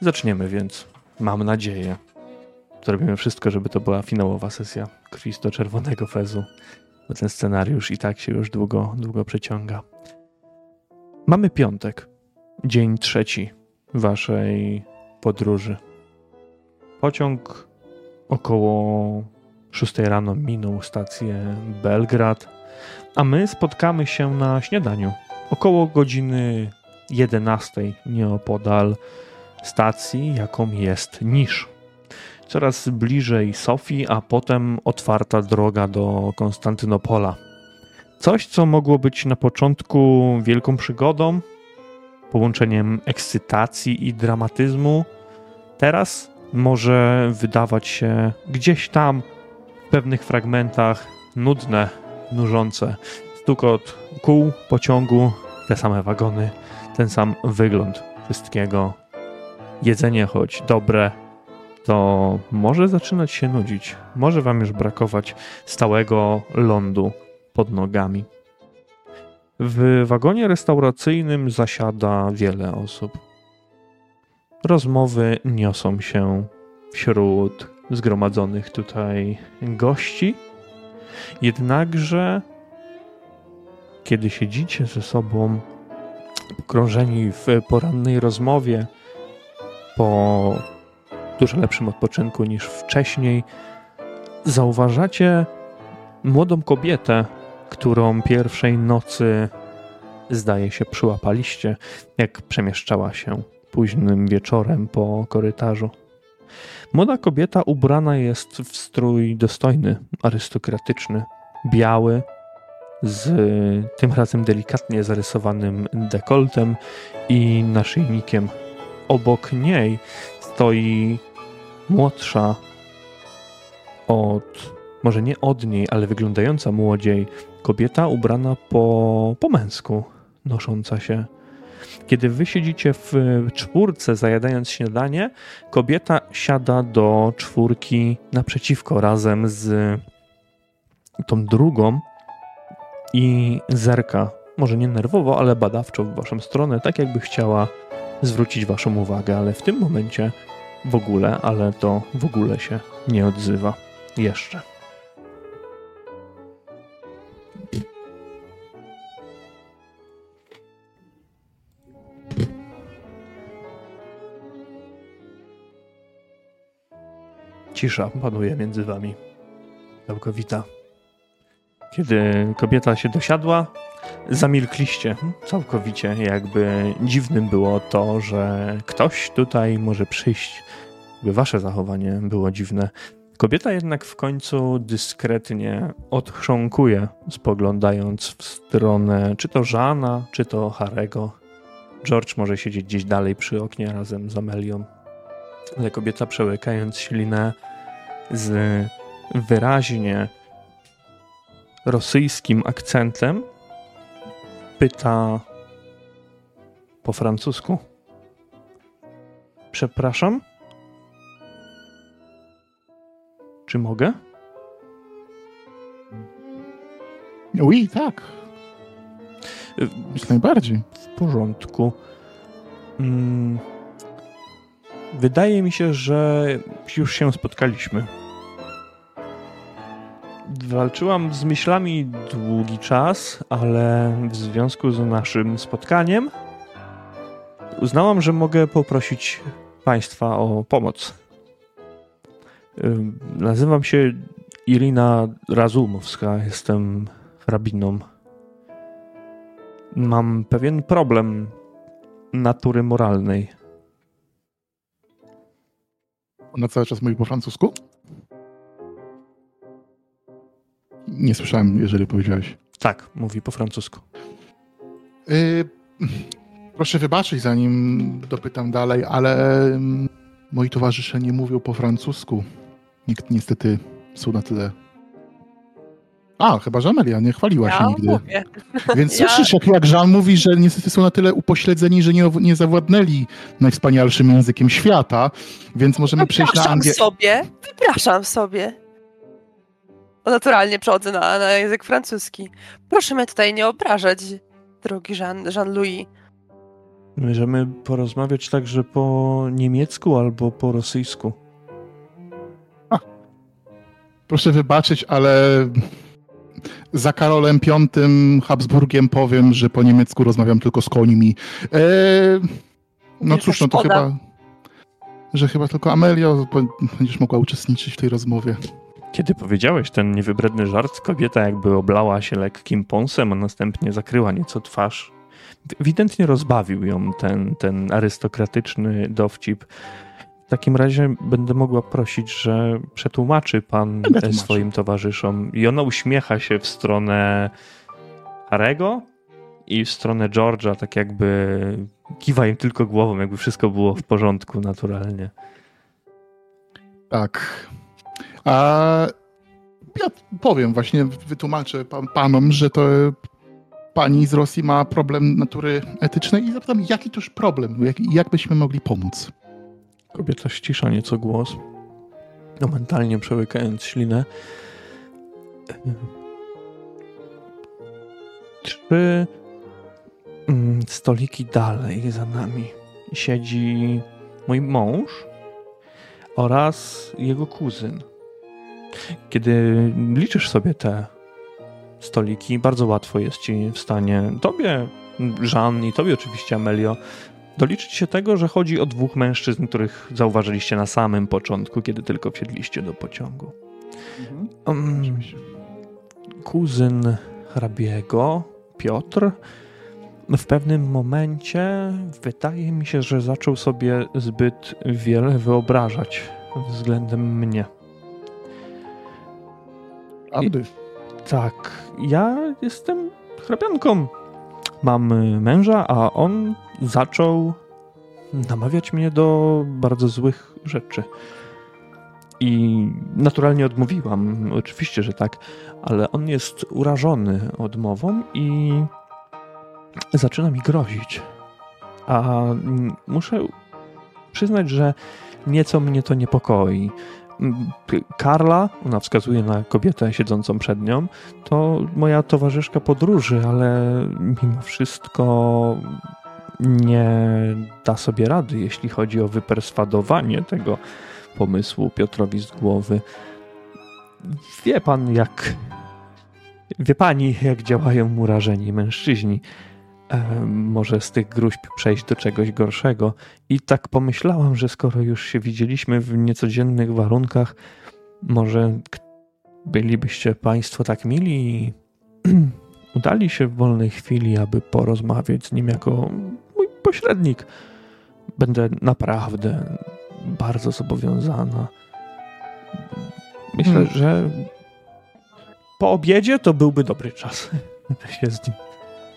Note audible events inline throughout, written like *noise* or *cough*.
Zaczniemy więc. Mam nadzieję. Zrobimy wszystko, żeby to była finałowa sesja krwisto-czerwonego fezu, bo ten scenariusz i tak się już długo, długo przeciąga. Mamy piątek, dzień trzeci waszej podróży. Pociąg około 6 rano minął stację Belgrad, a my spotkamy się na śniadaniu około godziny 11 nieopodal stacji, jaką jest Nisz. Coraz bliżej Sofii, a potem otwarta droga do Konstantynopola. Coś, co mogło być na początku wielką przygodą, połączeniem ekscytacji i dramatyzmu, teraz może wydawać się gdzieś tam w pewnych fragmentach nudne, nużące. Stukot kół pociągu, te same wagony, ten sam wygląd wszystkiego. Jedzenie, choć dobre, to może zaczynać się nudzić. Może wam już brakować stałego lądu pod nogami. W wagonie restauracyjnym zasiada wiele osób. Rozmowy niosą się wśród zgromadzonych tutaj gości. Jednakże, kiedy siedzicie ze sobą pogrążeni w porannej rozmowie, po dużo lepszym odpoczynku niż wcześniej, zauważacie młodą kobietę, którą pierwszej nocy zdaje się przyłapaliście, jak przemieszczała się późnym wieczorem po korytarzu. Młoda kobieta ubrana jest w strój dostojny, arystokratyczny, biały, z tym razem delikatnie zarysowanym dekoltem i naszyjnikiem. Obok niej stoi młodsza od, może nie od niej, ale wyglądająca młodziej kobieta ubrana po, po męsku, nosząca się. Kiedy wy siedzicie w czwórce zajadając śniadanie, kobieta siada do czwórki naprzeciwko razem z tą drugą i zerka, może nie nerwowo, ale badawczo w waszą stronę, tak jakby chciała zwrócić waszą uwagę, ale w tym momencie w ogóle, ale to w ogóle się nie odzywa. Jeszcze. Cisza panuje między wami. Całkowita. Kiedy kobieta się dosiadła, zamilkliście całkowicie. Jakby dziwnym było to, że ktoś tutaj może przyjść. Jakby wasze zachowanie było dziwne. Kobieta jednak w końcu dyskretnie odchrząkuje, spoglądając w stronę czy to Żana, czy to Harego. George może siedzieć gdzieś dalej przy oknie razem z Amelią. Ale kobieta przełykając ślinę z wyraźnie rosyjskim akcentem pyta po francusku. Przepraszam? Czy mogę? Oui, tak. Jak najbardziej. W porządku. Mm. Wydaje mi się, że już się spotkaliśmy. Walczyłam z myślami długi czas, ale w związku z naszym spotkaniem uznałam, że mogę poprosić Państwa o pomoc. Nazywam się Irina Razumowska, jestem hrabiną. Mam pewien problem natury moralnej. Ona cały czas mówi po francusku? Nie słyszałem, jeżeli powiedziałeś. Tak, mówi po francusku. Yy, proszę wybaczyć, zanim dopytam dalej, ale mm, moi towarzysze nie mówią po francusku. Nikt niestety są na tyle. A, chyba że Amelia nie chwaliła ja się nigdy. Mówię. Więc *laughs* Ja- słyszysz, jak, jak Jean mówi, że niestety są na tyle upośledzeni, że nie, nie zawładnęli najwspanialszym językiem świata, więc możemy przejść na Wypraszam angielski. sobie, wypraszam sobie. O, naturalnie przechodzę na, na język francuski. Proszę mnie tutaj nie obrażać, drogi Jean- Jean-Louis. Możemy porozmawiać także po niemiecku albo po rosyjsku. Proszę wybaczyć, ale za Karolem V Habsburgiem powiem, że po niemiecku rozmawiam tylko z końmi. Eee, no Wielka cóż, no to szkoda. chyba, że chyba tylko Amelio będziesz mogła uczestniczyć w tej rozmowie. Kiedy powiedziałeś ten niewybredny żart, kobieta jakby oblała się lekkim pąsem, a następnie zakryła nieco twarz. Ewidentnie rozbawił ją ten, ten arystokratyczny dowcip. W takim razie będę mogła prosić, że przetłumaczy pan Będę swoim towarzyszom. I ona uśmiecha się w stronę Harego i w stronę George'a, tak jakby kiwa im tylko głową, jakby wszystko było w porządku naturalnie. Tak. A ja powiem właśnie, wytłumaczę pan, panom, że to pani z Rosji ma problem natury etycznej i zapytam, jaki toż problem? Jak, jak byśmy mogli pomóc? Kobieta ścisza nieco głos, momentalnie przełykając ślinę. Trzy mm, stoliki dalej za nami siedzi mój mąż oraz jego kuzyn. Kiedy liczysz sobie te stoliki, bardzo łatwo jest ci w stanie, tobie, Jean i tobie oczywiście, Amelio, doliczyć się tego, że chodzi o dwóch mężczyzn, których zauważyliście na samym początku, kiedy tylko wsiedliście do pociągu. Um, kuzyn hrabiego, Piotr, w pewnym momencie wydaje mi się, że zaczął sobie zbyt wiele wyobrażać względem mnie. Prawdy. Tak, ja jestem hrabianką. Mam y, męża, a on zaczął namawiać mnie do bardzo złych rzeczy. I naturalnie odmówiłam, oczywiście, że tak, ale on jest urażony odmową i zaczyna mi grozić. A mm, muszę przyznać, że nieco mnie to niepokoi. Karla, ona wskazuje na kobietę siedzącą przed nią, to moja towarzyszka podróży, ale mimo wszystko nie da sobie rady, jeśli chodzi o wyperswadowanie tego pomysłu Piotrowi z głowy. Wie pan, jak. Wie pani, jak działają urażeni mężczyźni. E, może z tych gruźb przejść do czegoś gorszego. I tak pomyślałam, że skoro już się widzieliśmy w niecodziennych warunkach, może bylibyście Państwo tak mili i *clears throat* udali się w wolnej chwili, aby porozmawiać z nim jako mój pośrednik. Będę naprawdę bardzo zobowiązana. Myślę, Hmm. że po obiedzie to byłby dobry czas, *laughs* by się z nim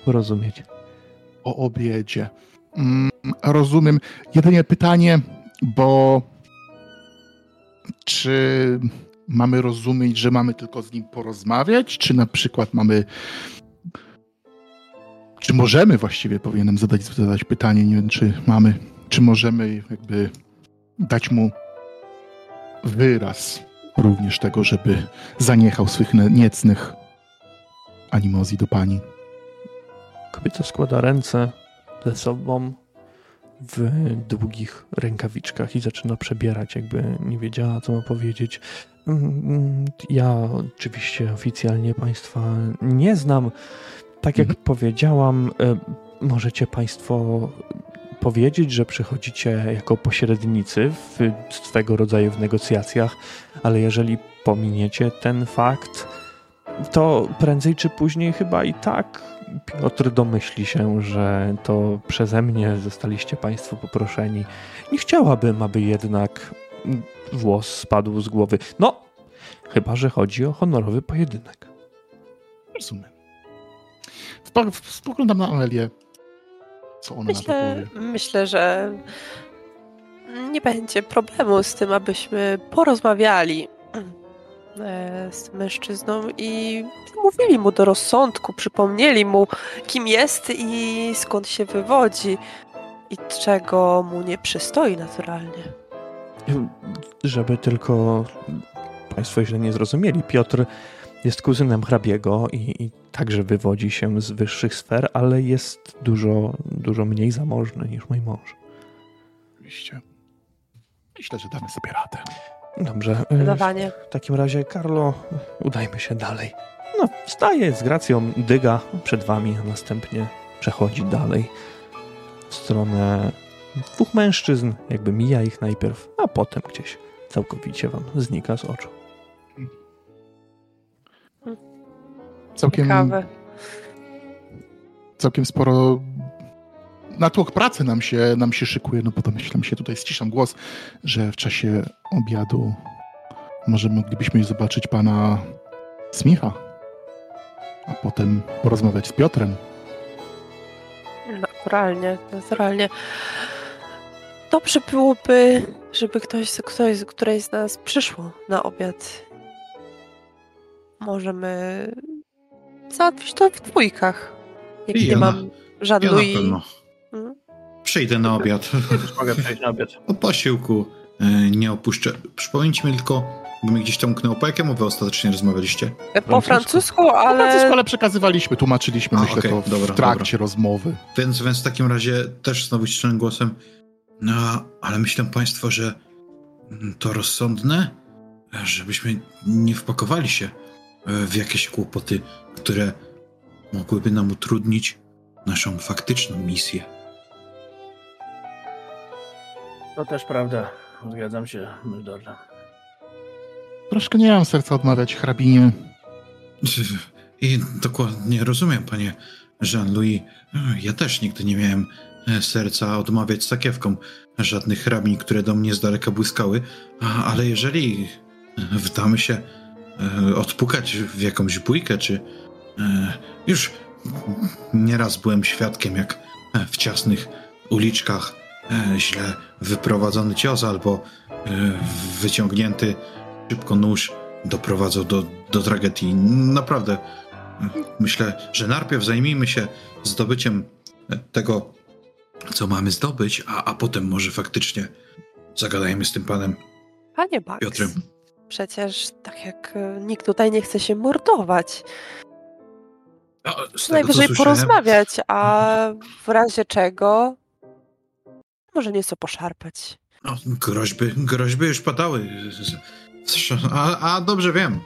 porozumieć. O obiedzie. Mm, rozumiem. Jedynie pytanie, bo czy mamy rozumieć, że mamy tylko z nim porozmawiać, czy na przykład mamy czy możemy właściwie powinienem zadać, zadać pytanie, nie wiem czy mamy, czy możemy jakby dać mu wyraz również tego, żeby zaniechał swych niecnych animozji do pani. Kobieta składa ręce ze sobą w długich rękawiczkach i zaczyna przebierać, jakby nie wiedziała, co ma powiedzieć. Mm, Ja oczywiście oficjalnie Państwa nie znam. Tak jak powiedziałam, e, możecie Państwo powiedzieć, że przychodzicie jako pośrednicy w swego rodzaju w negocjacjach, ale jeżeli pominiecie ten fakt, to prędzej czy później chyba i tak Piotr domyśli się, że to przeze mnie zostaliście Państwo poproszeni. Nie chciałabym, aby jednak włos spadł z głowy. No, chyba, że chodzi o honorowy pojedynek. Rozumiem. Spo- Spoglądam na Amelię. Co ona na to Myślę, powie? myślę, że nie będzie problemu z tym, abyśmy porozmawiali z tym mężczyzną i mówili mu do rozsądku, przypomnieli mu, kim jest i skąd się wywodzi i czego mu nie przystoi naturalnie. Żeby tylko Państwo źle nie zrozumieli, Piotr jest kuzynem hrabiego i, i także wywodzi się z wyższych sfer, ale jest dużo, dużo mniej zamożny niż mój mąż. Oczywiście. Myślę, że damy sobie radę. Dobrze. y, Zdecydowanie. W takim razie, Karlo, udajmy się dalej. No, wstaje z gracją, dyga przed wami, a następnie przechodzi dalej w stronę dwóch mężczyzn, jakby mija ich najpierw, a potem gdzieś całkowicie wam znika z oczu. Całkiem, Ciekawe. całkiem sporo natłok pracy nam się, nam się szykuje, no bo domyślam się, tutaj ściszam głos, że w czasie obiadu może moglibyśmy zobaczyć pana Smicha, a potem porozmawiać z Piotrem. Naturalnie, naturalnie. Dobrze byłoby, żeby ktoś, ktoś z której z nas przyszło na obiad. Możemy załatwić to w dwójkach. Jak I nie ja na- mam żadną Ja przyjdę na obiad. Mogę przejść na obiad. Po posiłku e, nie opuszczę. Przypomnijcie mi tylko, bo mi gdzieś tam umknęło, po jakiemu wy ostatecznie rozmawialiście? Po francusku, Ale... ale... ale przekazywaliśmy, tłumaczyliśmy, A, myślę, okej, to w dobra, trakcie rozmowy. Więc, więc w takim razie też znowu ścisznym głosem. No, ale myślą państwo, że to rozsądne, żebyśmy nie wpakowali się e, w jakieś kłopoty, które mogłyby nam utrudnić naszą faktyczną misję. To też prawda. Zgadzam się, Myldorze. Troszkę nie mam serca odmawiać hrabinie. I dokładnie rozumiem, panie Jean-Louis. Ja też nigdy nie miałem e, serca odmawiać sakiewkom żadnych hrabin, które do mnie z daleka błyskały, ale jeżeli e, wdamy się e, odpukać w jakąś bójkę, czy już nieraz byłem świadkiem, jak w ciasnych uliczkach źle wyprowadzony cios albo e, wyciągnięty szybko nóż doprowadzał do, do tragedii. Naprawdę myślę, że najpierw zajmijmy się zdobyciem tego, co mamy zdobyć, a, a potem może faktycznie zagadajmy z tym panem Panie Max, Piotrem. przecież tak jak e, nikt tutaj nie chce się mordować. Co Najwyżej porozmawiać, a w razie czego może nieco poszarpać. No, groźby, groźby już padały. A, a dobrze wiem.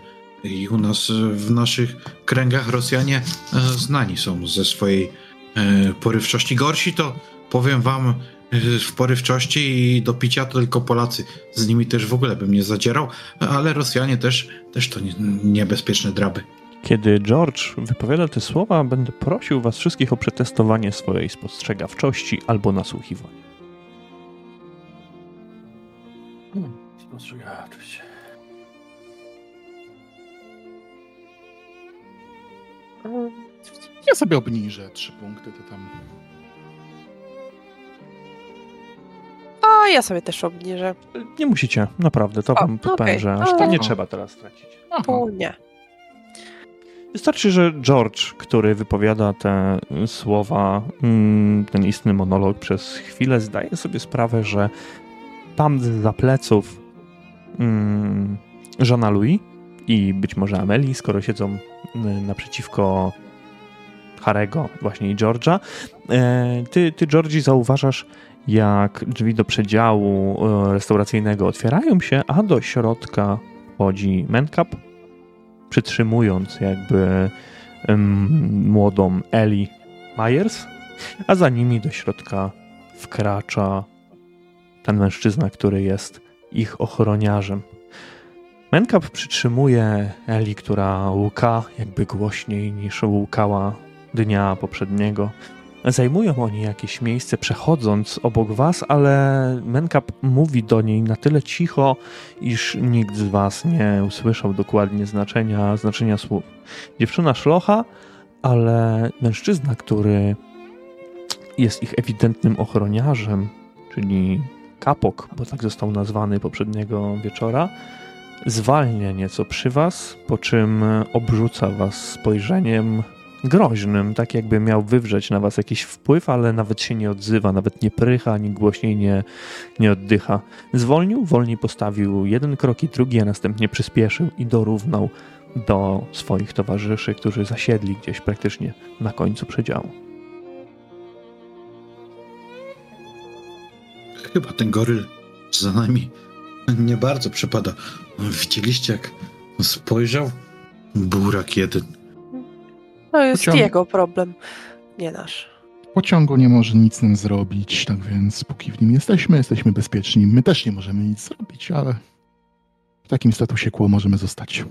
I u nas, w naszych kręgach Rosjanie e, znani są ze swojej e, porywczości. Gorsi to, powiem wam, e, w porywczości i do picia to tylko Polacy. Z nimi też w ogóle bym nie zadzierał, ale Rosjanie też, też to nie, niebezpieczne draby. Kiedy George wypowiada te słowa, będę prosił was wszystkich o przetestowanie swojej spostrzegawczości albo nasłuchiwania. Ja sobie obniżę trzy punkty, to tam... A ja sobie też obniżę. Nie musicie, naprawdę, to O, wam powiem, że aż O. tak nie trzeba teraz stracić. Tu nie. Wystarczy, że George, który wypowiada te słowa, mm, ten istny monolog przez chwilę, zdaje sobie sprawę, że tam za pleców mm, żona Louis i być może Amelie, skoro siedzą mm, naprzeciwko Harego właśnie i George'a, e, ty, ty Georgie, zauważasz, jak drzwi do przedziału e, restauracyjnego otwierają się, a do środka wchodzi Mencap, przytrzymując jakby młodą Ellie Myers, a za nimi do środka wkracza ten mężczyzna, który jest ich ochroniarzem. Menkap przytrzymuje Eli, która łuka jakby głośniej niż łukała dnia poprzedniego. Zajmują oni jakieś miejsce przechodząc obok was, ale Menkap mówi do niej na tyle cicho, iż nikt z was nie usłyszał dokładnie znaczenia, znaczenia słów. Dziewczyna szlocha, ale mężczyzna, który jest ich ewidentnym ochroniarzem, czyli kapok, bo tak został nazwany poprzedniego wieczora, zwalnia nieco przy was, po czym obrzuca was spojrzeniem groźnym, tak jakby miał wywrzeć na was jakiś wpływ, ale nawet się nie odzywa, nawet nie prycha, ani głośniej nie, nie oddycha. Zwolnił, wolniej postawił jeden krok i drugi, a następnie przyspieszył i dorównał do swoich towarzyszy, którzy zasiedli gdzieś praktycznie na końcu przedziału. Chyba ten goryl za nami nie bardzo przypada. Widzieliście, jak spojrzał? Burak jeden. To jest Pociąg- jego problem, nie nasz. Pociągu nie może nic nam zrobić, tak więc póki w nim jesteśmy, jesteśmy bezpieczni. My też nie możemy nic zrobić, ale w takim statusie quo możemy zostać.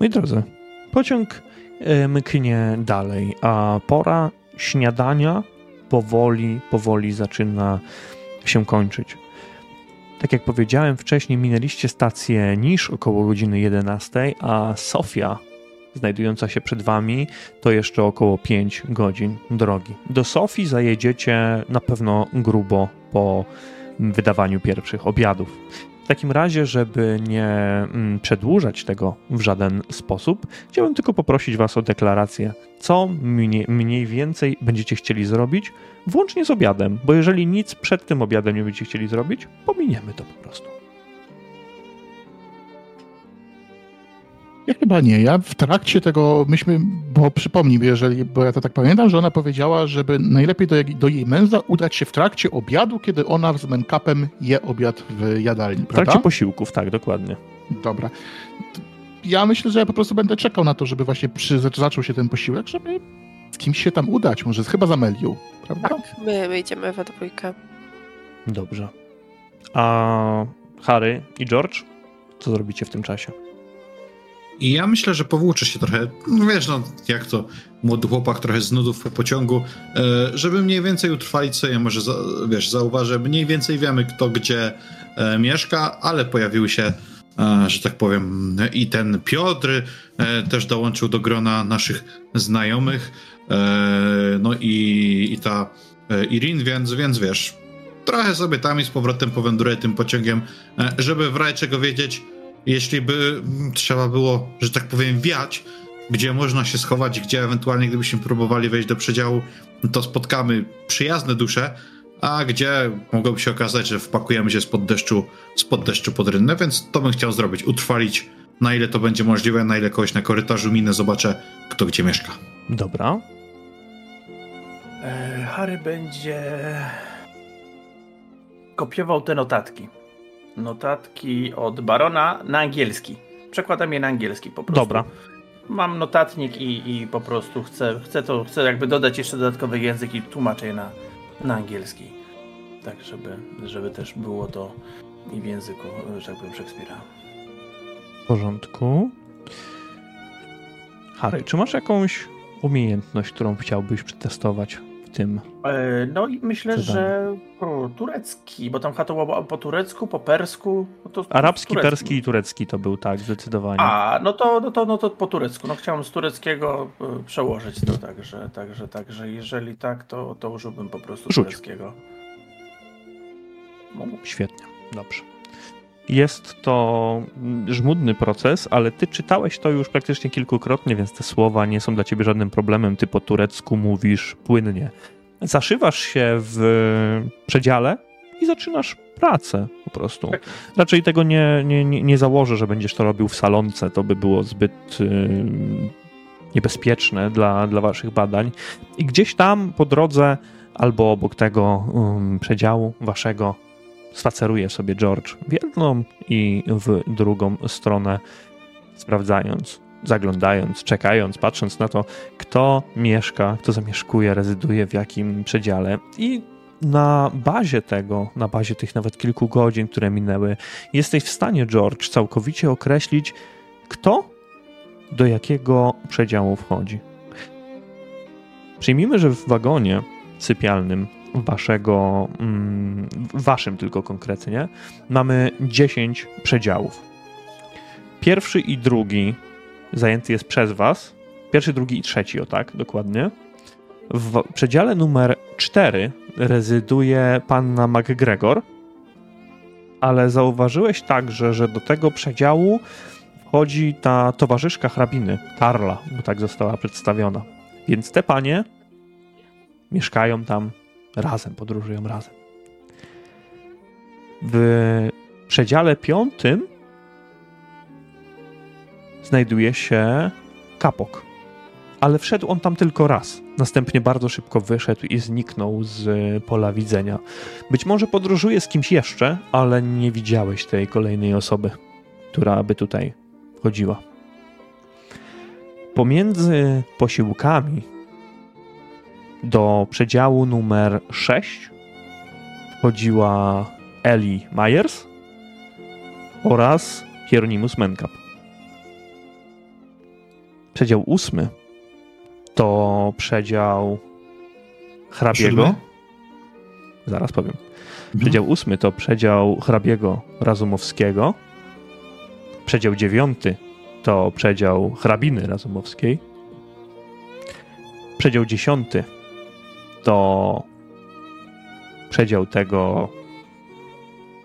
Moi drodzy, pociąg e, mknie dalej, a pora śniadania powoli, powoli zaczyna się kończyć. Tak jak powiedziałem wcześniej, minęliście stację Nisz około godziny 11, a Sofia, znajdująca się przed wami, to jeszcze około 5 godzin drogi. Do Sofii zajedziecie na pewno grubo po wydawaniu pierwszych obiadów. Takim razie, żeby nie mm, przedłużać tego w żaden sposób, chciałbym tylko poprosić Was o deklarację, co mniej, mniej więcej będziecie chcieli zrobić, włącznie z obiadem, bo jeżeli nic przed tym obiadem nie będziecie chcieli zrobić, pominiemy to po prostu. Ja chyba nie. Ja w trakcie tego myśmy, bo przypomnij mi, jeżeli, bo ja to tak pamiętam, że ona powiedziała, żeby najlepiej do, jej- do jej męża udać się w trakcie obiadu, kiedy ona z menkapem je obiad w jadalni, W trakcie prawda? posiłków, tak, dokładnie. Dobra. Ja myślę, że ja po prostu będę czekał na to, żeby właśnie przy, zaczął się ten posiłek, żeby z kimś się tam udać, może chyba z Amelią, prawda? Tak, my, my idziemy we dwójkę. Dobrze. A Harry i George, co zrobicie w tym czasie? I ja myślę, że powłóczy się trochę, no wiesz, no jak to, młody chłopak trochę z nudów po pociągu, e, żeby mniej więcej utrwalić sobie, może, za, wiesz, zauważę, mniej więcej wiemy kto gdzie e, mieszka, ale pojawiły się, e, że tak powiem, i ten Piotr też dołączył do grona naszych znajomych, no i, i ta Irin, więc, więc wiesz, trochę sobie tam i z powrotem powędruję tym pociągiem, żeby w razie czego wiedzieć, jeśli by mm, trzeba było, że tak powiem, wiać, gdzie można się schować, gdzie ewentualnie gdybyśmy próbowali wejść do przedziału, to spotkamy przyjazne dusze, a gdzie mogłoby się okazać, że wpakujemy się spod deszczu, spod deszczu pod rynnę, więc to bym chciał zrobić, utrwalić na ile to będzie możliwe, na ile kogoś na korytarzu minę zobaczę, kto gdzie mieszka. Dobra. E, Harry będzie kopiował te notatki. Notatki od barona na angielski. Przekładam je na angielski po prostu. Dobra. Mam notatnik i, i po prostu chcę, chcę to, chcę jakby dodać jeszcze dodatkowy język i tłumaczę je na, na angielski. Tak, żeby, żeby też było to i w języku, że tak powiem, Szekspira. W porządku. Harry, czy masz jakąś umiejętność, którą chciałbyś przetestować tym? E, No i myślę, że o, turecki, bo tam chatowało po turecku, po persku. No Arabski, turecki. perski i turecki to był, tak, zdecydowanie. A, no to, no, to, no to po turecku. No chciałem z tureckiego y, przełożyć to także, także, także jeżeli tak, to, to użyłbym po prostu Rzuć. tureckiego. No, Świetnie, dobrze. Jest to żmudny proces, ale ty czytałeś to już praktycznie kilkukrotnie, więc te słowa nie są dla ciebie żadnym problemem. Ty po turecku mówisz płynnie. Zaszywasz się w przedziale i zaczynasz pracę po prostu. Tak. Raczej tego nie, nie, nie, nie założę, że będziesz to robił w salonce. To by było zbyt yy, niebezpieczne dla, dla waszych badań. I gdzieś tam po drodze albo obok tego um, przedziału waszego spaceruje sobie George w jedną i w drugą stronę, sprawdzając, zaglądając, czekając, patrząc na to, kto mieszka, kto zamieszkuje, rezyduje w jakim przedziale. I na bazie tego, na bazie tych nawet kilku godzin, które minęły, jesteś w stanie, George, całkowicie określić, kto do jakiego przedziału wchodzi. Przyjmijmy, że w wagonie sypialnym waszego, mm, waszym tylko konkretnie, mamy 10 przedziałów. Pierwszy i drugi zajęty jest przez was. Pierwszy, drugi i trzeci, o tak, dokładnie. W przedziale numer 4 rezyduje panna McGregor, ale zauważyłeś także, że do tego przedziału wchodzi ta towarzyszka hrabiny, Karla, bo tak została przedstawiona. Więc te panie mieszkają tam razem, podróżują razem. W przedziale piątym znajduje się kapok. Ale wszedł on tam tylko raz. Następnie bardzo szybko wyszedł i zniknął z pola widzenia. Być może podróżuje z kimś jeszcze, ale nie widziałeś tej kolejnej osoby, która by tutaj chodziła. Pomiędzy posiłkami do przedziału numer 6 chodziła Eli Myers oraz Hieronymus Menkap. Przedział ósmy to przedział hrabiego. Siódmy? Zaraz powiem. Przedział ósmy to przedział hrabiego Razumowskiego. Przedział dziewiąty to przedział hrabiny Razumowskiej. Przedział dziesiąty to przedział tego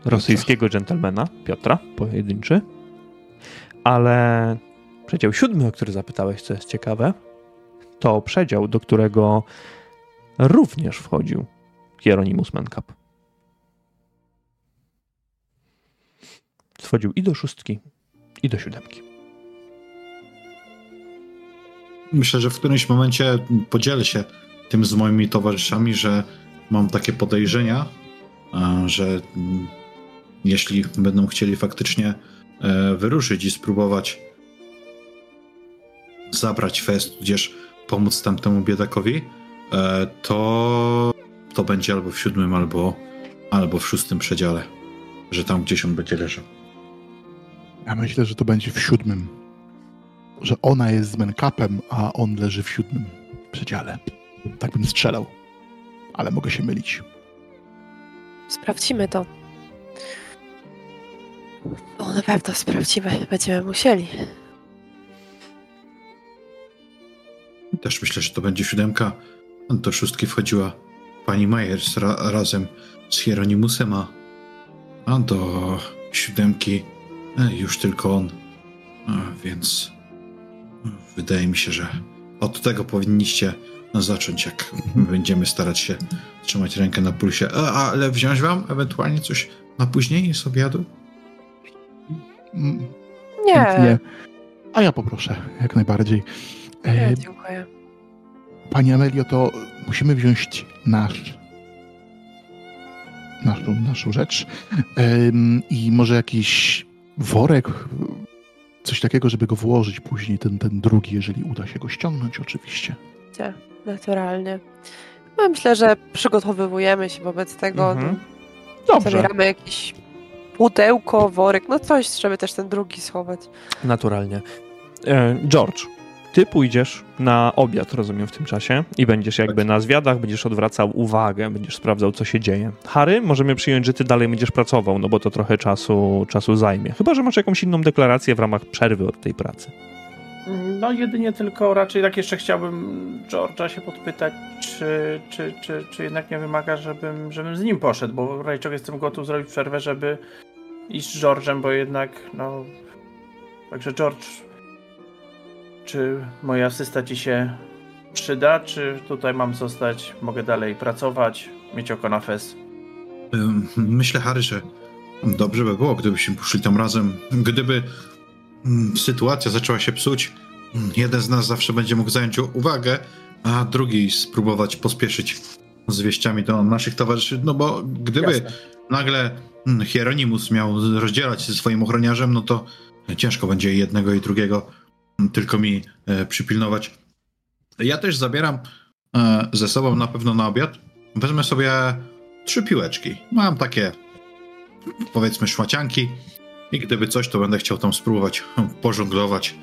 rosyjskiego dżentelmena, Piotra, pojedynczy. Ale przedział siódmy, o który zapytałeś, co jest ciekawe, to przedział, do którego również wchodził Hieronymus Menkap. Wchodził i do szóstki, i do siódemki. Myślę, że w którymś momencie podzielę się tym z moimi towarzyszami, że mam takie podejrzenia, że mm, jeśli będą chcieli faktycznie e, wyruszyć i spróbować zabrać fest, tudzież pomóc tamtemu biedakowi, e, to to będzie albo w siódmym, albo, albo w szóstym przedziale, że tam gdzieś on będzie leżał. Ja myślę, że to będzie w siódmym. Że ona jest z Menkapem, a on leży w siódmym przedziale. Tak bym strzelał. Ale mogę się mylić. Sprawdzimy to. O, na pewno sprawdzimy. Będziemy musieli. Też myślę, że to będzie siódemka. Do szóstki wchodziła pani Myers ra razem z Hieronymusem, a, a do siódemki e, już tylko on. A, więc e, wydaje mi się, że od tego powinniście zacząć, jak będziemy starać się trzymać rękę na pulsie. A, ale wziąć wam ewentualnie coś na później z obiadu? Nie, chętnie. A ja poproszę, jak najbardziej. E, nie dziękuję. Pani Amelio, to musimy wziąć nasz, naszą, naszą rzecz i może jakiś worek, coś takiego, żeby go włożyć później, ten, ten drugi, jeżeli uda się go ściągnąć oczywiście. Nie, naturalnie. No, myślę, że przygotowujemy się wobec tego. Mhm. No, Dobrze, zabieramy jakieś pudełko, worek, no coś, żeby też ten drugi schować. naturalnie. E, George, ty pójdziesz na obiad, rozumiem, w tym czasie i będziesz jakby na zwiadach, będziesz odwracał uwagę, będziesz sprawdzał, co się dzieje. Harry, możemy przyjąć, że ty dalej będziesz pracował, no bo to trochę czasu, czasu zajmie. Chyba, że masz jakąś inną deklarację w ramach przerwy od tej pracy. No jedynie tylko raczej tak jeszcze chciałbym George'a się podpytać, czy, czy, czy, czy jednak nie wymaga, żebym, żebym z nim poszedł, bo raczej jestem gotów zrobić przerwę, żeby iść z George'em, bo jednak no... Także George, czy moja asysta ci się przyda, czy tutaj mam zostać, mogę dalej pracować, mieć oko na fest? Myślę, Harry, że dobrze by było, gdybyśmy poszli tam razem. Gdyby sytuacja zaczęła się psuć, mm, jeden z nas zawsze będzie mógł zająć uwagę, a drugi spróbować pospieszyć z wieściami do naszych towarzyszy. No bo gdyby Jasne. nagle mm, Hieronymus miał rozdzielać się ze swoim ochroniarzem, no to ciężko będzie jednego i drugiego mm, tylko mi e, przypilnować. Ja też zabieram e, ze sobą na pewno na obiad. Wezmę sobie trzy piłeczki. Mam takie, powiedzmy, szmacianki i gdyby coś, to będę chciał tam spróbować pożonglować,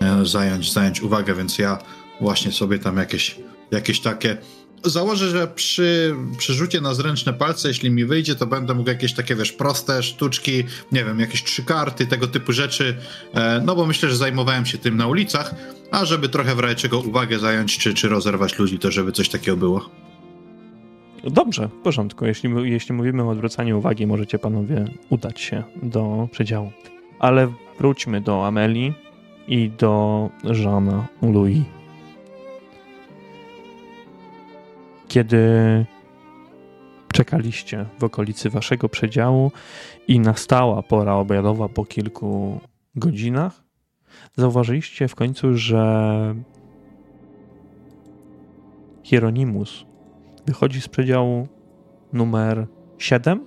e, zająć, zająć uwagę, więc ja właśnie sobie tam jakieś, jakieś takie założę, że przy, przy rzucie na zręczne palce, jeśli mi wyjdzie, to będę mógł jakieś takie, wiesz, proste sztuczki, nie wiem, jakieś trzy karty, tego typu rzeczy, e, no bo myślę, że zajmowałem się tym na ulicach, a żeby trochę w uwagę zająć, czy, czy rozerwać ludzi, to żeby coś takiego było. Dobrze, w porządku. Jeśli, jeśli mówimy o odwracaniu uwagi, możecie panowie udać się do przedziału. Ale wróćmy do Amelii i do Jeana Louis. Kiedy czekaliście w okolicy waszego przedziału i nastała pora obiadowa po kilku godzinach, zauważyliście w końcu, że Hieronimus wychodzi z przedziału numer 7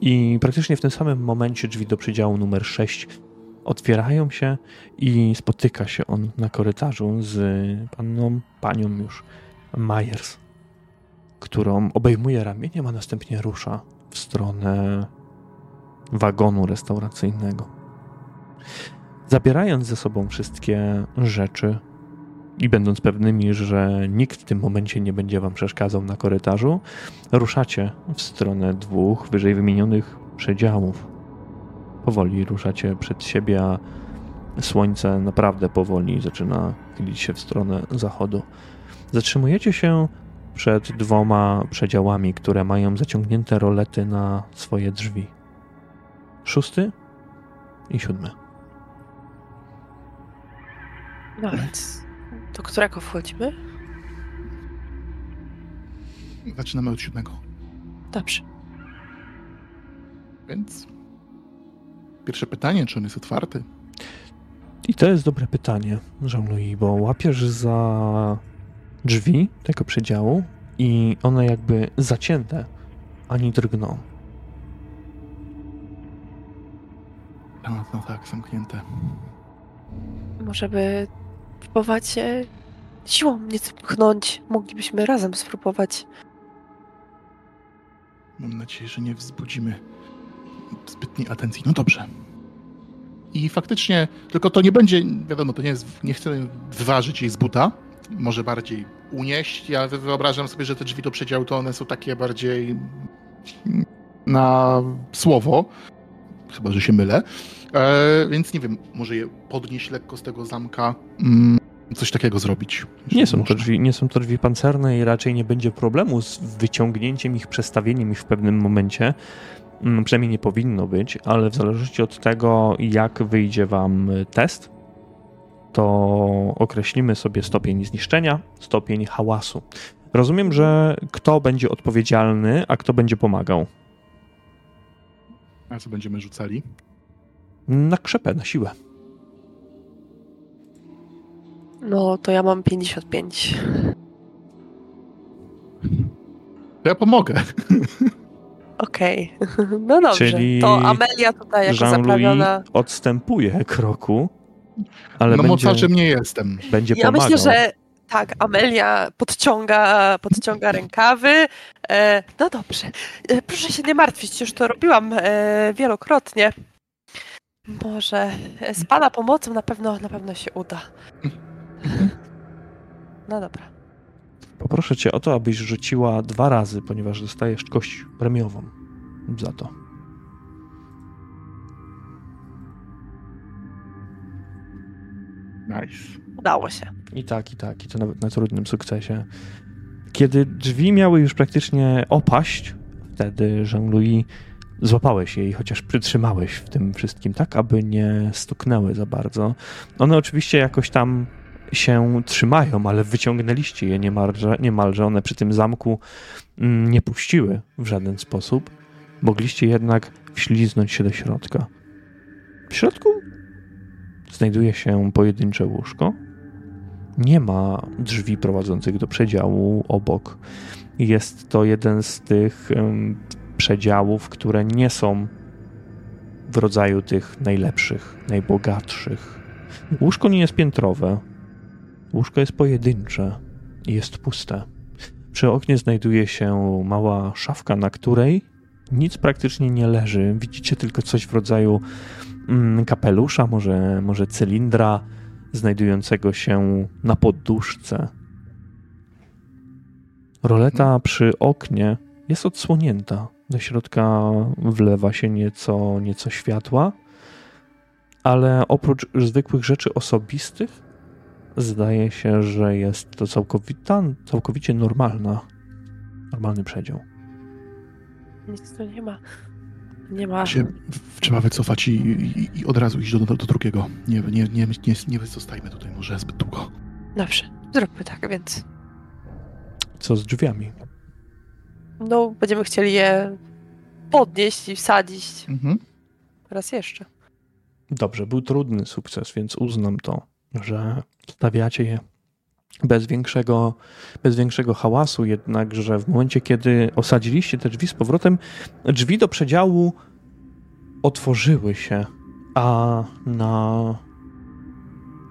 i praktycznie w tym samym momencie drzwi do przedziału numer 6 otwierają się i spotyka się on na korytarzu z panną, panią już Myers, którą obejmuje ramieniem, a następnie rusza w stronę wagonu restauracyjnego. Zabierając ze sobą wszystkie rzeczy i będąc pewnymi, że nikt w tym momencie nie będzie wam przeszkadzał na korytarzu, ruszacie w stronę dwóch wyżej wymienionych przedziałów. Powoli ruszacie przed siebie, a słońce naprawdę powoli zaczyna chylić się w stronę zachodu. Zatrzymujecie się przed dwoma przedziałami, które mają zaciągnięte rolety na swoje drzwi. Szósty i siódmy. No do którego wchodzimy? Zaczynamy od siódmego. Dobrze. Więc pierwsze pytanie, czy on jest otwarty? I to jest dobre pytanie, Jean-Louis, bo łapiesz za drzwi tego przedziału i one jakby zacięte, ani drgną. No, no tak, zamknięte. Może by próbować e, siłą nieco pchnąć. Moglibyśmy razem spróbować. Mam nadzieję, że nie wzbudzimy zbytniej atencji. No dobrze. I faktycznie, tylko to nie będzie, wiadomo, to nie jest, nie chcę wyważyć jej z buta, może bardziej unieść. Ja wyobrażam sobie, że te drzwi do przedziału to one są takie bardziej na słowo, chyba, że się mylę. E, więc nie wiem, może je podnieść lekko z tego zamka, mm, coś takiego zrobić. Nie są, to drzwi, nie są to drzwi pancerne i raczej nie będzie problemu z wyciągnięciem ich, przestawieniem ich w pewnym momencie. Mm, Przynajmniej nie powinno być, ale w zależności od tego, jak wyjdzie wam test, to określimy sobie stopień zniszczenia, stopień hałasu. Rozumiem, że kto będzie odpowiedzialny, a kto będzie pomagał. A co będziemy rzucali? Na krzepę, na siłę. No to ja mam 55. To ja pomogę. Okej. *laughs* No dobrze. Czyli To Amelia tutaj jako zaprawiona. Odstępuje kroku, ale no będzie, mocarzem nie jestem. będzie Ja pomagał. myślę, że tak, Amelia podciąga, podciąga rękawy. E, no dobrze. E, proszę się nie martwić, już to robiłam e, wielokrotnie. Może z Pana pomocą na pewno, na pewno się uda. No dobra. Poproszę cię o to, abyś rzuciła dwa razy, ponieważ dostajesz kość premiową za to. Nice. Udało się. I tak, i tak, i to nawet na trudnym sukcesie. Kiedy drzwi miały już praktycznie opaść, wtedy Jean-Louis złapałeś jej, chociaż przytrzymałeś w tym wszystkim tak, aby nie stuknęły za bardzo. One oczywiście jakoś tam się trzymają, ale wyciągnęliście je niemalże, niemalże. One przy tym zamku mm, nie puściły w żaden sposób. Mogliście jednak wśliznąć się do środka. W środku znajduje się pojedyncze łóżko. Nie ma drzwi prowadzących do przedziału obok. Jest to jeden z tych przedziałów, które nie są w rodzaju tych najlepszych, najbogatszych. Łóżko nie jest piętrowe. Łóżko jest pojedyncze i jest puste. Przy oknie znajduje się mała szafka, na której nic praktycznie nie leży. Widzicie tylko coś w rodzaju mm, kapelusza, może, może cylindra znajdującego się na poduszce. Roleta przy oknie jest odsłonięta. Do środka wlewa się nieco, nieco światła, ale oprócz zwykłych rzeczy osobistych, zdaje się, że jest to całkowita, całkowicie normalna, normalny przedział. Nic tu nie ma. Nie ma. Się trzeba wycofać i, i, i od razu iść do, do, do drugiego. Nie, nie, nie, nie, nie zostajmy tutaj może zbyt długo. Dobrze. Zróbmy tak, więc. Co z drzwiami? No, będziemy chcieli je podnieść i wsadzić Mhm. raz jeszcze. Dobrze, był trudny sukces, więc uznam to, że stawiacie je bez większego, bez większego hałasu, jednakże w momencie, kiedy osadziliście te drzwi z powrotem, drzwi do przedziału otworzyły się, a na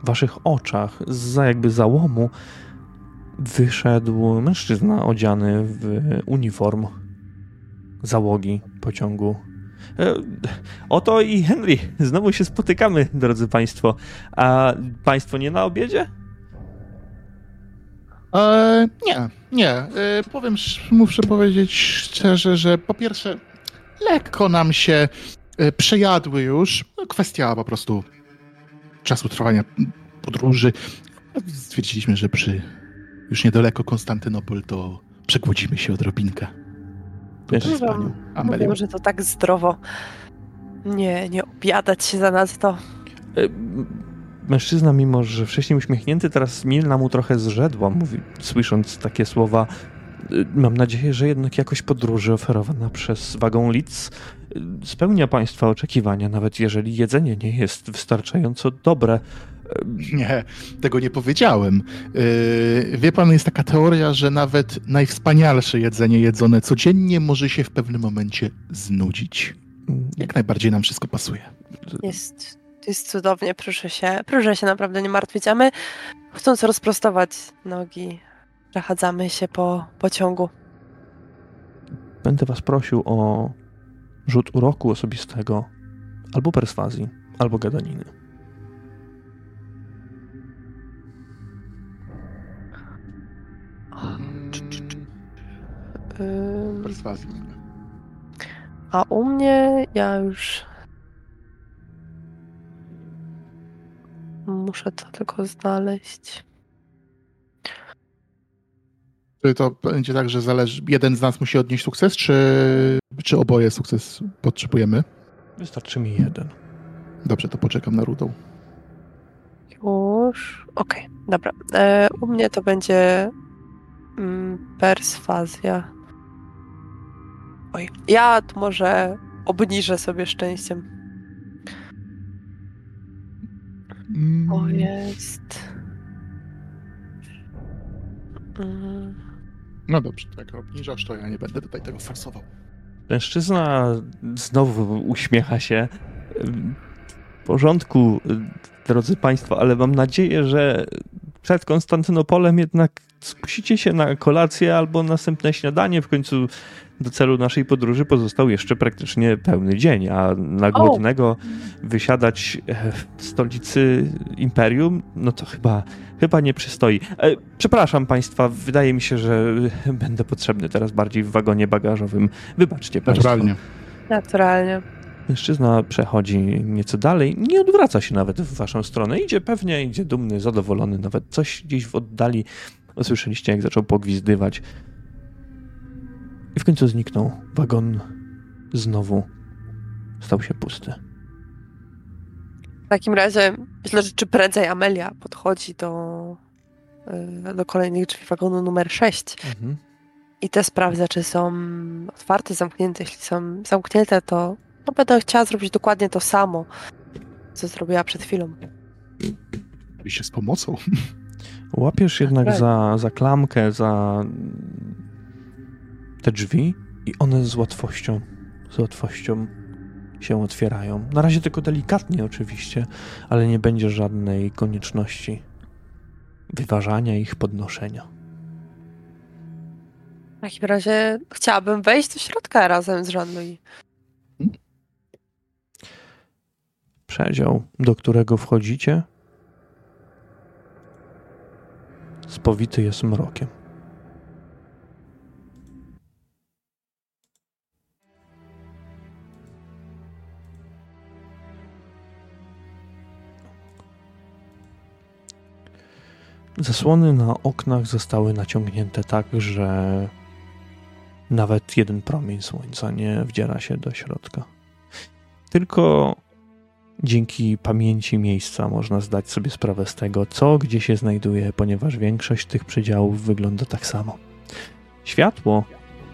waszych oczach, za jakby załomu, wyszedł mężczyzna odziany w uniform załogi pociągu. E, Oto i Henry, znowu się spotykamy, drodzy Państwo. A Państwo nie na obiedzie? E, nie, nie. E, powiem, sz- muszę powiedzieć szczerze, że po pierwsze, lekko nam się e, przejadły już. Kwestia po prostu czasu trwania podróży. Stwierdziliśmy, że przy już niedaleko Konstantynopol to przegłodzimy się odrobinkę. Wiesz, Tutaj z panią Amelią. Mówią, że to tak zdrowo. Nie, nie obiadać się za nas to. M- Mężczyzna, mimo że wcześniej uśmiechnięty, teraz milna mu trochę zrzedła, mówi, słysząc takie słowa. E, Mam nadzieję, że jednak jakość podróży oferowana przez wagon Litz e, spełnia Państwa oczekiwania, nawet jeżeli jedzenie nie jest wystarczająco dobre. Nie, tego nie powiedziałem. Yy, wie pan, jest taka teoria, że nawet najwspanialsze jedzenie jedzone codziennie może się w pewnym momencie znudzić. Jak najbardziej nam wszystko pasuje. Jest, jest cudownie, proszę się, proszę się naprawdę nie martwić. A my, chcąc rozprostować nogi, przechadzamy się po pociągu. Będę Was prosił o rzut uroku osobistego, albo perswazji, albo gadaniny. Ym, Perswazji. a u mnie ja już. Muszę to tylko znaleźć. Czy to będzie tak, że zależy, jeden z nas musi odnieść sukces, czy, czy oboje sukces potrzebujemy? Wystarczy mi jeden. Dobrze, to poczekam na rudą. Już. Okej, dobra. E, u mnie to będzie mm, perswazja. Oj, ja tu może obniżę sobie szczęściem. O jest. Mm, No dobrze, to jak obniżasz, to ja nie będę tutaj tego forsował. Mężczyzna znowu uśmiecha się. W porządku, drodzy Państwo, ale mam nadzieję, że przed Konstantynopolem jednak skusicie się na kolację albo następne śniadanie. W końcu do celu naszej podróży pozostał jeszcze praktycznie pełny dzień, a na głodnego wysiadać e, w stolicy imperium, no to chyba, chyba nie przystoi. E, Przepraszam Państwa, wydaje mi się, że będę potrzebny teraz bardziej w wagonie bagażowym. Wybaczcie Państwo. Naturalnie. naturalnie. Mężczyzna przechodzi nieco dalej, nie odwraca się nawet w waszą stronę. Idzie pewnie, idzie dumny, zadowolony, nawet coś gdzieś w oddali. Usłyszeliście, jak zaczął pogwizdywać. I w końcu zniknął. Wagon znowu stał się pusty. W takim razie myślę, że czy prędzej Amelia podchodzi do, y, do kolejnych drzwi wagonu numer 6 Mhm. i te sprawdza, czy są otwarte, zamknięte. Jeśli są zamknięte, to no, będę chciała zrobić dokładnie to samo, co zrobiła przed chwilą. Oczywiście z pomocą. *laughs* Łapiesz jednak Tak. za, za klamkę, za te drzwi i one z łatwością, z łatwością się otwierają. Na razie tylko delikatnie oczywiście, ale nie będzie żadnej konieczności wyważania ich, podnoszenia. W takim razie chciałabym wejść do środka razem z Jean-Louis. Przedział, do którego wchodzicie, spowity jest mrokiem. Zasłony na oknach zostały naciągnięte tak, że nawet jeden promień słońca nie wdziera się do środka. Tylko dzięki pamięci miejsca można zdać sobie sprawę z tego, co gdzie się znajduje, ponieważ większość tych przedziałów wygląda tak samo. Światło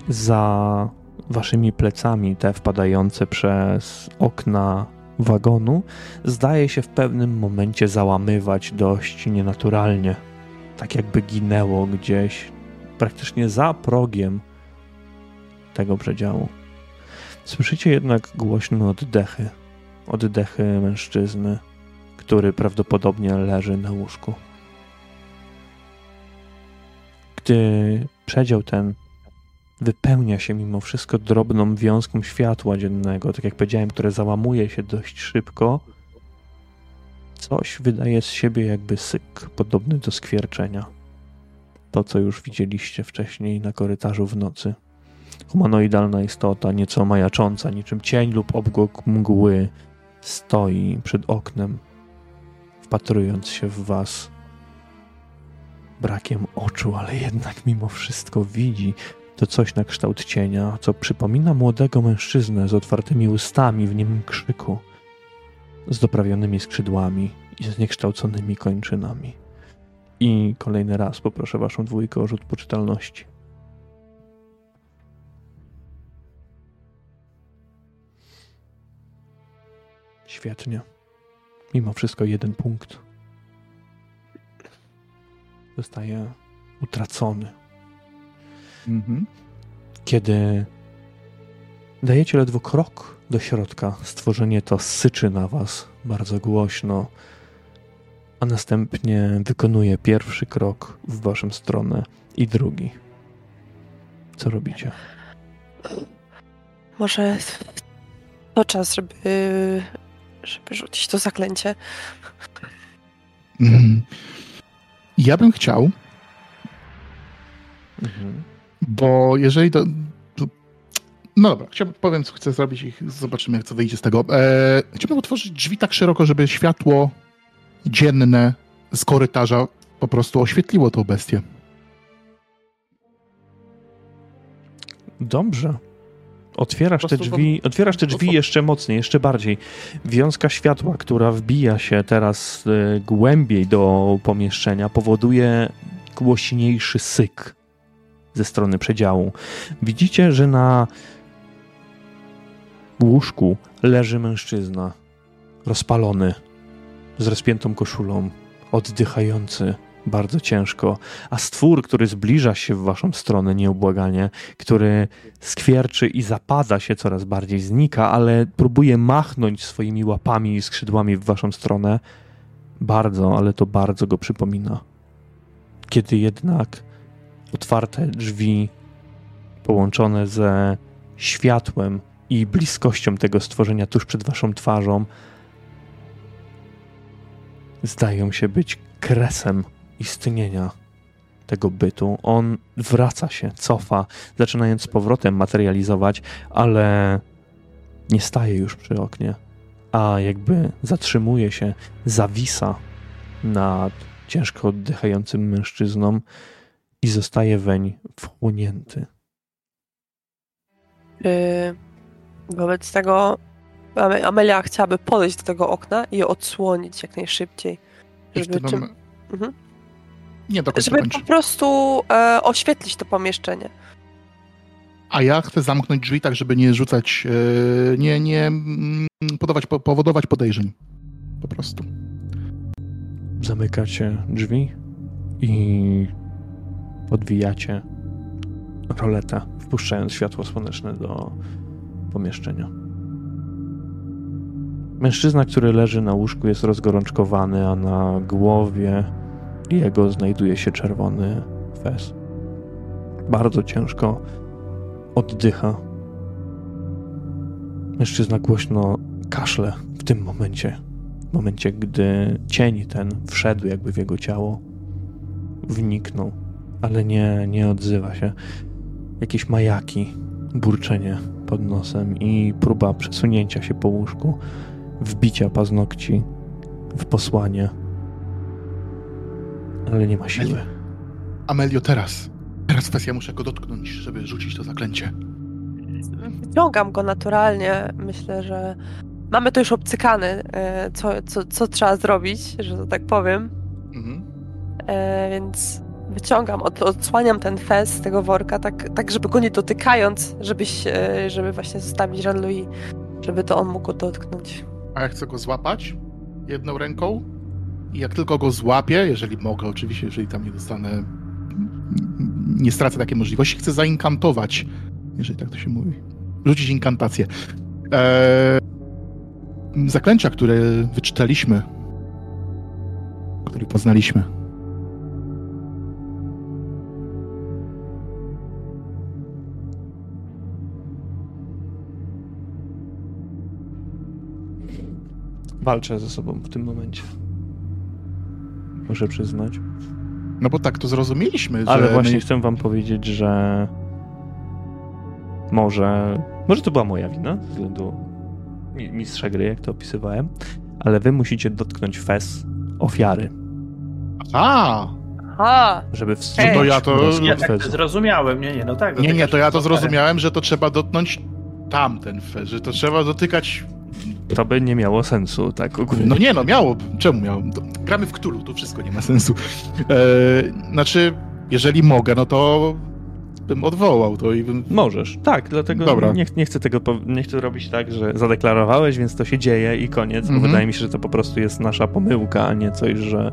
za waszymi plecami, te wpadające przez okna wagonu, zdaje się w pewnym momencie załamywać dość nienaturalnie. Tak jakby ginęło gdzieś praktycznie za progiem tego przedziału. Słyszycie jednak głośne oddechy. Oddechy mężczyzny, który prawdopodobnie leży na łóżku. Gdy przedział ten wypełnia się mimo wszystko drobną wiązką światła dziennego, tak jak powiedziałem, które załamuje się dość szybko, coś wydaje z siebie jakby syk, podobny do skwierczenia. To, co już widzieliście wcześniej na korytarzu w nocy. Humanoidalna istota, nieco majacząca, niczym cień lub obgłok mgły, stoi przed oknem, wpatrując się w was brakiem oczu, ale jednak mimo wszystko widzi to coś na kształt cienia, co przypomina młodego mężczyznę z otwartymi ustami w niemym krzyku, z doprawionymi skrzydłami i z niekształconymi kończynami. I kolejny raz poproszę waszą dwójkę o rzut poczytalności. Świetnie. Mimo wszystko jeden punkt zostaje utracony. Mhm. Kiedy dajecie ledwo krok do środka, stworzenie to syczy na was bardzo głośno, a następnie wykonuje pierwszy krok w waszą stronę i drugi. Co robicie? Może to czas, żeby, żeby rzucić to zaklęcie. Mhm. Ja bym chciał, Mhm. bo jeżeli to. to no dobra, chciałbym, powiem, co chcę zrobić i zobaczymy, jak co wyjdzie z tego. E, chciałbym otworzyć drzwi tak szeroko, żeby światło dzienne z korytarza po prostu oświetliło tą bestię. Dobrze. Otwierasz te drzwi, otwierasz te drzwi jeszcze mocniej, jeszcze bardziej. Wiązka światła, która wbija się teraz e, głębiej do pomieszczenia, powoduje głośniejszy syk ze strony przedziału. Widzicie, że na łóżku leży mężczyzna, rozpalony, z rozpiętą koszulą, oddychający bardzo ciężko, a stwór, który zbliża się w waszą stronę nieubłaganie, który skwierczy i zapada się coraz bardziej, znika, ale próbuje machnąć swoimi łapami i skrzydłami w waszą stronę. Bardzo, ale to bardzo go przypomina. Kiedy jednak otwarte drzwi połączone ze światłem i bliskością tego stworzenia tuż przed waszą twarzą zdają się być kresem istnienia tego bytu. On wraca się, cofa, zaczynając z powrotem materializować, ale nie staje już przy oknie, a jakby zatrzymuje się, zawisa nad ciężko oddychającym mężczyzną i zostaje weń wchłonięty. Yy, wobec tego Ame- Amelia chciałaby podejść do tego okna i je odsłonić jak najszybciej. Żeby, tym czym, mom- Mhm. Nie do końca żeby kończy. po prostu e, oświetlić to pomieszczenie. A ja chcę zamknąć drzwi tak, żeby nie rzucać, e, nie, nie mm, podawać, po- powodować podejrzeń. Po prostu. Zamykacie drzwi i podwijacie roletę, wpuszczając światło słoneczne do pomieszczenia. Mężczyzna, który leży na łóżku, jest rozgorączkowany, a na głowie jego znajduje się czerwony fez. Bardzo ciężko oddycha. Mężczyzna głośno kaszle w tym momencie. W momencie, gdy cień ten wszedł jakby w jego ciało, wniknął, ale nie, nie odzywa się. Jakieś majaki, burczenie pod nosem i próba przesunięcia się po łóżku, wbicia paznokci w posłanie. Ale nie ma siły. Amelio, teraz. Teraz kwestia, muszę go dotknąć, żeby rzucić to zaklęcie. Wyciągam go naturalnie. Myślę, że mamy to już obcykane, e, co, co, co trzeba zrobić, że to tak powiem. Mhm. E, więc wyciągam, od, odsłaniam ten fez z tego worka, tak, tak żeby go nie dotykając, żebyś, e, żeby właśnie zostawić Jean-Louis, żeby to on mógł go dotknąć. A ja chcę go złapać jedną ręką i jak tylko go złapię, jeżeli mogę oczywiście, jeżeli tam nie dostanę, nie stracę takiej możliwości, chcę zainkantować, jeżeli tak to się mówi, rzucić inkantację. Eee, zaklęcia, które wyczytaliśmy, które poznaliśmy. Walczę ze sobą w tym momencie. Muszę przyznać. No bo tak to zrozumieliśmy, Ale że właśnie my... chcę wam powiedzieć, że może, może to była moja wina ze względu mi- mistrza gry, jak to opisywałem, ale wy musicie dotknąć fez ofiary, A, Aha, żeby wstrzymać No to ja to- Ja tak to zrozumiałem, nie, nie, no tak. nie, nie, to ja to zrozumiałem, że to trzeba dotknąć tamten fez, że to trzeba dotykać To by nie miało sensu, tak ogólnie. No nie no, miało. Czemu miało? Gramy w Cthulhu, tu wszystko nie ma sensu. E, znaczy, jeżeli mogę, no to bym odwołał to i bym... Możesz, tak, dlatego Dobra. nie, nie chcę tego, nie chcę robić tak, że zadeklarowałeś, więc to się dzieje i koniec, bo Mhm. wydaje mi się, że to po prostu jest nasza pomyłka, a nie coś, że,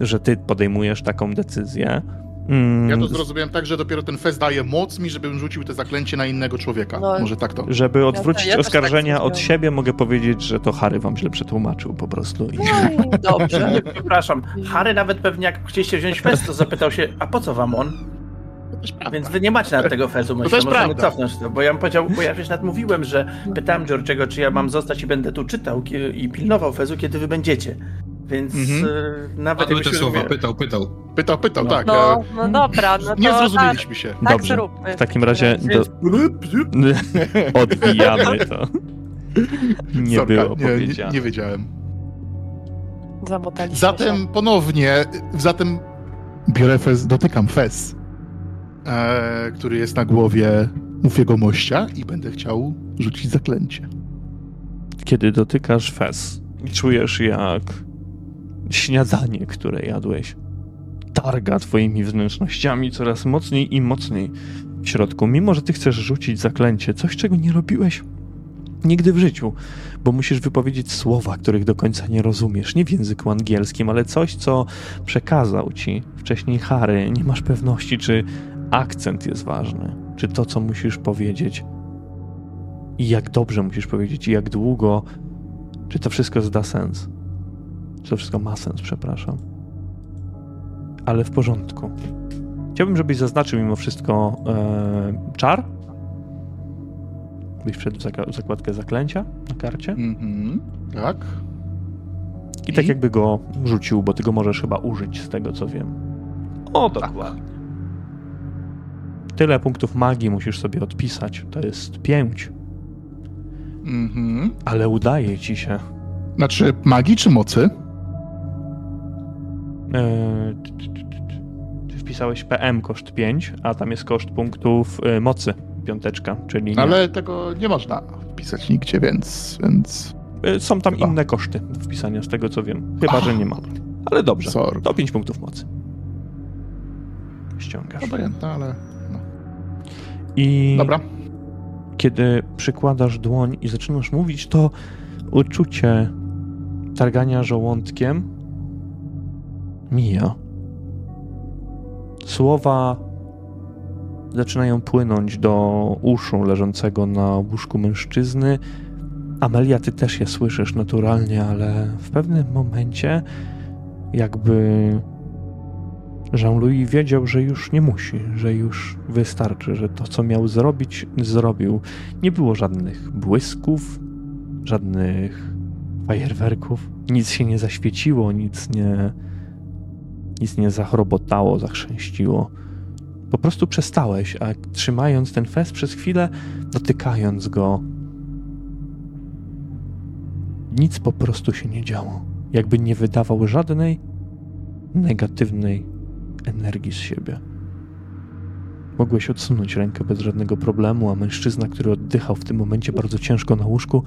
że ty podejmujesz taką decyzję. Mm, Ja to zrozumiałem tak, że dopiero ten fez daje moc mi, żebym rzucił te zaklęcie na innego człowieka. No. Może tak to. Żeby odwrócić ja też tak oskarżenia od zrozumiałam. siebie, mogę powiedzieć, że to Harry wam źle przetłumaczył po prostu. I... no dobrze. Nie, *laughs* Przepraszam, Harry nawet pewnie jak chcieliście wziąć fez, to zapytał się, a po co wam on? To. Więc wy nie macie nawet tego fezu, myślę, też możemy prawda. cofnąć to, bo ja bym powiedział, bo ja przecież nawet mówiłem, że pytałem George'ego, czy ja mam zostać i będę tu czytał i pilnował fezu, kiedy wy będziecie. Więc Mhm. e, nawet Padły te słowa, pytał, pytał. Pytał, pytał, No. tak. No, e, no dobra, no to nie tak, zrozumieliśmy się. tak Dobrze. zróbmy. W takim razie do... *laughs* odbijamy to. Nie Sorka, było nie, nie, powiedziane. nie wiedziałem. Zamotaliśmy się. Zatem ponownie, zatem biorę fez, dotykam fez, e, który jest na głowie Mufiego Mościa i będę chciał rzucić zaklęcie. Kiedy dotykasz fez i czujesz jak śniadanie, które jadłeś, targa twoimi wnętrznościami coraz mocniej i mocniej w środku, mimo że ty chcesz rzucić zaklęcie, coś czego nie robiłeś nigdy w życiu, bo musisz wypowiedzieć słowa, których do końca nie rozumiesz, nie w języku angielskim, ale coś, co przekazał ci wcześniej Harry. Nie masz pewności, czy akcent jest ważny, czy to, co musisz powiedzieć i jak dobrze musisz powiedzieć i jak długo, czy to wszystko zda sens. Czy to wszystko ma sens, przepraszam. Ale w porządku. Chciałbym, żebyś zaznaczył mimo wszystko e, czar. Byś wszedł w zakładkę zaklęcia na karcie. Mhm, tak. I tak I? jakby go rzucił, bo ty go możesz chyba użyć z tego, co wiem. O, dokładnie. Tyle punktów magii musisz sobie odpisać. To jest pięć. Mhm. Ale udaje ci się. Znaczy magii czy mocy? Eee, ty, wpisałeś PM koszt 5, a tam jest koszt punktów e, mocy piąteczka, czyli nie. Ale tego nie można wpisać nigdzie, więc... więc... E, są tam Chyba. inne koszty do wpisania, z tego co wiem. Chyba, Ach, że nie ma. Ale dobrze. Sorry. To 5 punktów mocy. Ściągasz. Obojętne, ale... No. I Dobra. kiedy przykładasz dłoń i zaczynasz mówić, to uczucie targania żołądkiem mija. Słowa zaczynają płynąć do uszu leżącego na łóżku mężczyzny. Amelia, ty też je słyszysz naturalnie, ale w pewnym momencie jakby Jean-Louis wiedział, że już nie musi, że już wystarczy, że to, co miał zrobić, zrobił. Nie było żadnych błysków, żadnych fajerwerków, nic się nie zaświeciło, nic nie, nic nie zachrobotało, zachrzęściło. Po prostu przestałeś, a trzymając ten fest przez chwilę, dotykając go, nic po prostu się nie działo. Jakby nie wydawał żadnej negatywnej energii z siebie. Mogłeś odsunąć rękę bez żadnego problemu, a mężczyzna, który oddychał w tym momencie bardzo ciężko na łóżku,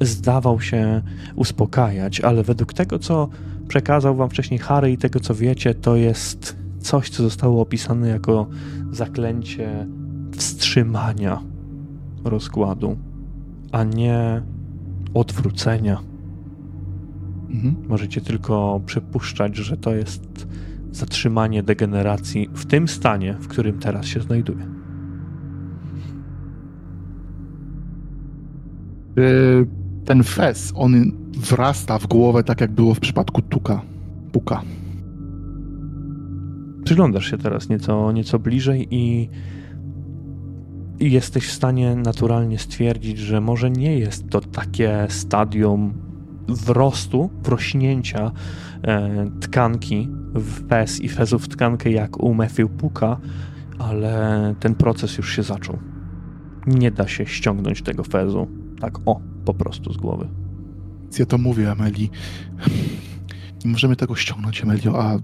zdawał się uspokajać, ale według tego, co przekazał wam wcześniej Harry i tego, co wiecie, to jest coś, co zostało opisane jako zaklęcie wstrzymania rozkładu, a nie odwrócenia. Mhm. Możecie tylko przypuszczać, że to jest zatrzymanie degeneracji w tym stanie, w którym teraz się znajduje. Ten fez, on wrasta w głowę tak jak było w przypadku Tuka. Puka. Przyglądasz się teraz nieco, nieco bliżej i, i jesteś w stanie naturalnie stwierdzić, że może nie jest to takie stadium wrostu, wrośnięcia e, tkanki w fez i fezów w tkankę jak u Matthew Puka, ale ten proces już się zaczął. Nie da się ściągnąć tego fezu tak o, po prostu z głowy. Ja to mówię, Ameli. Nie możemy tego ściągnąć, Emelio, a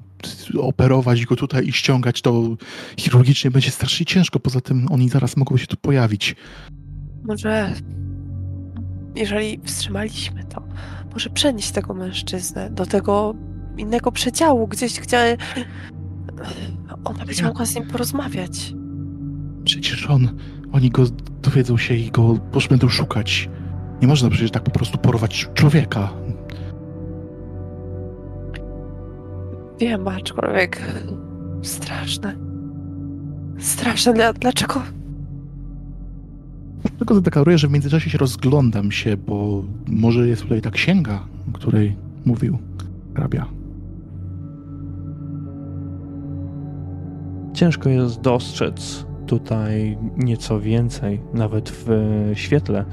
operować go tutaj i ściągać to chirurgicznie będzie strasznie ciężko. Poza tym oni zaraz mogą się tu pojawić. Może jeżeli wstrzymaliśmy to, może przenieść tego mężczyznę do tego innego przedziału, gdzieś, gdzie ona będzie mogła z nim porozmawiać. Przecież on, oni go dowiedzą się i go już będą szukać. Nie można przecież tak po prostu porwać człowieka. Wiem, aczkolwiek straszne. Straszne. Dla, dlaczego? Tylko zadeklaruję, że w międzyczasie się rozglądam się, bo może jest tutaj ta księga, o której mówił hrabia. Ciężko jest dostrzec tutaj nieco więcej, nawet w świetle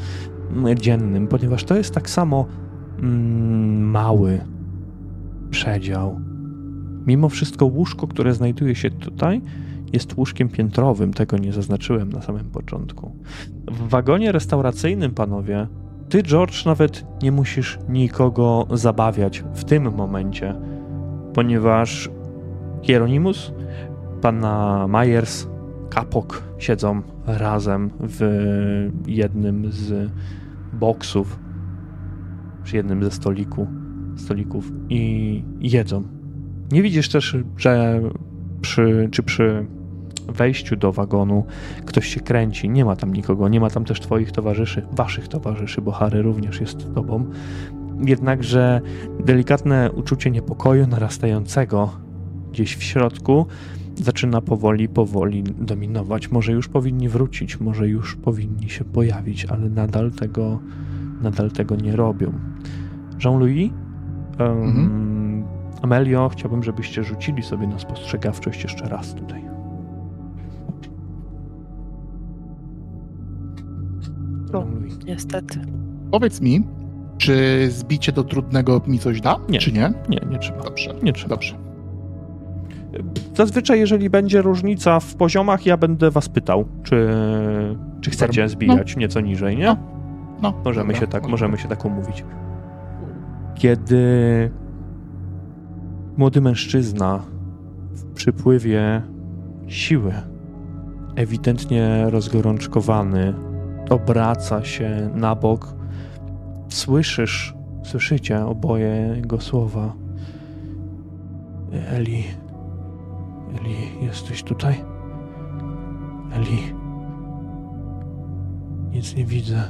dziennym, ponieważ to jest tak samo mm, mały przedział. Mimo wszystko łóżko, które znajduje się tutaj, jest łóżkiem piętrowym. Tego nie zaznaczyłem na samym początku. W wagonie restauracyjnym, panowie, ty, George, nawet nie musisz nikogo zabawiać w tym momencie, ponieważ Hieronymus, panna Myers, Kapok siedzą razem w jednym z boksów, przy jednym ze stoliku, stolików i jedzą. Nie widzisz też, że przy, czy przy wejściu do wagonu ktoś się kręci. Nie ma tam nikogo, nie ma tam też twoich towarzyszy, waszych towarzyszy, bo Harry również jest tobą. Jednakże delikatne uczucie niepokoju narastającego gdzieś w środku zaczyna powoli, powoli dominować. Może już powinni wrócić, może już powinni się pojawić, ale nadal tego, nadal tego nie robią. Jean-Louis, um, Mhm. Amelio, chciałbym, żebyście rzucili sobie na spostrzegawczość jeszcze raz tutaj. No. Jean-Louis. Niestety. Powiedz mi, czy zbicie do trudnego mi coś da, Nie. czy nie? Nie, nie trzeba. Dobrze, Nie trzeba. dobrze. Zazwyczaj, jeżeli będzie różnica w poziomach, ja będę was pytał, czy, czy chcecie zbijać nieco niżej, nie? No. No, Możemy dobra, się tak, możemy się tak umówić. Kiedy młody mężczyzna w przypływie siły, ewidentnie rozgorączkowany, obraca się na bok, słyszysz, słyszycie oboje jego słowa. Eli, Eli, jesteś tutaj? Eli, nic nie widzę.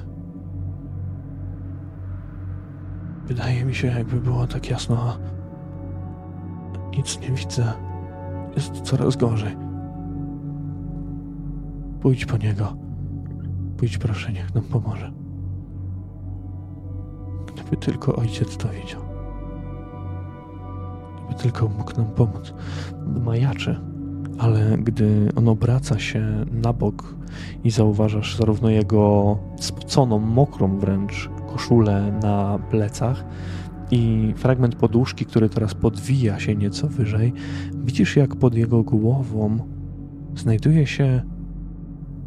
Wydaje mi się, jakby było tak jasno, a nic nie widzę. Jest coraz gorzej. Pójdź po niego. Pójdź proszę, niech nam pomoże. Gdyby tylko ojciec to widział. Gdyby tylko mógł nam pomóc. Majaczy, ale gdy on obraca się na bok i zauważasz zarówno jego spoconą, mokrą wręcz koszulę na plecach i fragment poduszki, który teraz podwija się nieco wyżej, widzisz jak pod jego głową znajduje się,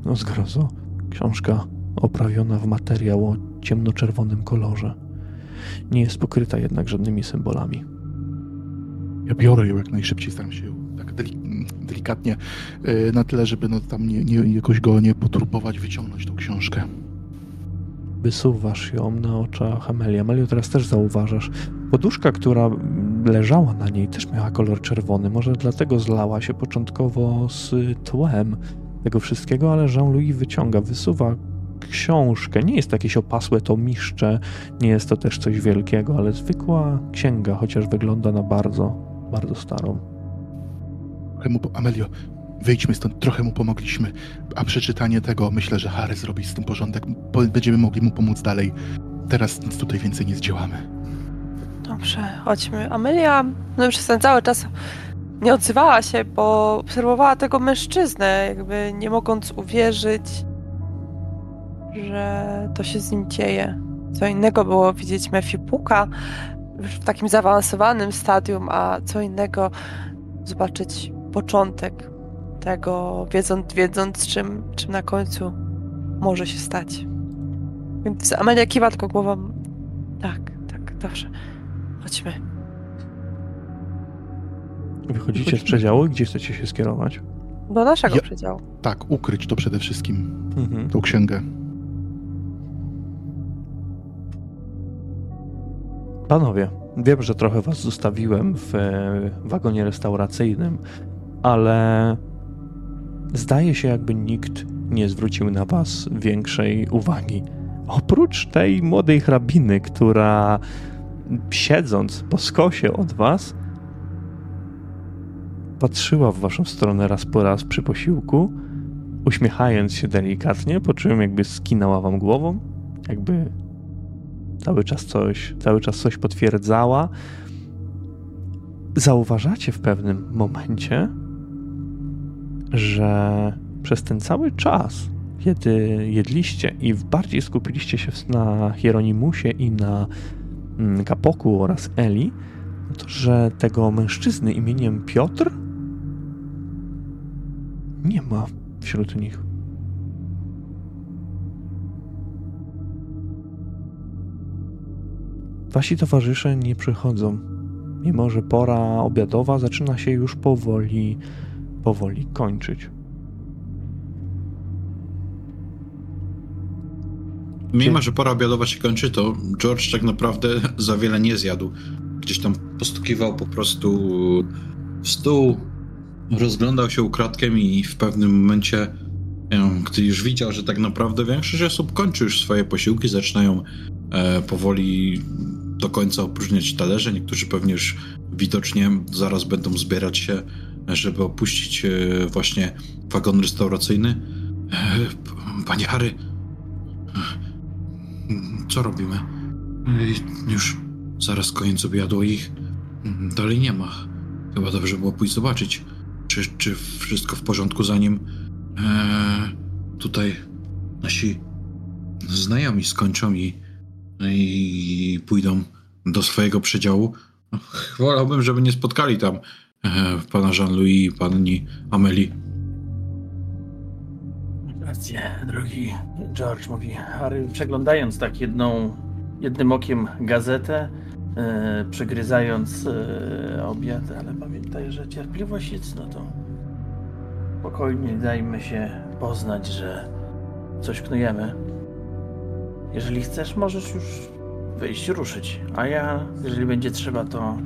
no zgrozo, książka oprawiona w materiał o ciemnoczerwonym kolorze. Nie jest pokryta jednak żadnymi symbolami. Ja biorę ją jak najszybciej, staram się ją tak deli- delikatnie, yy, na tyle, żeby no, tam nie, nie, jakoś go nie poturbować, wyciągnąć tą książkę. Wysuwasz ją na oczach Amelii. Amelio, teraz też zauważasz. Poduszka, która leżała na niej, też miała kolor czerwony. Może dlatego zlała się początkowo z tłem tego wszystkiego, ale Jean-Louis wyciąga, wysuwa książkę. Nie jest to jakieś opasłe tomiszcze, nie jest to też coś wielkiego, ale zwykła księga, chociaż wygląda na bardzo, bardzo starą. Amelio, wyjdźmy stąd, trochę mu pomogliśmy, a przeczytanie tego myślę, że Harry zrobi z tym porządek. Będziemy mogli mu pomóc dalej. Teraz nic tutaj więcej nie zdziałamy. Dobrze, chodźmy. Amelia no przez ten cały czas nie odzywała się, bo obserwowała tego mężczyznę, jakby nie mogąc uwierzyć, że to się z nim dzieje. Co innego było widzieć Matthew Puka w takim zaawansowanym stadium, a co innego zobaczyć początek tego, wiedząc, wiedząc czym, czym na końcu może się stać. Więc Amelia kiwa tylko głową. Tak, tak, dobrze. Chodźmy. Wychodzicie z przedziału i gdzie chcecie się skierować? Do naszego Ja- przedziału. Tak, ukryć to przede wszystkim, Mhm. tą księgę. Panowie, wiem, że trochę was zostawiłem w e, wagonie restauracyjnym, ale zdaje się, jakby nikt nie zwrócił na was większej uwagi. Oprócz tej młodej hrabiny, która siedząc po skosie od was, patrzyła w waszą stronę raz po raz przy posiłku, uśmiechając się delikatnie, po czym jakby skinęła wam głową, jakby cały czas coś, cały czas coś potwierdzała. Zauważacie w pewnym momencie, że przez ten cały czas, kiedy jedliście i bardziej skupiliście się na Hieronimusie i na mm, Kapoku oraz Eli, to że tego mężczyzny imieniem Piotr nie ma wśród nich. Wasi towarzysze nie przychodzą, mimo że pora obiadowa zaczyna się już powoli, powoli kończyć. Mimo, że pora obiadowa się kończy, to George tak naprawdę za wiele nie zjadł. Gdzieś tam postukiwał po prostu w stół, rozglądał się ukradkiem i w pewnym momencie, em, gdy już widział, że tak naprawdę większość osób kończy już swoje posiłki, zaczynają e, powoli do końca opróżniać talerze. Niektórzy pewnie już widocznie zaraz będą zbierać się, żeby opuścić e, właśnie wagon restauracyjny. E, Panie Harry, co robimy? Już zaraz koniec obiadu ich dalej nie ma. Chyba dobrze było pójść zobaczyć, czy, czy wszystko w porządku, zanim e, tutaj nasi znajomi skończą i, i pójdą do swojego przedziału. Wolałbym, żeby nie spotkali tam e, pana Jean-Louis i pani Amelie. Rację, drogi George, mówi Harry, przeglądając tak jedną, jednym okiem gazetę, e, przegryzając e, obiad, ale pamiętaj, że cierpliwość jest, no to spokojnie dajmy się poznać, że coś knujemy. Jeżeli chcesz, możesz już wyjść, ruszyć, a ja, jeżeli będzie trzeba, to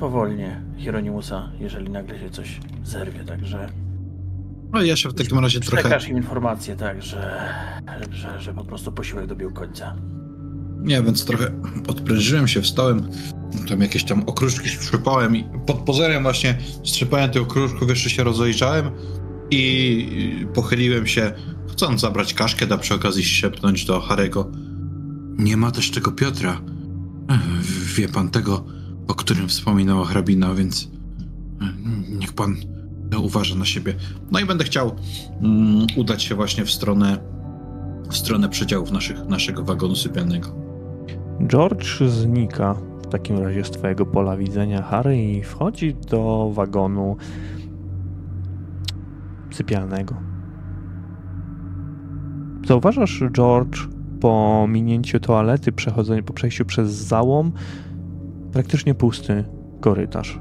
powolnie Hieronimusa, jeżeli nagle się coś zerwie, także... No ja się w takim razie trochę... Przekaż im informację, tak, że, że, że po prostu posiłek dobił końca. Nie, więc trochę odprężyłem się, wstałem, tam jakieś tam okruszki strzepałem i pod pozorem właśnie strzepałem tych okruszków, jeszcze się rozejrzałem i pochyliłem się, chcąc zabrać kaszkę, da przy okazji szepnąć do Harego. Nie ma też tego Piotra. Wie pan tego, o którym wspominała hrabina, więc e, niech pan uważa na siebie. No i będę chciał mm, udać się właśnie w stronę w stronę przedziałów naszych, naszego wagonu sypialnego. George znika w takim razie z twojego pola widzenia Harry i wchodzi do wagonu sypialnego. Zauważasz, George, po minięciu toalety, po przejściu przez załom, praktycznie pusty korytarz.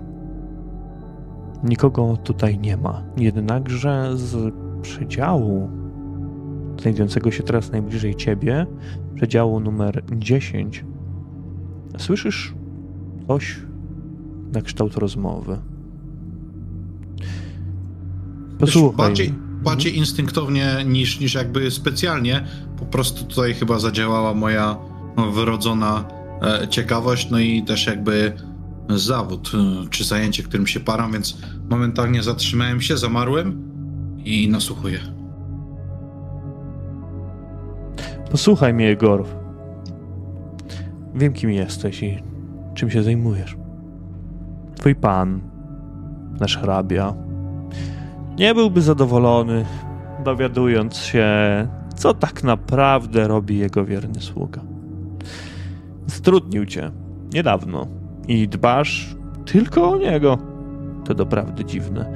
Nikogo tutaj nie ma. Jednakże z przedziału, znajdującego się teraz najbliżej ciebie, przedziału numer 10, słyszysz coś na kształt rozmowy. Posłuchaj. Bardziej, bardziej instynktownie niż, niż jakby specjalnie. Po prostu tutaj chyba zadziałała moja wyrodzona e, ciekawość, no i też jakby zawód e, czy zajęcie, którym się param, więc momentalnie zatrzymałem się, zamarłem i nasłuchuję. Posłuchaj mnie, Egor. Wiem, kim jesteś i czym się zajmujesz. Twój pan, nasz hrabia, nie byłby zadowolony, dowiadując się, co tak naprawdę robi jego wierny sługa. Strudnił cię niedawno i dbasz tylko o niego. To doprawdy dziwne.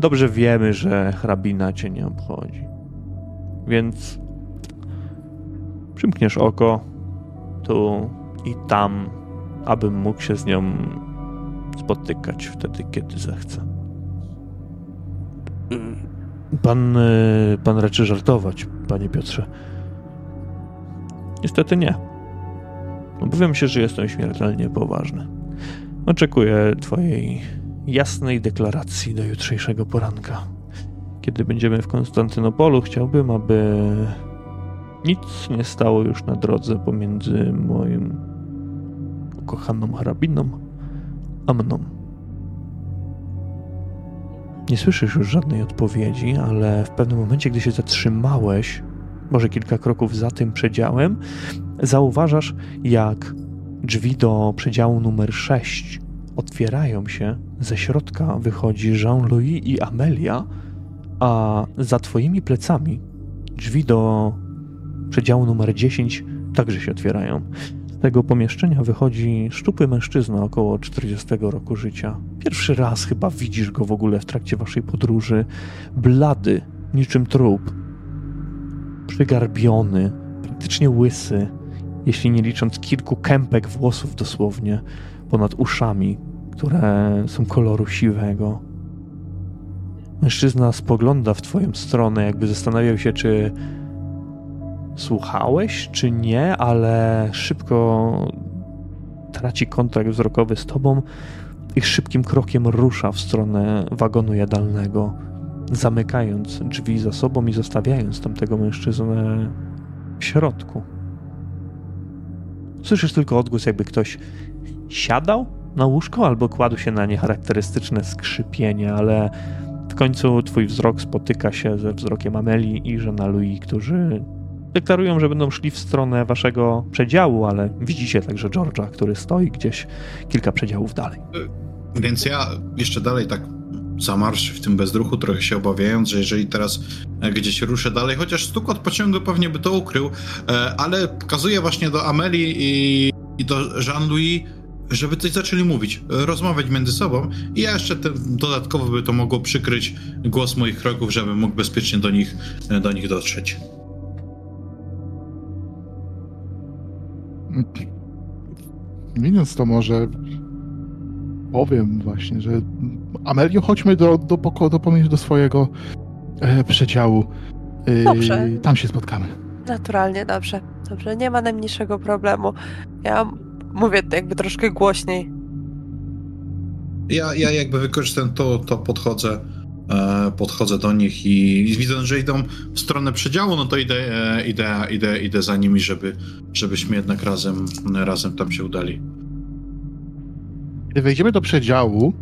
Dobrze wiemy, że hrabina cię nie obchodzi. Więc przymkniesz oko tu i tam, abym mógł się z nią spotykać wtedy, kiedy zechce. Pan, y, pan raczy żartować, panie Piotrze. Niestety nie. Obawiam się, że jestem śmiertelnie poważny. Oczekuję twojej jasnej deklaracji do jutrzejszego poranka. Kiedy będziemy w Konstantynopolu, chciałbym, aby nic nie stało już na drodze pomiędzy moim ukochaną hrabiną a mną. Nie słyszysz już żadnej odpowiedzi, ale w pewnym momencie, gdy się zatrzymałeś, może kilka kroków za tym przedziałem, zauważasz, jak drzwi do przedziału numer 6 otwierają się, ze środka wychodzi Jean-Louis i Amelia, a za twoimi plecami drzwi do przedziału numer 10 także się otwierają. Tego pomieszczenia wychodzi szczupły mężczyzna około 40 roku życia. Pierwszy raz chyba widzisz go w ogóle w trakcie waszej podróży. Blady, niczym trup. Przygarbiony, praktycznie łysy, jeśli nie licząc kilku kępek włosów dosłownie ponad uszami, które są koloru siwego. Mężczyzna spogląda w twoją stronę, jakby zastanawiał się, czy słuchałeś, czy nie, ale szybko traci kontakt wzrokowy z tobą i szybkim krokiem rusza w stronę wagonu jadalnego, zamykając drzwi za sobą i zostawiając tamtego mężczyznę w środku. Słyszysz tylko odgłos, jakby ktoś siadał na łóżko albo kładł się na niecharakterystyczne skrzypienie, ale w końcu twój wzrok spotyka się ze wzrokiem Ameli i Żena Louis, którzy deklarują, że będą szli w stronę waszego przedziału, ale widzicie także George'a, który stoi gdzieś kilka przedziałów dalej. Więc ja jeszcze dalej tak zamarsz w tym bezruchu, trochę się obawiając, że jeżeli teraz e, gdzieś ruszę dalej, chociaż stukot pociągu pewnie by to ukrył, e, ale pokazuję właśnie do Amelii i, i do Jean-Louis, żeby coś zaczęli mówić, rozmawiać między sobą i ja jeszcze te, dodatkowo by to mogło przykryć głos moich kroków, żebym mógł bezpiecznie do nich, do nich dotrzeć. Mówiąc to może powiem właśnie, że Amelio, chodźmy do, do pokoju, do, pomiędzy do swojego e, przedziału. E, Dobrze. Tam się spotkamy. Naturalnie, dobrze. Dobrze, nie ma najmniejszego problemu. Ja mówię to jakby troszkę głośniej. Ja, ja jakby wykorzystam to, to podchodzę, podchodzę do nich i, widząc, że idą w stronę przedziału, no to idę, e, idę, idę, idę za nimi, żeby, żebyśmy jednak razem, razem tam się udali. Kiedy wejdziemy do przedziału,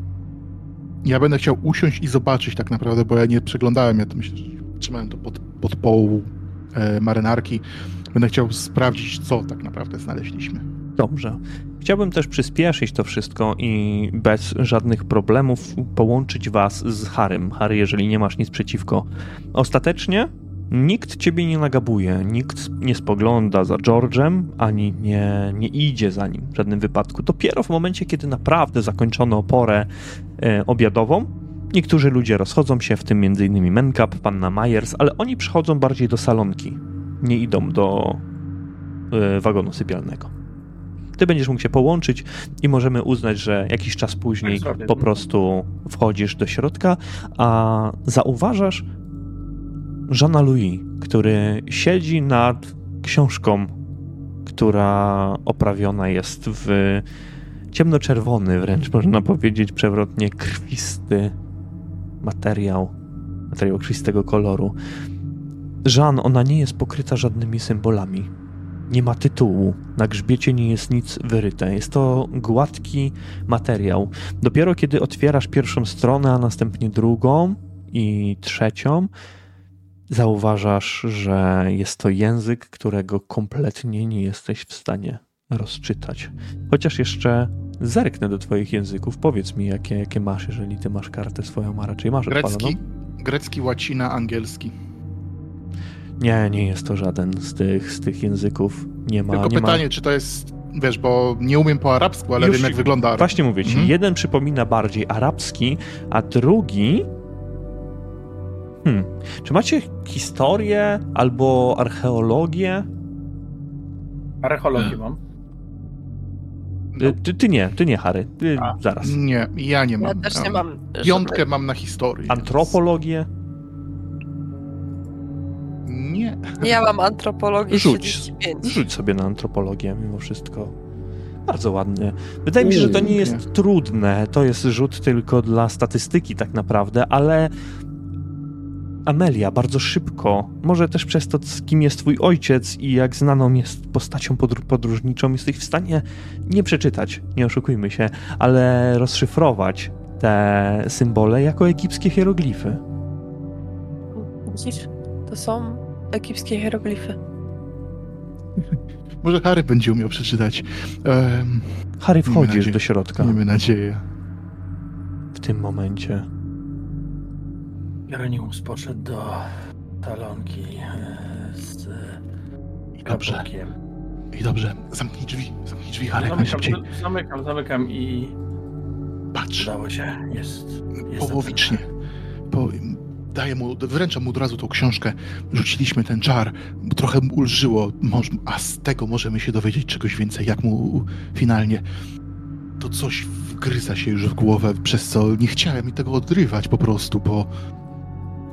ja będę chciał usiąść i zobaczyć tak naprawdę, bo ja nie przeglądałem, ja to myślę, że trzymałem to pod, pod połu e, marynarki. Będę chciał sprawdzić, co tak naprawdę znaleźliśmy. Dobrze. Chciałbym też przyspieszyć to wszystko i bez żadnych problemów połączyć was z Harrym. Harry, jeżeli nie masz nic przeciwko. Ostatecznie nikt ciebie nie nagabuje, nikt nie spogląda za George'em, ani nie, nie idzie za nim w żadnym wypadku. Dopiero w momencie, kiedy naprawdę zakończono porę e, obiadową, niektórzy ludzie rozchodzą się, w tym m.in. Menkap, panna Myers, ale oni przychodzą bardziej do salonki. Nie idą do e, wagonu sypialnego. Ty będziesz mógł się połączyć i możemy uznać, że jakiś czas później po prostu wchodzisz do środka, a zauważasz Żana Louis, który siedzi nad książką, która oprawiona jest w ciemnoczerwony, wręcz można powiedzieć przewrotnie krwisty materiał, materiał krwistego koloru. Żan, ona nie jest pokryta żadnymi symbolami. Nie ma tytułu, na grzbiecie nie jest nic wyryte. Jest to gładki materiał. Dopiero kiedy otwierasz pierwszą stronę, a następnie drugą i trzecią, zauważasz, że jest to język, którego kompletnie nie jesteś w stanie rozczytać. Chociaż jeszcze zerknę do Twoich języków. Powiedz mi, jakie, jakie masz, jeżeli Ty masz kartę swoją, a raczej masz Grecki, odpaloną. grecki, łacina, angielski. Nie, nie jest to żaden z tych, z tych języków. Nie ma. Tylko nie pytanie, ma... czy to jest, wiesz, bo nie umiem po arabsku, ale Już- wiem jak wygląda arab. Właśnie mówię ci, Mhm. jeden przypomina bardziej arabski, a drugi. Hmm. Czy macie historię albo archeologię? Archeologię mam. Ty, ty, ty nie, ty nie, Harry. Ty A. zaraz. Nie, ja nie Ja mam. też nie mam. Piątkę żadnej- mam na historię. więc- Antropologię? Nie. Ja mam antropologię Rzuć. 35. Rzuć sobie na antropologię mimo wszystko. Bardzo ładnie. Wydaje mi się, że to nie jest trudne. To jest rzut tylko dla statystyki tak naprawdę, ale Amelia bardzo szybko, może też przez to, z kim jest twój ojciec i jak znaną jest postacią podr- podróżniczą, jesteś w stanie nie przeczytać, nie oszukujmy się, ale rozszyfrować te symbole jako egipskie hieroglify. Widzisz? To są egipskie hieroglify. Może Harry będzie umiał przeczytać. Um, Harry, wchodzisz nadzieję. do środka miejmy nadzieję. w tym momencie. Jeronimus podszedł do salonki e, z I dobrze, kapukiem. i dobrze. Zamknij drzwi, zamknij drzwi, Harry, najszybciej. Zamykam, zamykam, zamykam i Patrz, udało się. Jest. jest połowicznie. Po, daję mu, wręczam mu od razu tą książkę. Rzuciliśmy ten czar, trochę mu ulżyło, a z tego możemy się dowiedzieć czegoś więcej, jak mu finalnie to coś wgryza się już w głowę, przez co nie chciałem mi tego odrywać po prostu, bo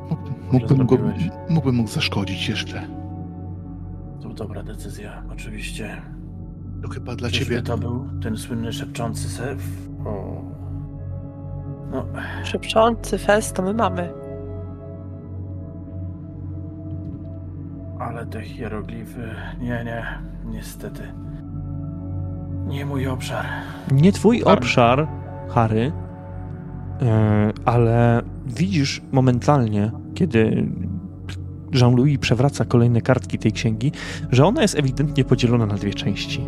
mógł- mógłbym, go, mógłbym mu zaszkodzić jeszcze. To dobra decyzja, oczywiście. To chyba dla Czyżby ciebie. to był ten słynny szepczący sef? O. No, Szepczący fest to my mamy. Ale te hieroglify. Nie, nie, niestety. Nie mój obszar. Nie twój Harry. obszar, Harry, e, ale widzisz momentalnie, kiedy Jean-Louis przewraca kolejne kartki tej księgi, że ona jest ewidentnie podzielona na dwie części.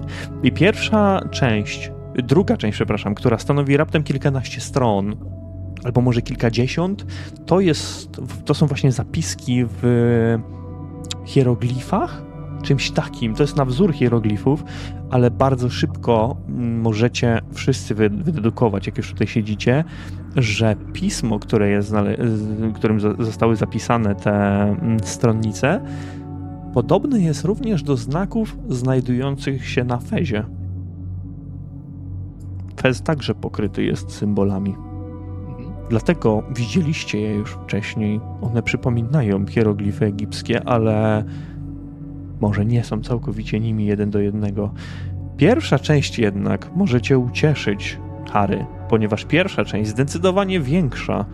I pierwsza część, druga część, przepraszam, która stanowi raptem kilkanaście stron, albo może kilkadziesiąt, to jest, to są właśnie zapiski w hieroglifach, czymś takim. To jest na wzór hieroglifów, ale bardzo szybko mm, możecie wszyscy wy- wydedukować, jak już tutaj siedzicie, że pismo, które jest, którym zo- zostały zapisane te mm, stronnice, podobne jest również do znaków znajdujących się na fezie. Fez także pokryty jest symbolami. Dlatego widzieliście je już wcześniej. One przypominają hieroglify egipskie, ale może nie są całkowicie nimi jeden do jednego. Pierwsza część jednak może cię ucieszyć, Harry, ponieważ pierwsza część, zdecydowanie większa,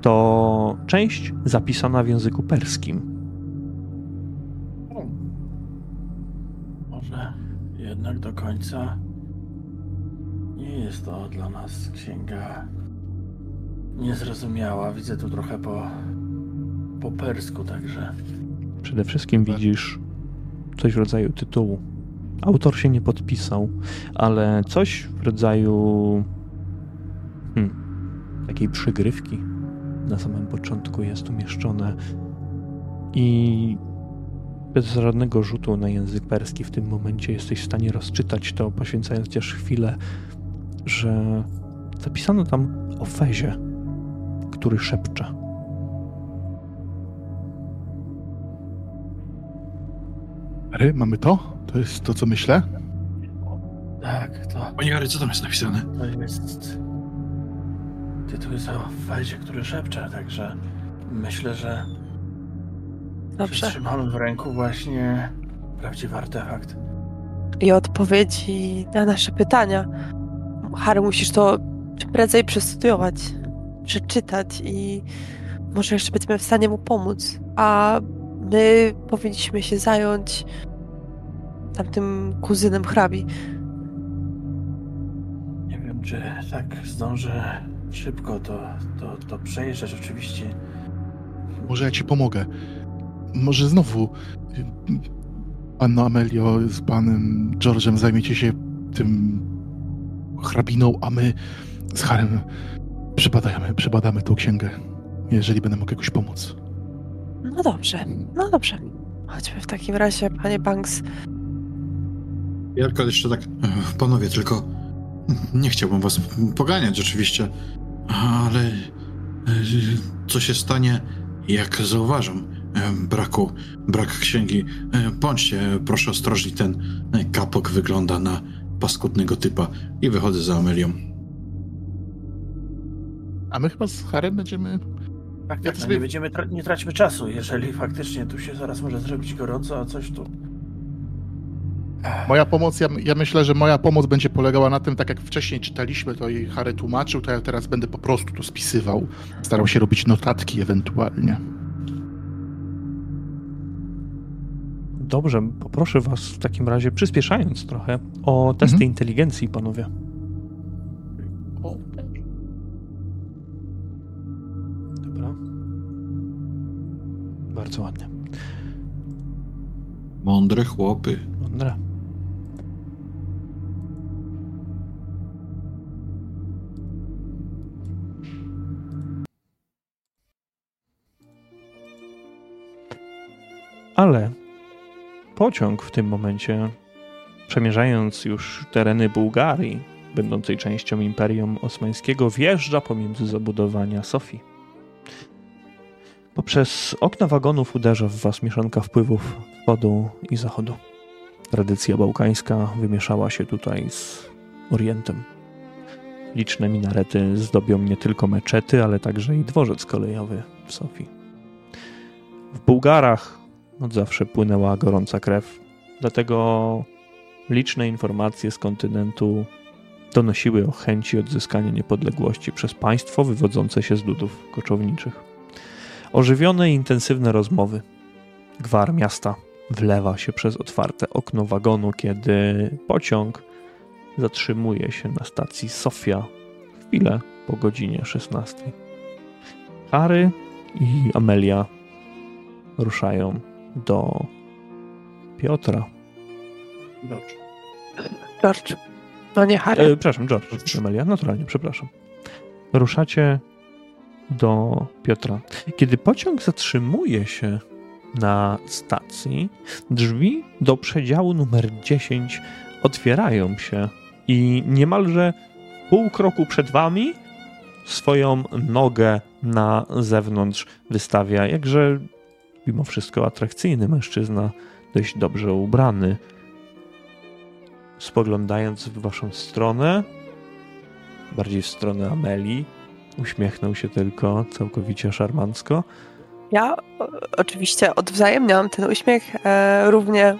to część zapisana w języku perskim. Może jednak do końca nie jest to dla nas księga niezrozumiała. Widzę tu trochę po, po persku także. Przede wszystkim widzisz coś w rodzaju tytułu. Autor się nie podpisał, ale coś w rodzaju hmm, takiej przygrywki na samym początku jest umieszczone i bez żadnego rzutu na język perski w tym momencie jesteś w stanie rozczytać to, poświęcając chociaż chwilę, że zapisano tam o Fezie, który szepcze. Harry, mamy to? To jest to, co myślę? Tak, to, Panie Harry, co tam jest napisane? to jest. Tytuł jest o fezie, który szepcze, także myślę, że Dobrze. Trzymamy w ręku właśnie prawdziwy artefakt. I odpowiedzi na nasze pytania. Harry, musisz to prędzej przestudiować, przeczytać i może jeszcze będziemy w stanie mu pomóc. A my powinniśmy się zająć tamtym kuzynem hrabi. Nie wiem, czy tak zdążę szybko to, to, to przejrzeć. Oczywiście Może ja ci pomogę. Może znowu panno Amelio z panem George'em zajmiecie się tym hrabiną, a my z Harem przebadamy, przebadamy tą księgę, jeżeli będę mógł jakoś pomóc. No dobrze, no dobrze. Chodźmy w takim razie, panie Banks. Jarko, jeszcze tak, e, panowie, tylko nie chciałbym was poganiać oczywiście, ale e, co się stanie, jak zauważam e, braku, brak księgi, bądźcie proszę ostrożni, ten kapok wygląda na paskudnego typa i wychodzę za Amelią. A my chyba z Harem będziemy... tak, Ja tak, no sobie- nie, będziemy tra- nie traćmy czasu, jeżeli faktycznie tu się zaraz może zrobić gorąco, a coś tu... Moja pomoc, ja, ja myślę, że moja pomoc będzie polegała na tym, tak jak wcześniej czytaliśmy, to i Harry tłumaczył, to ja teraz będę po prostu to spisywał. Starał się robić notatki ewentualnie. Dobrze, poproszę was w takim razie, przyspieszając trochę, o testy Mhm. inteligencji, panowie. Bardzo ładnie. Mądre chłopy. Mądre. Ale pociąg w tym momencie, przemierzając już tereny Bułgarii, będącej częścią Imperium Osmańskiego, wjeżdża pomiędzy zabudowania Sofii. Poprzez okna wagonów uderza w was mieszanka wpływów wschodu i zachodu. Tradycja bałkańska wymieszała się tutaj z Orientem. Liczne minarety zdobią nie tylko meczety, ale także i dworzec kolejowy w Sofii. W Bułgarach od zawsze płynęła gorąca krew, dlatego liczne informacje z kontynentu donosiły o chęci odzyskania niepodległości przez państwo wywodzące się z ludów koczowniczych. Ożywione i intensywne rozmowy. Gwar miasta wlewa się przez otwarte okno wagonu, kiedy pociąg zatrzymuje się na stacji Sofia chwilę po godzinie 16. Harry i Amelia ruszają do Piotra. Dobrze. George. No nie Harry. E, przepraszam, George. Amelia, naturalnie, przepraszam. Ruszacie do Piotra. Kiedy pociąg zatrzymuje się na stacji, drzwi do przedziału numer 10 otwierają się i niemalże pół kroku przed wami swoją nogę na zewnątrz wystawia jakże mimo wszystko atrakcyjny mężczyzna, dość dobrze ubrany. Spoglądając w waszą stronę, bardziej w stronę Ameli, uśmiechnął się tylko całkowicie szarmancko. Ja o, oczywiście odwzajemniam ten uśmiech e, równie,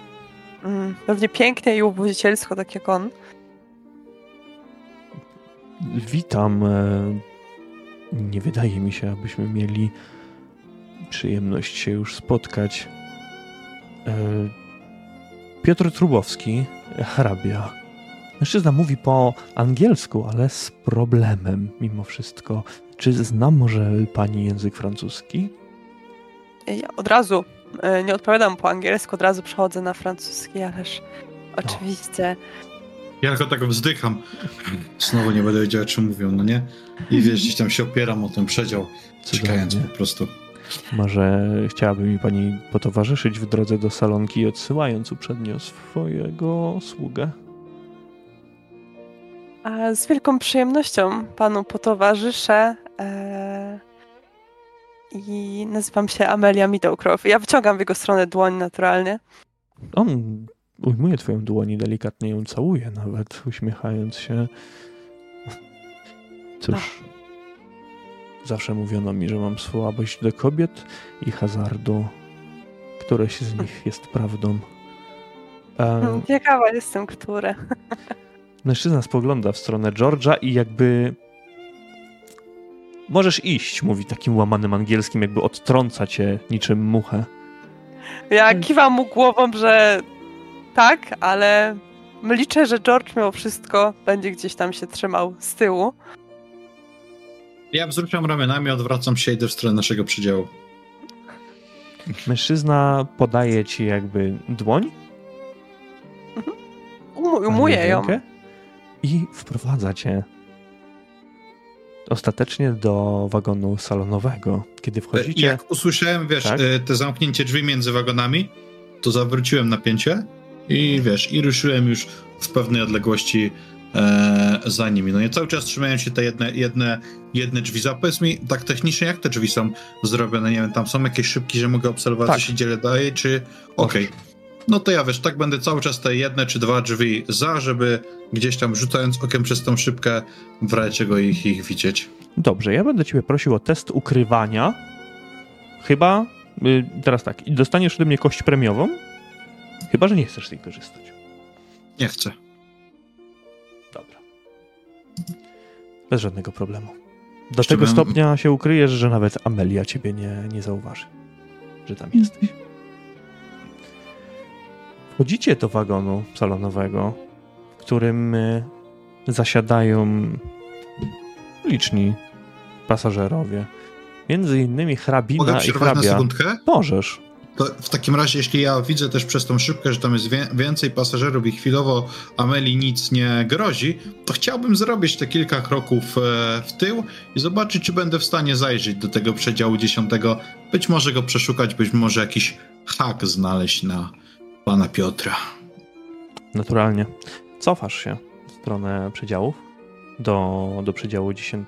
mm, równie pięknie i uwodzicielsko, tak jak on. Witam. e, Nie wydaje mi się, abyśmy mieli przyjemność się już spotkać. E, Piotr Trubowski, hrabia. Mężczyzna mówi po angielsku, ale z problemem mimo wszystko. Czy zna może pani język francuski? Ja od razu e, nie odpowiadam po angielsku, od razu przechodzę na francuski, ależ oczywiście. Ja tylko tak wzdycham. Znowu nie będę wiedział, o czym mówią, no nie? I wiesz, gdzieś tam się opieram o ten przedział, czekając Cudownie. po prostu. Może chciałaby mi pani potowarzyszyć w drodze do salonki, odsyłając uprzednio swojego sługę? A z wielką przyjemnością panu potowarzyszę. E, I nazywam się Amelia Meadowcroft. Ja wyciągam w jego stronę dłoń naturalnie. On ujmuje twoją dłoń i delikatnie ją całuje nawet, uśmiechając się. Cóż, zawsze mówiono mi, że mam słabość do kobiet i hazardu. któreś z nich jest prawdą. Um, Ciekawa jestem, które. *laughs* mężczyzna spogląda w stronę George'a i jakby możesz iść, mówi takim łamanym angielskim, jakby odtrąca cię niczym muchę. Ja kiwam mu głową, że tak, ale liczę, że George mimo wszystko będzie gdzieś tam się trzymał z tyłu. Ja wzruszam ramionami, odwracam się i idę w stronę naszego przedziału. Mężczyzna podaje ci jakby dłoń. Ujmuję ją. rękę I wprowadza cię ostatecznie do wagonu salonowego. Kiedy wchodzicie... Jak usłyszałem, wiesz, Tak? e, te zamknięcie drzwi między wagonami, to zawróciłem napięcie i wiesz, i ruszyłem już w pewnej odległości e, za nimi. No i cały czas trzymają się te jedne, jedne, jedne drzwi. Za powiedz mi, tak technicznie, jak te drzwi są zrobione? Nie wiem, tam są jakieś szybki, że mogę obserwować, Tak. co się dzieje dalej, czy... Okej. No to ja wiesz, tak będę cały czas te jedne czy dwa drzwi za, żeby gdzieś tam rzucając okiem przez tą szybkę w razie czego ich, ich widzieć. Dobrze, ja będę ciebie prosił o test ukrywania. Chyba, y, teraz tak, i dostaniesz ode mnie kość premiową, chyba, że nie chcesz z niej korzystać. Nie chcę. Dobra. Bez żadnego problemu. Do tego bym- stopnia się ukryjesz, że nawet Amelia ciebie nie, nie zauważy, że tam jesteś. Wchodzicie do wagonu salonowego, w którym y, zasiadają liczni pasażerowie. Między innymi Mogę hrabina i przerwać na hrabia. sekundkę? Możesz. To w takim razie, jeśli ja widzę też przez tą szybkę, że tam jest wie, więcej pasażerów i chwilowo Ameli nic nie grozi, to chciałbym zrobić te kilka kroków e, w tył i zobaczyć, czy będę w stanie zajrzeć do tego przedziału dziesiątego. Być może go przeszukać, być może jakiś hak znaleźć na pana Piotra. Naturalnie. Cofasz się w stronę przedziałów, do, do przedziału 10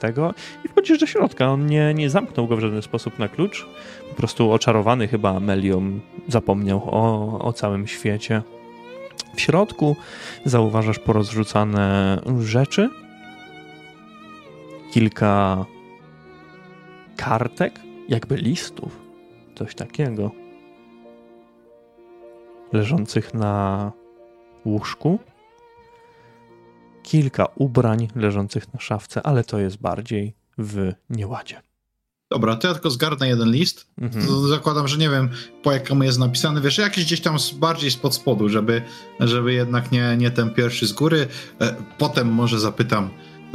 i wchodzisz do środka. On nie, nie zamknął go w żaden sposób na klucz. Po prostu oczarowany chyba Amelią zapomniał o, o całym świecie. W środku zauważasz porozrzucane rzeczy, kilka kartek, jakby listów, coś takiego, leżących na łóżku, kilka ubrań leżących na szafce, ale to jest bardziej w nieładzie. Dobra, to ja tylko zgarnę jeden list. Mhm. Zakładam, że nie wiem, po jakiemu jest napisany, wiesz, jakiś gdzieś tam bardziej spod spodu, żeby, żeby jednak nie, nie ten pierwszy z góry. E, Potem może zapytam,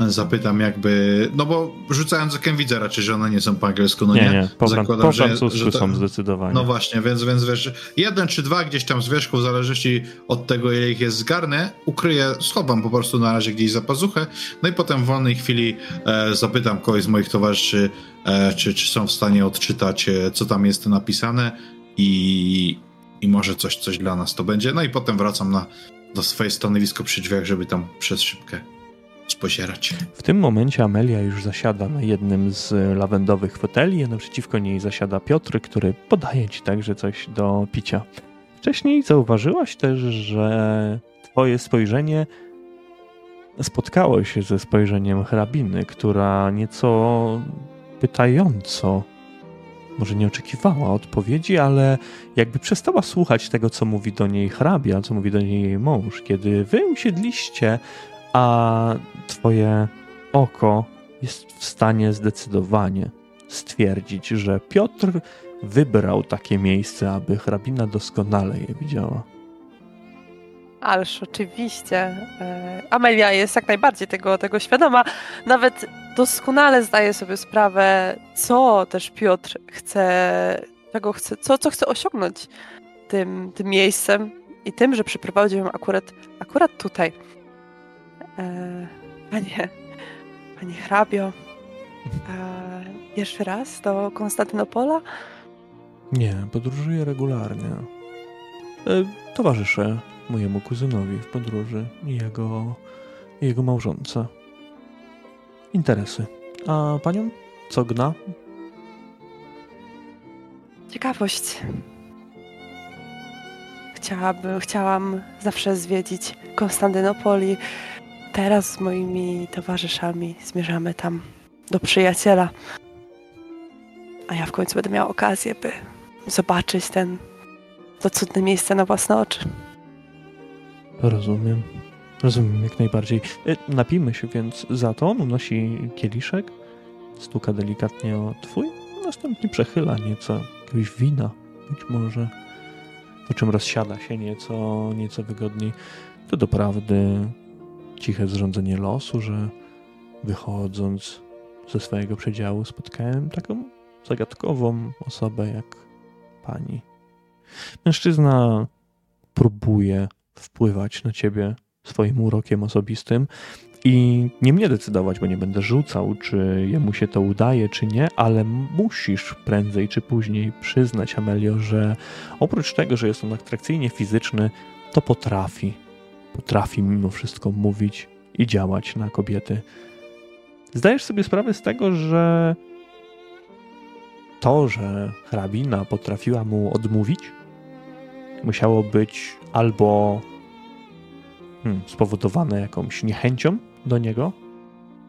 zapytam jakby, no bo rzucając okiem widzę raczej, że one nie są po angielsku, no nie? nie, nie, po, Zakładam, po że- francusku że to- są zdecydowanie. No właśnie, więc, więc wiesz, jeden czy dwa gdzieś tam z wierzchu, w zależności od tego, ile ich jest zgarnę, ukryję, schowam po prostu na razie gdzieś za pazuchę, no i potem w wolnej chwili e, zapytam kogoś z moich towarzyszy, e, czy, czy są w stanie odczytać, e, co tam jest napisane i, i może coś, coś dla nas to będzie. No i potem wracam na, do swoje stanowisko przy drzwiach, żeby tam przez szybkę spozierać. W tym momencie Amelia już zasiada na jednym z lawendowych foteli, a naprzeciwko niej zasiada Piotr, który podaje ci także coś do picia. Wcześniej zauważyłaś też, że twoje spojrzenie spotkało się ze spojrzeniem hrabiny, która nieco pytająco, może nie oczekiwała odpowiedzi, ale jakby przestała słuchać tego, co mówi do niej hrabia, co mówi do niej jej mąż. Kiedy wy usiedliście, a twoje oko jest w stanie zdecydowanie stwierdzić, że Piotr wybrał takie miejsce, aby hrabina doskonale je widziała. Ależ oczywiście. e, Amelia jest jak najbardziej tego, tego świadoma. Nawet doskonale zdaje sobie sprawę, co też Piotr chce, czego chce, co, co chce osiągnąć tym, tym miejscem i tym, że przyprowadził ją akurat, akurat tutaj. E, Panie, panie hrabio, e, pierwszy raz do Konstantynopola? Nie, podróżuję regularnie. E, Towarzyszę mojemu kuzynowi w podróży i jego, jego małżonce. Interesy. A panią? Co gna? Ciekawość. Chciałabym, chciałam zawsze zwiedzić Konstantynopol i teraz z moimi towarzyszami zmierzamy tam do przyjaciela. A ja w końcu będę miała okazję, by zobaczyć ten to cudne miejsce na własne oczy. Rozumiem. Rozumiem jak najbardziej. E, Napijmy się więc za to. Unosi kieliszek, stuka delikatnie o twój, następnie przechyla nieco jakiegoś wina, być może, po czym rozsiada się nieco, nieco wygodniej. To doprawdy ciche zrządzenie losu, że wychodząc ze swojego przedziału spotkałem taką zagadkową osobę jak pani. Mężczyzna próbuje wpływać na ciebie swoim urokiem osobistym i nie mnie decydować, bo nie będę rzucał, czy jemu się to udaje, czy nie, ale musisz prędzej czy później przyznać, Amelio, że oprócz tego, że jest on atrakcyjnie fizyczny, to potrafi, potrafi mimo wszystko mówić i działać na kobiety. Zdajesz sobie sprawę z tego, że to, że hrabina potrafiła mu odmówić, musiało być albo hmm, spowodowane jakąś niechęcią do niego,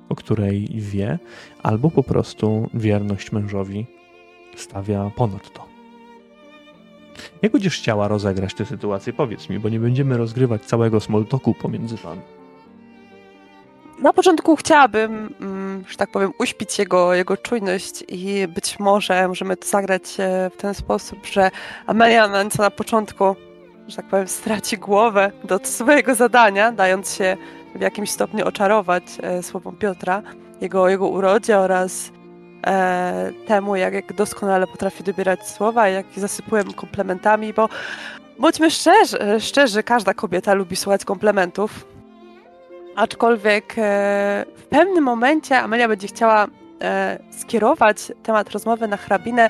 o której wie, albo po prostu wierność mężowi stawia ponad to. Jak będziesz chciała rozegrać tę sytuację? Powiedz mi, bo nie będziemy rozgrywać całego smoltoku pomiędzy wami. Na początku chciałabym, mm, że tak powiem, uśpić jego, jego czujność i być może możemy to zagrać e, w ten sposób, że Amelia na, na początku, że tak powiem, straci głowę do swojego zadania, dając się w jakimś stopniu oczarować e, słowom Piotra, jego, jego urodzie oraz e, temu, jak, jak doskonale potrafi dobierać słowa, jak zasypuję komplementami, bo bądźmy szczerzy, szczerzy, każda kobieta lubi słuchać komplementów, aczkolwiek e, w pewnym momencie Amelia będzie chciała e, skierować temat rozmowy na hrabinę,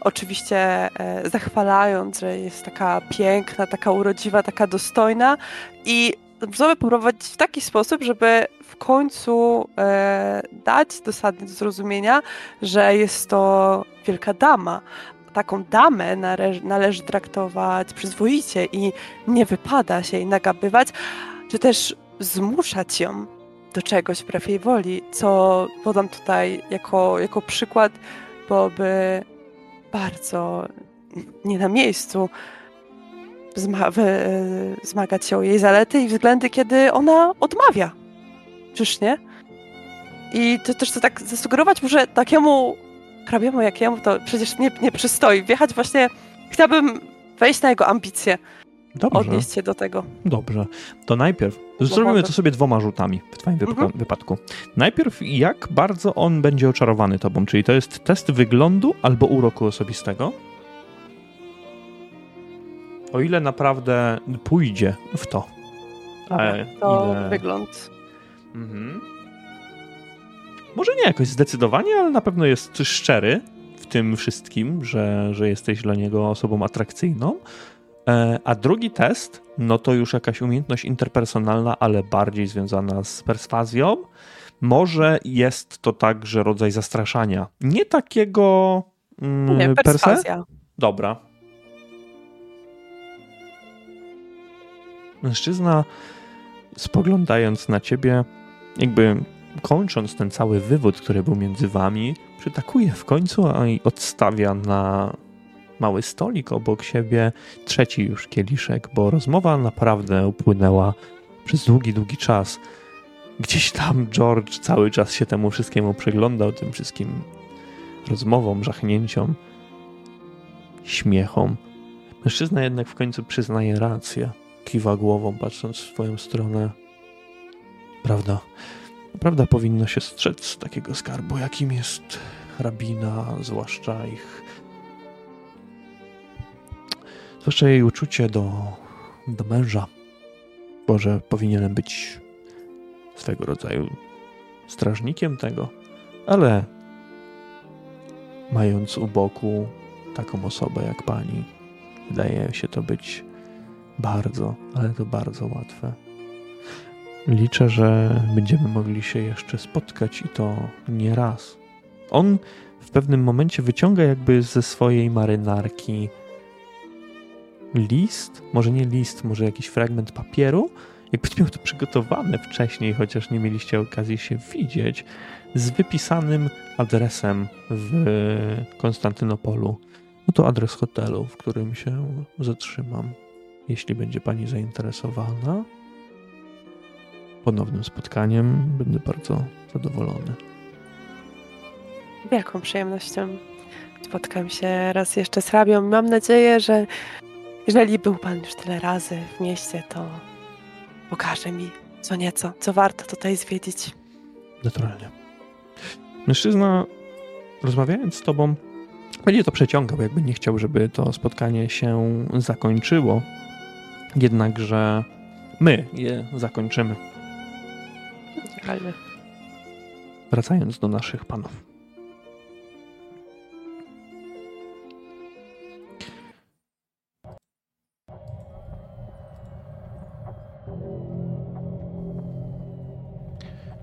oczywiście e, zachwalając, że jest taka piękna, taka urodziwa, taka dostojna i rozmowę poprowadzić w taki sposób, żeby w końcu dać dosadnie do zrozumienia, że jest to wielka dama. Taką damę należy, należy traktować przyzwoicie i nie wypada się jej nagabywać, czy też zmuszać ją do czegoś wbrew jej woli, co podam tutaj jako, jako przykład, byłoby bardzo nie na miejscu zma zmagać się o jej zalety i względy, kiedy ona odmawia. Czyż nie? I to też to tak zasugerować może takiemu hrabiemu jak jemu, to przecież nie, nie przystoi. Wjechać właśnie, chciałabym wejść na jego ambicje. Dobrze. Odnieść się do tego. Dobrze. To najpierw zrobimy to sobie dwoma rzutami w twoim mhm. wypadku. Najpierw jak bardzo on będzie oczarowany tobą, czyli to jest test wyglądu albo uroku osobistego. O ile naprawdę pójdzie w to. Dobra, to ile... wygląd. Mhm. Może nie jakoś zdecydowanie, ale na pewno jest szczery w tym wszystkim, że, że jesteś dla niego osobą atrakcyjną. E, a drugi test, no to już jakaś umiejętność interpersonalna, ale bardziej związana z perswazją. Może jest to także rodzaj zastraszania. Nie takiego mm, Nie, perswazja. Dobra. Mężczyzna spoglądając na ciebie, jakby kończąc ten cały wywód, który był między wami, przytakuje w końcu i odstawia na mały stolik obok siebie, trzeci już kieliszek, bo rozmowa naprawdę upłynęła przez długi, długi czas. Gdzieś tam George cały czas się temu wszystkiemu przyglądał, tym wszystkim rozmowom, żachnięciom, śmiechom. Mężczyzna jednak w końcu przyznaje rację. Kiwa głową, patrząc w swoją stronę. Prawda. Prawda powinno się strzec takiego skarbu, jakim jest hrabina, zwłaszcza ich Zwłaszcza jej uczucie do, do męża. Boże, powinienem być swego rodzaju strażnikiem tego, ale mając u boku taką osobę jak pani, wydaje się to być bardzo, ale to bardzo łatwe. Liczę, że będziemy mogli się jeszcze spotkać i to nie raz. On w pewnym momencie wyciąga jakby ze swojej marynarki list, może nie list, może jakiś fragment papieru, jakbyś miał to przygotowane wcześniej, chociaż nie mieliście okazji się widzieć, z wypisanym adresem w Konstantynopolu. No to adres hotelu, w którym się zatrzymam. Jeśli będzie pani zainteresowana ponownym spotkaniem, będę bardzo zadowolony. Wielką przyjemnością spotkam się raz jeszcze z hrabią. Mam nadzieję, że jeżeli był pan już tyle razy w mieście, to pokaże mi co nieco, co warto tutaj zwiedzić. Naturalnie. Mężczyzna, rozmawiając z tobą, będzie to przeciągał, jakby nie chciał, żeby to spotkanie się zakończyło. Jednakże my je zakończymy. Ale Wracając do naszych panów.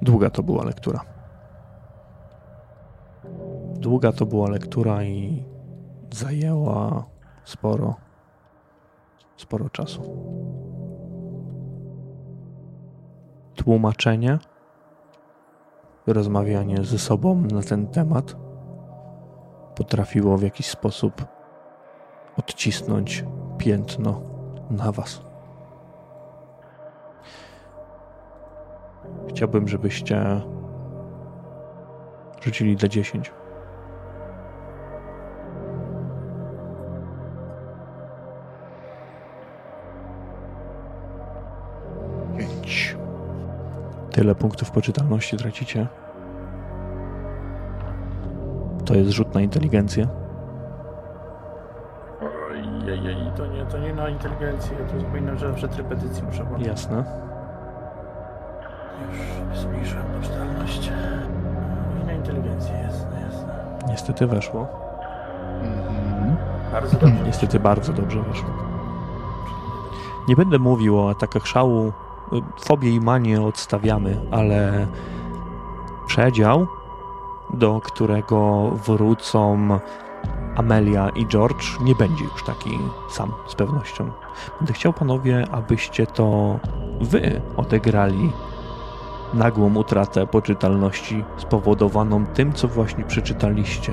Długa to była lektura. Długa to była lektura i zajęła sporo, sporo czasu. Tłumaczenie rozmawianie ze sobą na ten temat potrafiło w jakiś sposób odcisnąć piętno na was. Chciałbym, żebyście rzucili D10. Pięć. Tyle punktów poczytalności tracicie. To jest rzut na inteligencję. Ojej, to nie, to nie na inteligencję, to zapominam, że przed repetycji muszę włączyć. Jasne. Już zmniejszyłem poczytalność. I na inteligencję jest, jasne. Niestety weszło. Mhm. Bardzo *clears throat* dobrze. Niestety bardzo dobrze weszło. Nie będę mówił o atakach szału. Fobię i manię odstawiamy, ale przedział, do którego wrócą Amelia i George, nie będzie już taki sam z pewnością. Będę chciał, panowie, abyście to wy odegrali nagłą utratę poczytalności spowodowaną tym, co właśnie przeczytaliście.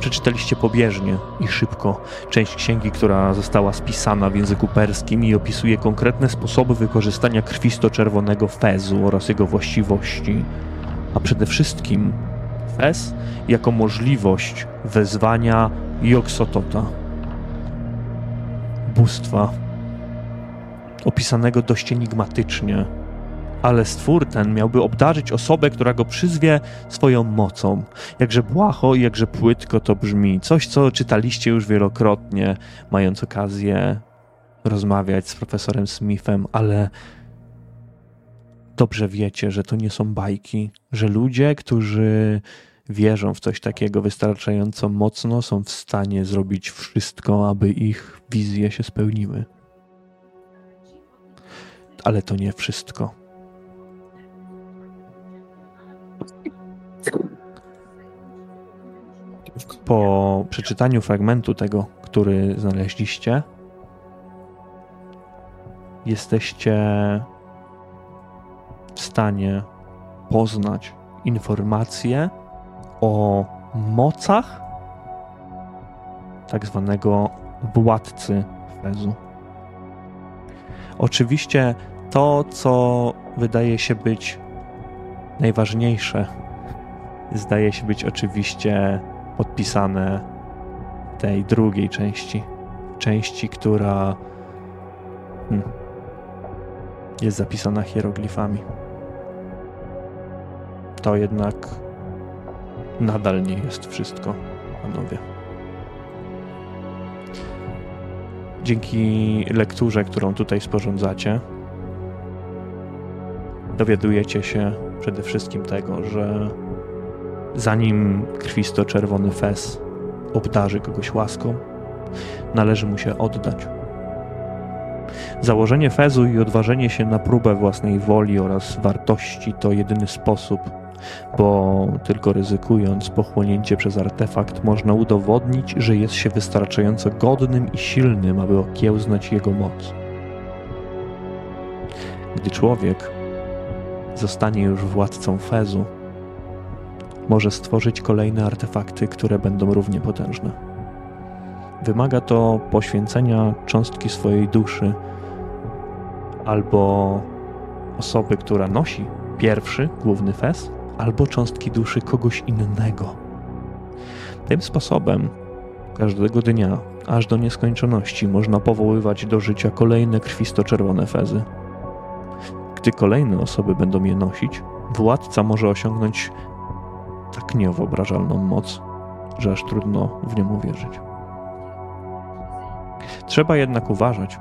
Przeczytaliście pobieżnie i szybko. Część księgi, która została spisana w języku perskim i opisuje konkretne sposoby wykorzystania krwisto-czerwonego fezu oraz jego właściwości, a przede wszystkim fez jako możliwość wezwania Joksotota, bóstwa, opisanego dość enigmatycznie, ale stwór ten miałby obdarzyć osobę, która go przyzwie swoją mocą. Jakże błaho i jakże płytko to brzmi. Coś, co czytaliście już wielokrotnie, mając okazję rozmawiać z profesorem Smithem, ale dobrze wiecie, że to nie są bajki, że ludzie, którzy wierzą w coś takiego wystarczająco mocno, są w stanie zrobić wszystko, aby ich wizje się spełniły. Ale to nie wszystko. Po przeczytaniu fragmentu tego, który znaleźliście, jesteście w stanie poznać informacje o mocach tak zwanego władcy Fezu. Oczywiście to, co wydaje się być najważniejsze, zdaje się być oczywiście podpisane tej drugiej części. Części, która hmm, jest zapisana hieroglifami. To jednak nadal nie jest wszystko, panowie. Dzięki lekturze, którą tutaj sporządzacie, dowiadujecie się przede wszystkim tego, że zanim krwisto-czerwony fez obdarzy kogoś łaską, należy mu się oddać. Założenie fezu i odważenie się na próbę własnej woli oraz wartości to jedyny sposób, bo tylko ryzykując pochłonięcie przez artefakt można udowodnić, że jest się wystarczająco godnym i silnym, aby okiełznać jego moc. Gdy człowiek zostanie już władcą fezu, może stworzyć kolejne artefakty, które będą równie potężne. Wymaga to poświęcenia cząstki swojej duszy albo osoby, która nosi pierwszy główny fez, albo cząstki duszy kogoś innego. Tym sposobem każdego dnia, aż do nieskończoności, można powoływać do życia kolejne krwisto-czerwone fezy. Gdy kolejne osoby będą je nosić, władca może osiągnąć tak niewyobrażalną moc, że aż trudno w nią uwierzyć. Trzeba jednak uważać,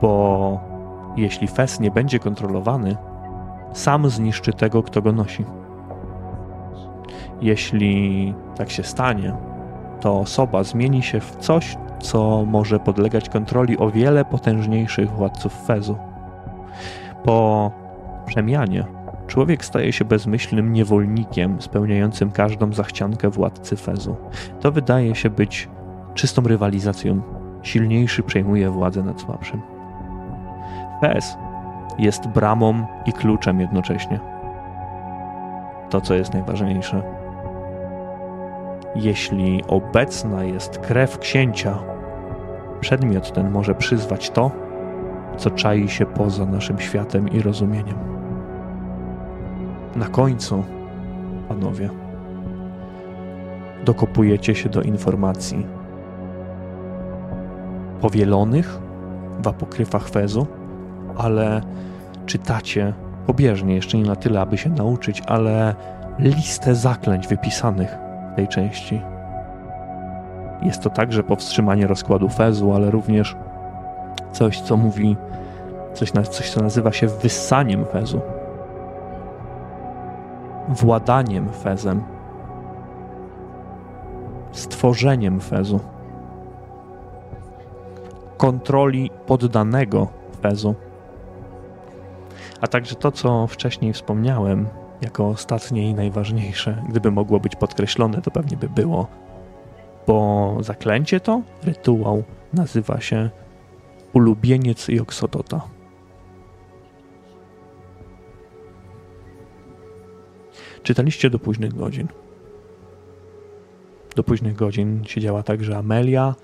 bo jeśli fes nie będzie kontrolowany, sam zniszczy tego, kto go nosi. Jeśli tak się stanie, to osoba zmieni się w coś, co może podlegać kontroli o wiele potężniejszych władców Fezu. Po przemianie człowiek staje się bezmyślnym niewolnikiem spełniającym każdą zachciankę władcy Fezu. To wydaje się być czystą rywalizacją. Silniejszy przejmuje władzę nad słabszym. Fez jest bramą i kluczem jednocześnie. To, co jest najważniejsze. Jeśli obecna jest krew księcia, przedmiot ten może przyzwać to, co czai się poza naszym światem i rozumieniem. Na końcu, panowie, dokopujecie się do informacji powielonych w apokryfach Fezu, ale czytacie pobieżnie, jeszcze nie na tyle, aby się nauczyć, ale listę zaklęć wypisanych w tej części. Jest to także powstrzymanie rozkładu Fezu, ale również coś, co mówi, coś, coś co nazywa się wyssaniem Fezu, władaniem Fezem, stworzeniem Fezu, kontroli poddanego Fezu. A także to, co wcześniej wspomniałem, jako ostatnie i najważniejsze, gdyby mogło być podkreślone, to pewnie by było, bo zaklęcie to, rytuał, nazywa się Ulubieniec Joksodota. Czytaliście do późnych godzin. Do późnych godzin siedziała także Amelia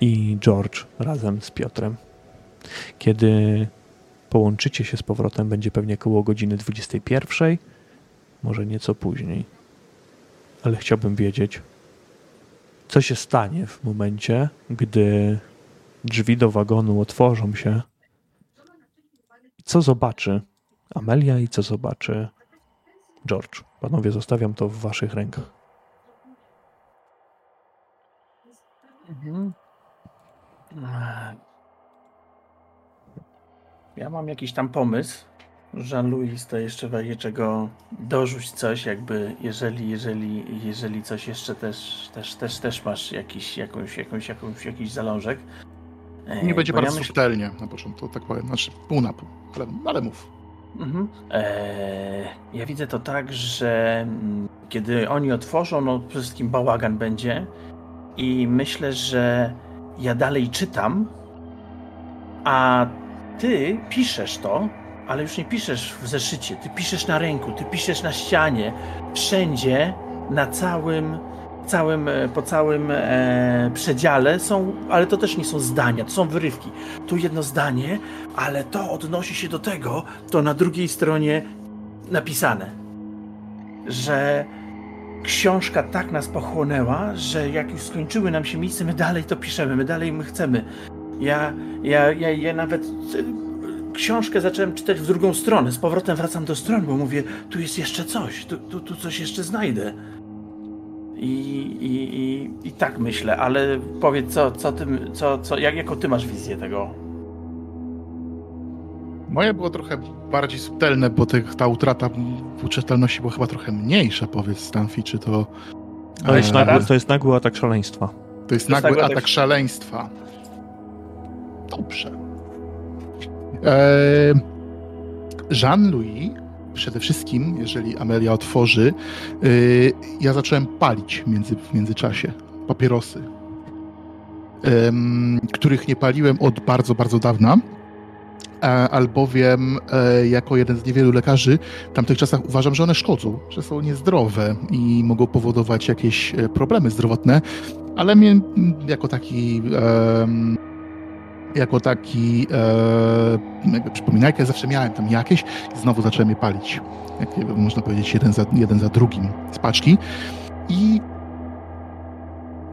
i George razem z Piotrem. Kiedy połączycie się z powrotem, będzie pewnie koło godziny 21, może nieco później. Ale chciałbym wiedzieć, co się stanie w momencie, gdy drzwi do wagonu otworzą się. Co zobaczy Amelia i co zobaczy George. Panowie, zostawiam to w waszych rękach. Mhm. Ja mam jakiś tam pomysł. Jean-Louis, to jeszcze w czego dorzuć coś, jakby jeżeli, jeżeli, jeżeli coś jeszcze też, też, też, też masz jakiś, jakąś, jakąś, jakąś, jakiś zalążek. Nie będzie bardzo ja subtelnie na początku, tak powiem, znaczy pół na pół, ale, ale mów. Mhm. Eee, ja widzę to tak, że mm, kiedy oni otworzą, no przede wszystkim bałagan będzie i myślę, że ja dalej czytam, a ty piszesz to, ale już nie piszesz w zeszycie, ty piszesz na ręku, ty piszesz na ścianie, wszędzie, na całym, całym e, po całym e, przedziale są, ale to też nie są zdania, to są wyrywki. Tu jedno zdanie, ale to odnosi się do tego, to na drugiej stronie napisane, że książka tak nas pochłonęła, że jak już skończyły nam się miejsce, my dalej to piszemy, my dalej my chcemy. Ja, ja, ja, ja nawet y, książkę zacząłem czytać w drugą stronę. Z powrotem wracam do strony, bo mówię, tu jest jeszcze coś, tu, tu, tu coś jeszcze znajdę. I, i, i, I tak myślę, ale powiedz, co, co ty, co, co, jak, jaką ty masz wizję tego? Moje było trochę bardziej subtelne, bo te, ta utrata czytelności była chyba trochę mniejsza, powiedz Stanfi, czy to... To jest, nagły, to jest nagły atak szaleństwa. To jest nagły atak szaleństwa. Dobrze. Eee, Jean-Louis, przede wszystkim, jeżeli Amelia otworzy, yy, ja zacząłem palić między, w międzyczasie papierosy, których nie paliłem od bardzo, bardzo dawna albowiem e, jako jeden z niewielu lekarzy w tamtych czasach uważam, że one szkodzą, że są niezdrowe i mogą powodować jakieś e, problemy zdrowotne. ale mnie jako taki jako taki e, przypominajkę zawsze miałem tam jakieś i znowu zacząłem je palić. Jak można powiedzieć, jeden za, jeden za drugim z paczki. I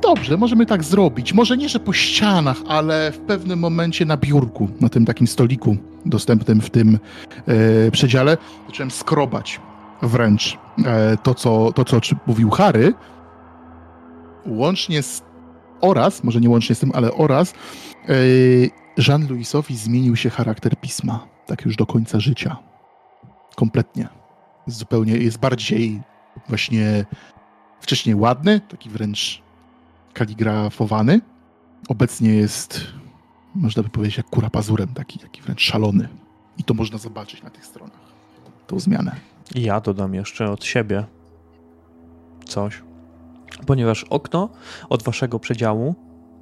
dobrze, możemy tak zrobić. Może nie, że po ścianach, ale w pewnym momencie na biurku, na tym takim stoliku dostępnym w tym e, przedziale, zacząłem skrobać wręcz e, to, co, to, co mówił Harry, łącznie z oraz, może nie łącznie z tym, ale oraz yy, Jean-Louisowi zmienił się charakter pisma, tak już do końca życia. Kompletnie. Jest zupełnie, jest bardziej właśnie wcześniej ładny, taki wręcz kaligrafowany. Obecnie jest, można by powiedzieć, jak kura pazurem, taki, taki wręcz szalony. I to można zobaczyć na tych stronach, tą zmianę. Ja dodam jeszcze od siebie coś ponieważ okno od waszego przedziału,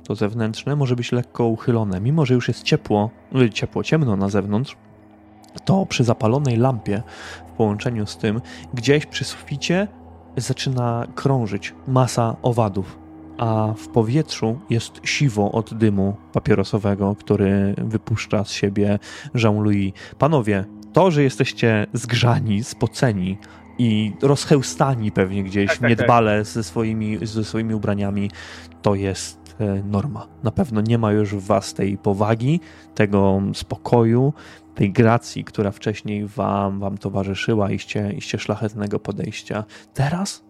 to zewnętrzne, może być lekko uchylone. Mimo, że już jest ciepło, y, ciepło, ciemno na zewnątrz, to przy zapalonej lampie w połączeniu z tym, gdzieś przy suficie zaczyna krążyć masa owadów, a w powietrzu jest siwo od dymu papierosowego, który wypuszcza z siebie Jean-Louis. Panowie, to, że jesteście zgrzani, spoceni, i rozchełstani pewnie gdzieś tak, tak, niedbale tak. Ze, swoimi, ze swoimi ubraniami, to jest norma. Na pewno nie ma już w was tej powagi, tego spokoju, tej gracji, która wcześniej wam, wam towarzyszyła, iście, iście szlachetnego podejścia. Teraz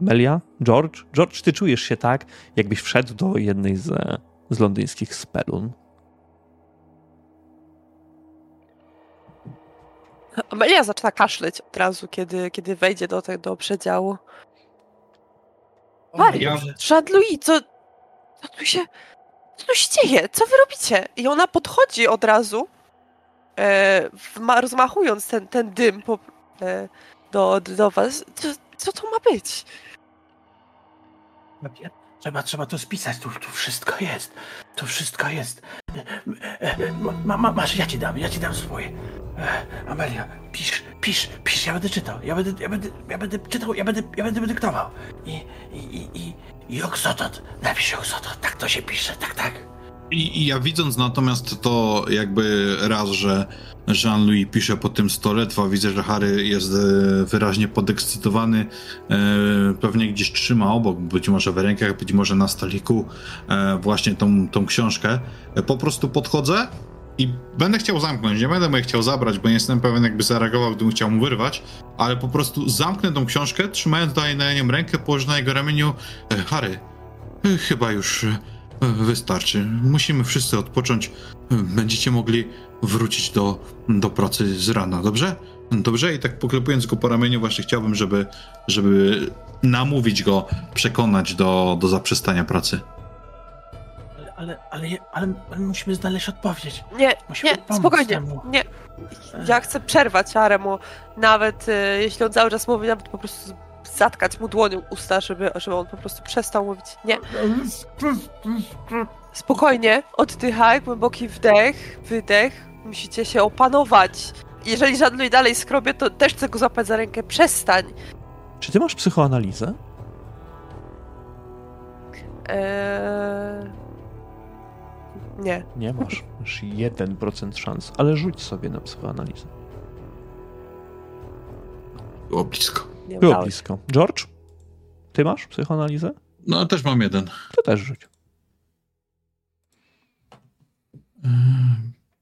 Amelia, George, George, ty czujesz się tak, jakbyś wszedł do jednej z, z londyńskich spelun. Amelia zaczyna kaszleć od razu, kiedy, kiedy wejdzie do, do przedziału. Mario, Jean-Louis, co, co tu się... Co tu się dzieje? Co wy robicie? I ona podchodzi od razu, e, rozmachując ten, ten dym po, e, do, do was. Co, co to ma być? Trzeba, trzeba to spisać, tu, tu wszystko jest. Tu wszystko jest. Ma, ma, masz, ja ci dam, ja ci dam swoje. Amelia, pisz, pisz, pisz, ja będę czytał. Ja będę, ja będę, ja będę czytał, ja będę, ja będę dyktował. I, i, i, i oksotot, napisz oksotot, tak to się pisze, tak, tak. I, I, ja widząc natomiast to jakby raz, że Jean-Louis pisze po tym stole, dwa widzę, że Harry jest e, wyraźnie podekscytowany, e, pewnie gdzieś trzyma obok, być może w rękach, być może na stoliku e, właśnie tą, tą książkę. Po prostu podchodzę i będę chciał zamknąć, nie będę mu chciał zabrać, bo nie jestem pewien, jakby zareagował, gdybym chciał mu wyrwać, ale po prostu zamknę tą książkę, trzymając dalej na nią rękę, położę na jego ramieniu. Harry, chyba już Wystarczy. Musimy wszyscy odpocząć. Będziecie mogli wrócić do, do pracy z rana, dobrze? Dobrze? I tak poklepując go po ramieniu, właśnie chciałbym, żeby, żeby namówić go, przekonać do, do zaprzestania pracy. Ale, ale, ale, ale, musimy znaleźć odpowiedź. Nie, musimy nie, spokojnie. Temu. Nie. Ja chcę przerwać Aremu, nawet y, jeśli on cały czas mówi, nawet po prostu zatkać mu dłonią usta, żeby, żeby on po prostu przestał mówić. Nie. Spokojnie, oddychaj, głęboki wdech, wydech. Musicie się opanować. Jeżeli żadnej dalej skrobie, to też chcę go zapać za rękę. Przestań. Czy ty masz psychoanalizę? Eee... Nie. Nie masz. Masz 1% szans, ale rzuć sobie na psychoanalizę. Było blisko. Nie Było blisko. George? Ty masz psychoanalizę? No, też mam jeden. To też rzuć.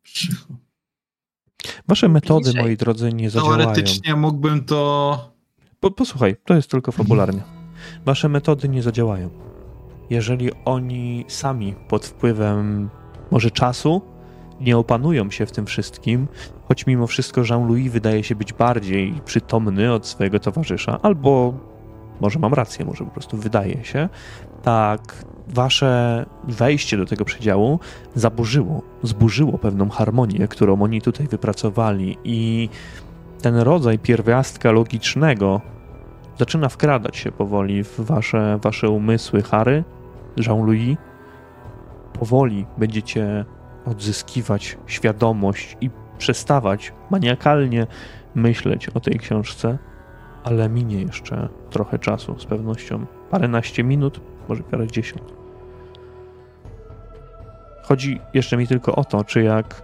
Psycho. Wasze metody, Bliżej. moi drodzy, nie zadziałają. Teoretycznie mógłbym to... Po, posłuchaj, to jest tylko fabularnie. Wasze metody nie zadziałają. Jeżeli oni sami pod wpływem może czasu nie opanują się w tym wszystkim, choć mimo wszystko Jean-Louis wydaje się być bardziej przytomny od swojego towarzysza, albo może mam rację, może po prostu wydaje się, tak wasze wejście do tego przedziału zaburzyło, zburzyło pewną harmonię, którą oni tutaj wypracowali i ten rodzaj pierwiastka logicznego zaczyna wkradać się powoli w wasze, wasze umysły. Harry, Jean-Louis, powoli będziecie odzyskiwać świadomość i przestawać maniakalnie myśleć o tej książce, ale minie jeszcze trochę czasu, z pewnością paręnaście minut, może parę dziesiąt. Chodzi jeszcze mi tylko o to, czy jak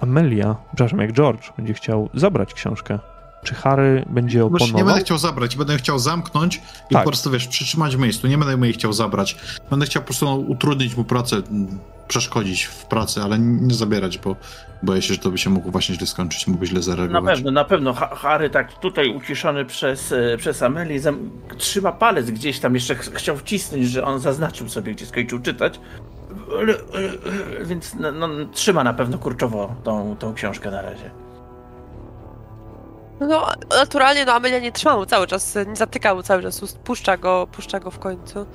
Amelia, przepraszam, jak George będzie chciał zabrać książkę, czy Harry będzie oponował? nie będę chciał zabrać, będę chciał zamknąć i Tak. po prostu, wiesz, przytrzymać w miejscu. Nie będę jej chciał zabrać. Będę chciał po prostu utrudnić mu pracę, przeszkodzić w pracy, ale nie zabierać, bo boję się, że to by się mogło właśnie źle skończyć, mógłby źle Na zareagować. pewno, na pewno. Ha- Harry tak tutaj uciszony przez, e, przez Amelię zam- trzyma palec gdzieś tam, jeszcze ch- chciał wcisnąć, że on zaznaczył sobie, gdzie skończył czytać. Ale, ale, Więc no, no, trzyma na pewno kurczowo tą, tą książkę na razie. No, naturalnie, no Amelia nie trzyma mu cały czas, nie zatyka mu cały czas puszcza go, puszcza go w końcu.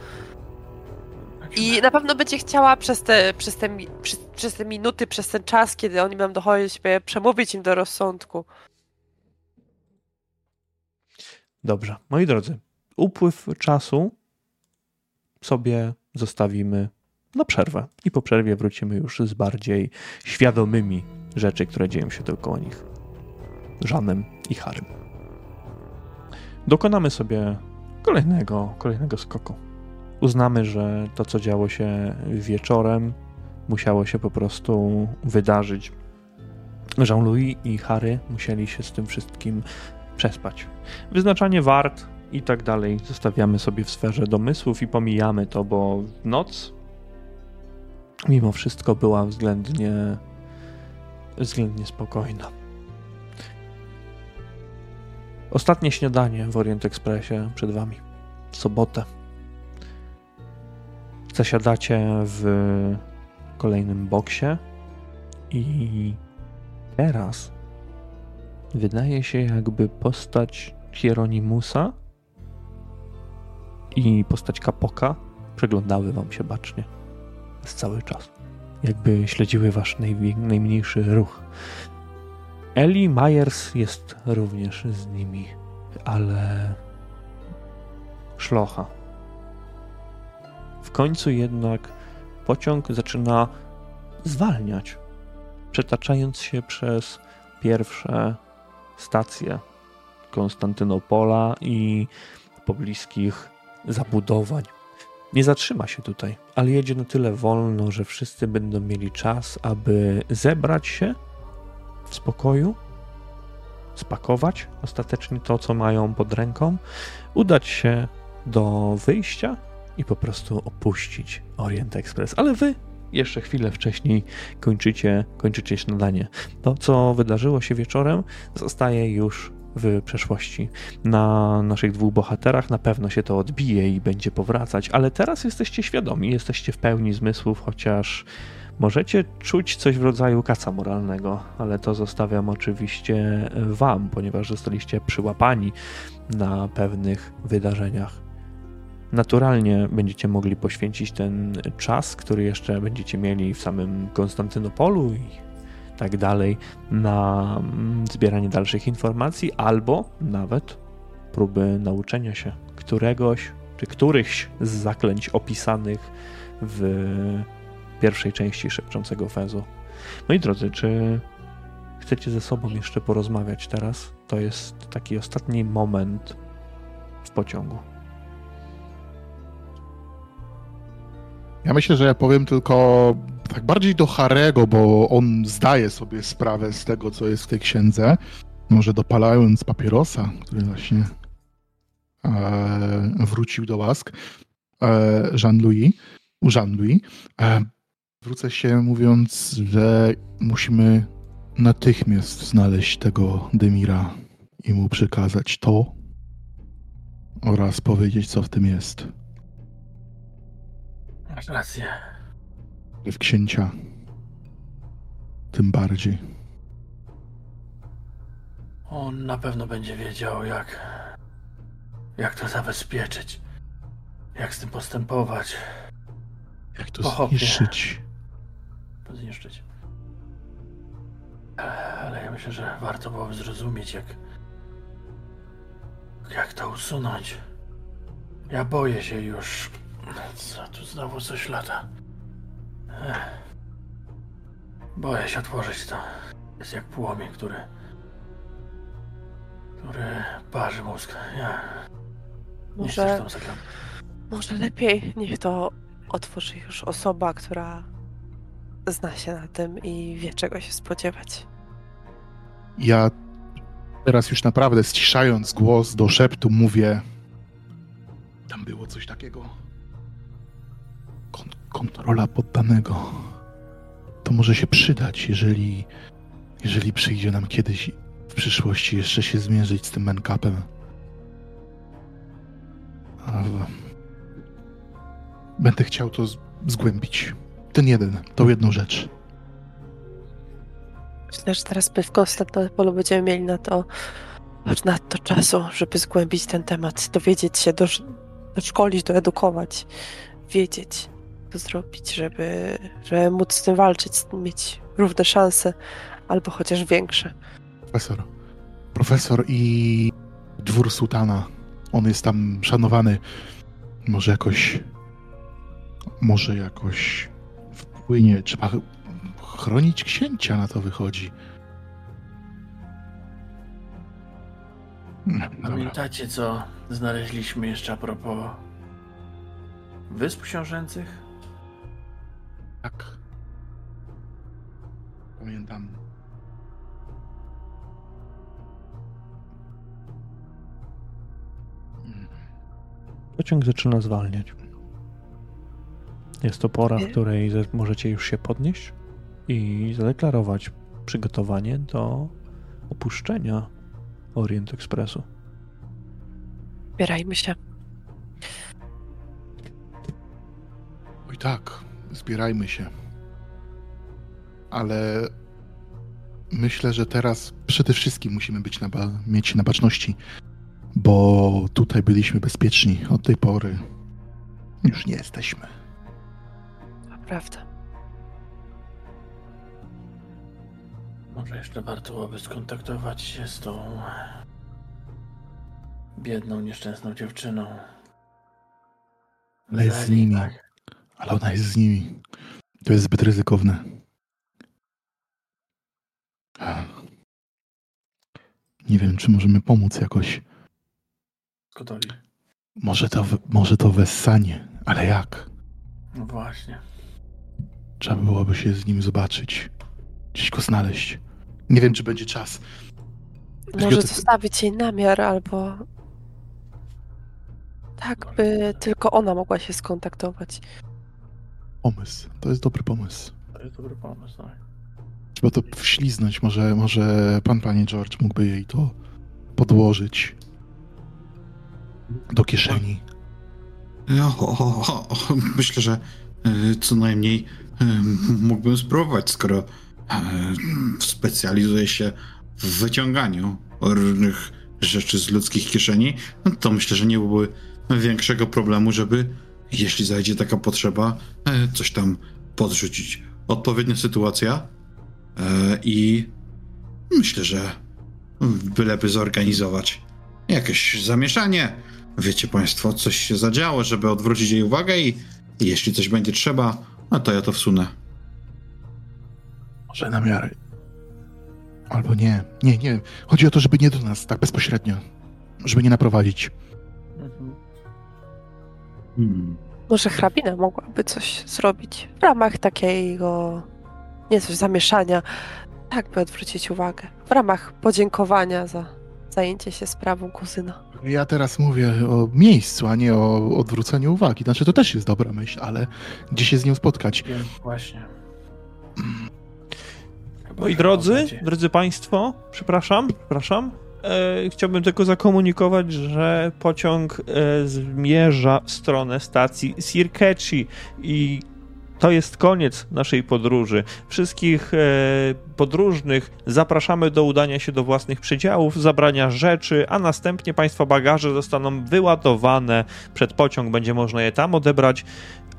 I na pewno będzie chciała przez te, przez te, przez, przez te minuty, przez ten czas, kiedy oni nam dochodzić, sobie przemówić im do rozsądku. Dobrze, moi drodzy, upływ czasu sobie zostawimy na przerwę i po przerwie wrócimy już z bardziej świadomymi rzeczy, które dzieją się dookoła nich. Żanem i Harym. Dokonamy sobie kolejnego, kolejnego skoku. Uznamy, że to, co działo się wieczorem, musiało się po prostu wydarzyć. Jean-Louis i Harry musieli się z tym wszystkim przespać. Wyznaczanie wart i tak dalej zostawiamy sobie w sferze domysłów i pomijamy to, bo noc mimo wszystko była względnie względnie spokojna. Ostatnie śniadanie w Orient Expressie przed wami. W sobotę. Zasiadacie w kolejnym boksie i teraz wydaje się, jakby postać Hieronimusa i postać Kapoka przeglądały wam się bacznie przez cały czas. Jakby śledziły wasz najmniejszy ruch. Eli Myers jest również z nimi, ale szlocha. W końcu jednak pociąg zaczyna zwalniać, przetaczając się przez pierwsze stacje Konstantynopola i pobliskich zabudowań. Nie zatrzyma się tutaj, ale jedzie na tyle wolno, że wszyscy będą mieli czas, aby zebrać się spokoju, spakować ostatecznie to, co mają pod ręką, udać się do wyjścia i po prostu opuścić Orient Express. Ale wy jeszcze chwilę wcześniej kończycie, kończycie śniadanie. To, co wydarzyło się wieczorem, zostaje już w przeszłości. Na naszych dwóch bohaterach na pewno się to odbije i będzie powracać, ale teraz jesteście świadomi, jesteście w pełni zmysłów, chociaż możecie czuć coś w rodzaju kaca moralnego, ale to zostawiam oczywiście wam, ponieważ zostaliście przyłapani na pewnych wydarzeniach. Naturalnie będziecie mogli poświęcić ten czas, który jeszcze będziecie mieli w samym Konstantynopolu i tak dalej, na mm, zbieranie dalszych informacji, albo nawet próby nauczenia się któregoś czy którychś z zaklęć opisanych w pierwszej części Szepczącego Fezu. Moi drodzy, czy chcecie ze sobą jeszcze porozmawiać teraz? To jest taki ostatni moment w pociągu. Ja myślę, że ja powiem tylko tak bardziej do Harego, bo on zdaje sobie sprawę z tego, co jest w tej księdze. Może dopalając papierosa, który właśnie e, wrócił do łask e, Jean-Louis, u Jean-Louis. E, wrócę się mówiąc, że musimy natychmiast znaleźć tego Demira i mu przekazać to oraz powiedzieć, co w tym jest. Masz rację. w księcia. Tym bardziej. On na pewno będzie wiedział, jak. jak to zabezpieczyć. Jak z tym postępować. Jak to Pochopnie. zniszczyć. Zniszczyć. Ale ja myślę, że warto byłoby zrozumieć, jak. jak to usunąć. Ja boję się już. Co tu znowu coś lata? Ech. Boję się otworzyć to. Jest jak płomień, który. który parzy mózg. Ja. Nie Może, w tą zaglądać. Może lepiej niech to otworzy już osoba, która zna się na tym i wie, czego się spodziewać. Ja teraz już naprawdę ściszając głos do szeptu mówię. Tam było coś takiego. Kon kontrola poddanego. To może się przydać, jeżeli, jeżeli przyjdzie nam kiedyś w przyszłości jeszcze się zmierzyć z tym w- Będę chciał to zgłębić. Ten jeden, tą jedną rzecz. Myślę, że teraz my w Konstantynopolu będziemy mieli na to aż nadto czasu, żeby zgłębić ten temat, dowiedzieć się, dosz- doszkolić, doedukować, wiedzieć, co zrobić, żeby, żeby móc z tym walczyć, mieć równe szanse, albo chociaż większe. Profesor. Profesor i dwór sułtana. On jest tam szanowany. Może jakoś. Może jakoś wpłynie. Trzeba ch- chronić księcia, na to wychodzi. Mm, Dobra. Pamiętacie, co znaleźliśmy jeszcze a propos Wysp Książęcych? Tak. Pamiętam. Mm. Pociąg zaczyna zwalniać. Jest to pora, w której możecie już się podnieść i zadeklarować przygotowanie do opuszczenia Orient Expressu. Zbierajmy się. Oj tak, zbierajmy się. Ale myślę, że teraz przede wszystkim musimy być na ba- mieć na baczności, bo tutaj byliśmy bezpieczni. Od tej pory już nie jesteśmy. Prawda. Może jeszcze warto byłoby skontaktować się z tą biedną, nieszczęsną dziewczyną. Ale jest z nimi. tak. Ale ona jest z nimi. To jest zbyt ryzykowne. Nie wiem, czy możemy pomóc jakoś. Gotowi. Może to, może to wessanie, ale jak? No właśnie. Trzeba byłoby się z nim zobaczyć. Gdzieś go znaleźć. Nie wiem, czy będzie czas. Może zostawić jej namiar, albo tak, by tylko ona mogła się skontaktować. Pomysł. To jest dobry pomysł. To jest dobry pomysł, tak. Trzeba to wśliznąć. Może, może pan, panie George, mógłby jej to podłożyć do kieszeni. O, o, o, o, myślę, że co najmniej e, mógłbym spróbować, skoro e, specjalizuję się w wyciąganiu różnych rzeczy z ludzkich kieszeni, no to myślę, że nie byłoby większego problemu, żeby, jeśli zajdzie taka potrzeba, e, coś tam podrzucić. Odpowiednia sytuacja e, i myślę, że byleby zorganizować jakieś zamieszanie, wiecie państwo, coś się zadziało, żeby odwrócić jej uwagę i jeśli coś będzie trzeba, no to ja to wsunę. Może na miarę. Albo nie. Nie, nie. Chodzi o to, żeby nie do nas, tak bezpośrednio. Żeby nie naprowadzić. Mhm. Może hrabina mogłaby coś zrobić w ramach takiego, nie coś, zamieszania, tak by odwrócić uwagę. W ramach podziękowania za zajęcie się sprawą kuzyna. Ja teraz mówię o miejscu, a nie o odwróceniu uwagi. Znaczy, to też jest dobra myśl, ale gdzie się z nią spotkać? Wiem, właśnie. Moi drodzy, drodzy Państwo, przepraszam, przepraszam. E, chciałbym tylko zakomunikować, że pociąg e, zmierza w stronę stacji Sirkechi i to jest koniec naszej podróży. Wszystkich e, podróżnych zapraszamy do udania się do własnych przedziałów, zabrania rzeczy, a następnie Państwa bagaże zostaną wyładowane przed pociąg. Będzie można je tam odebrać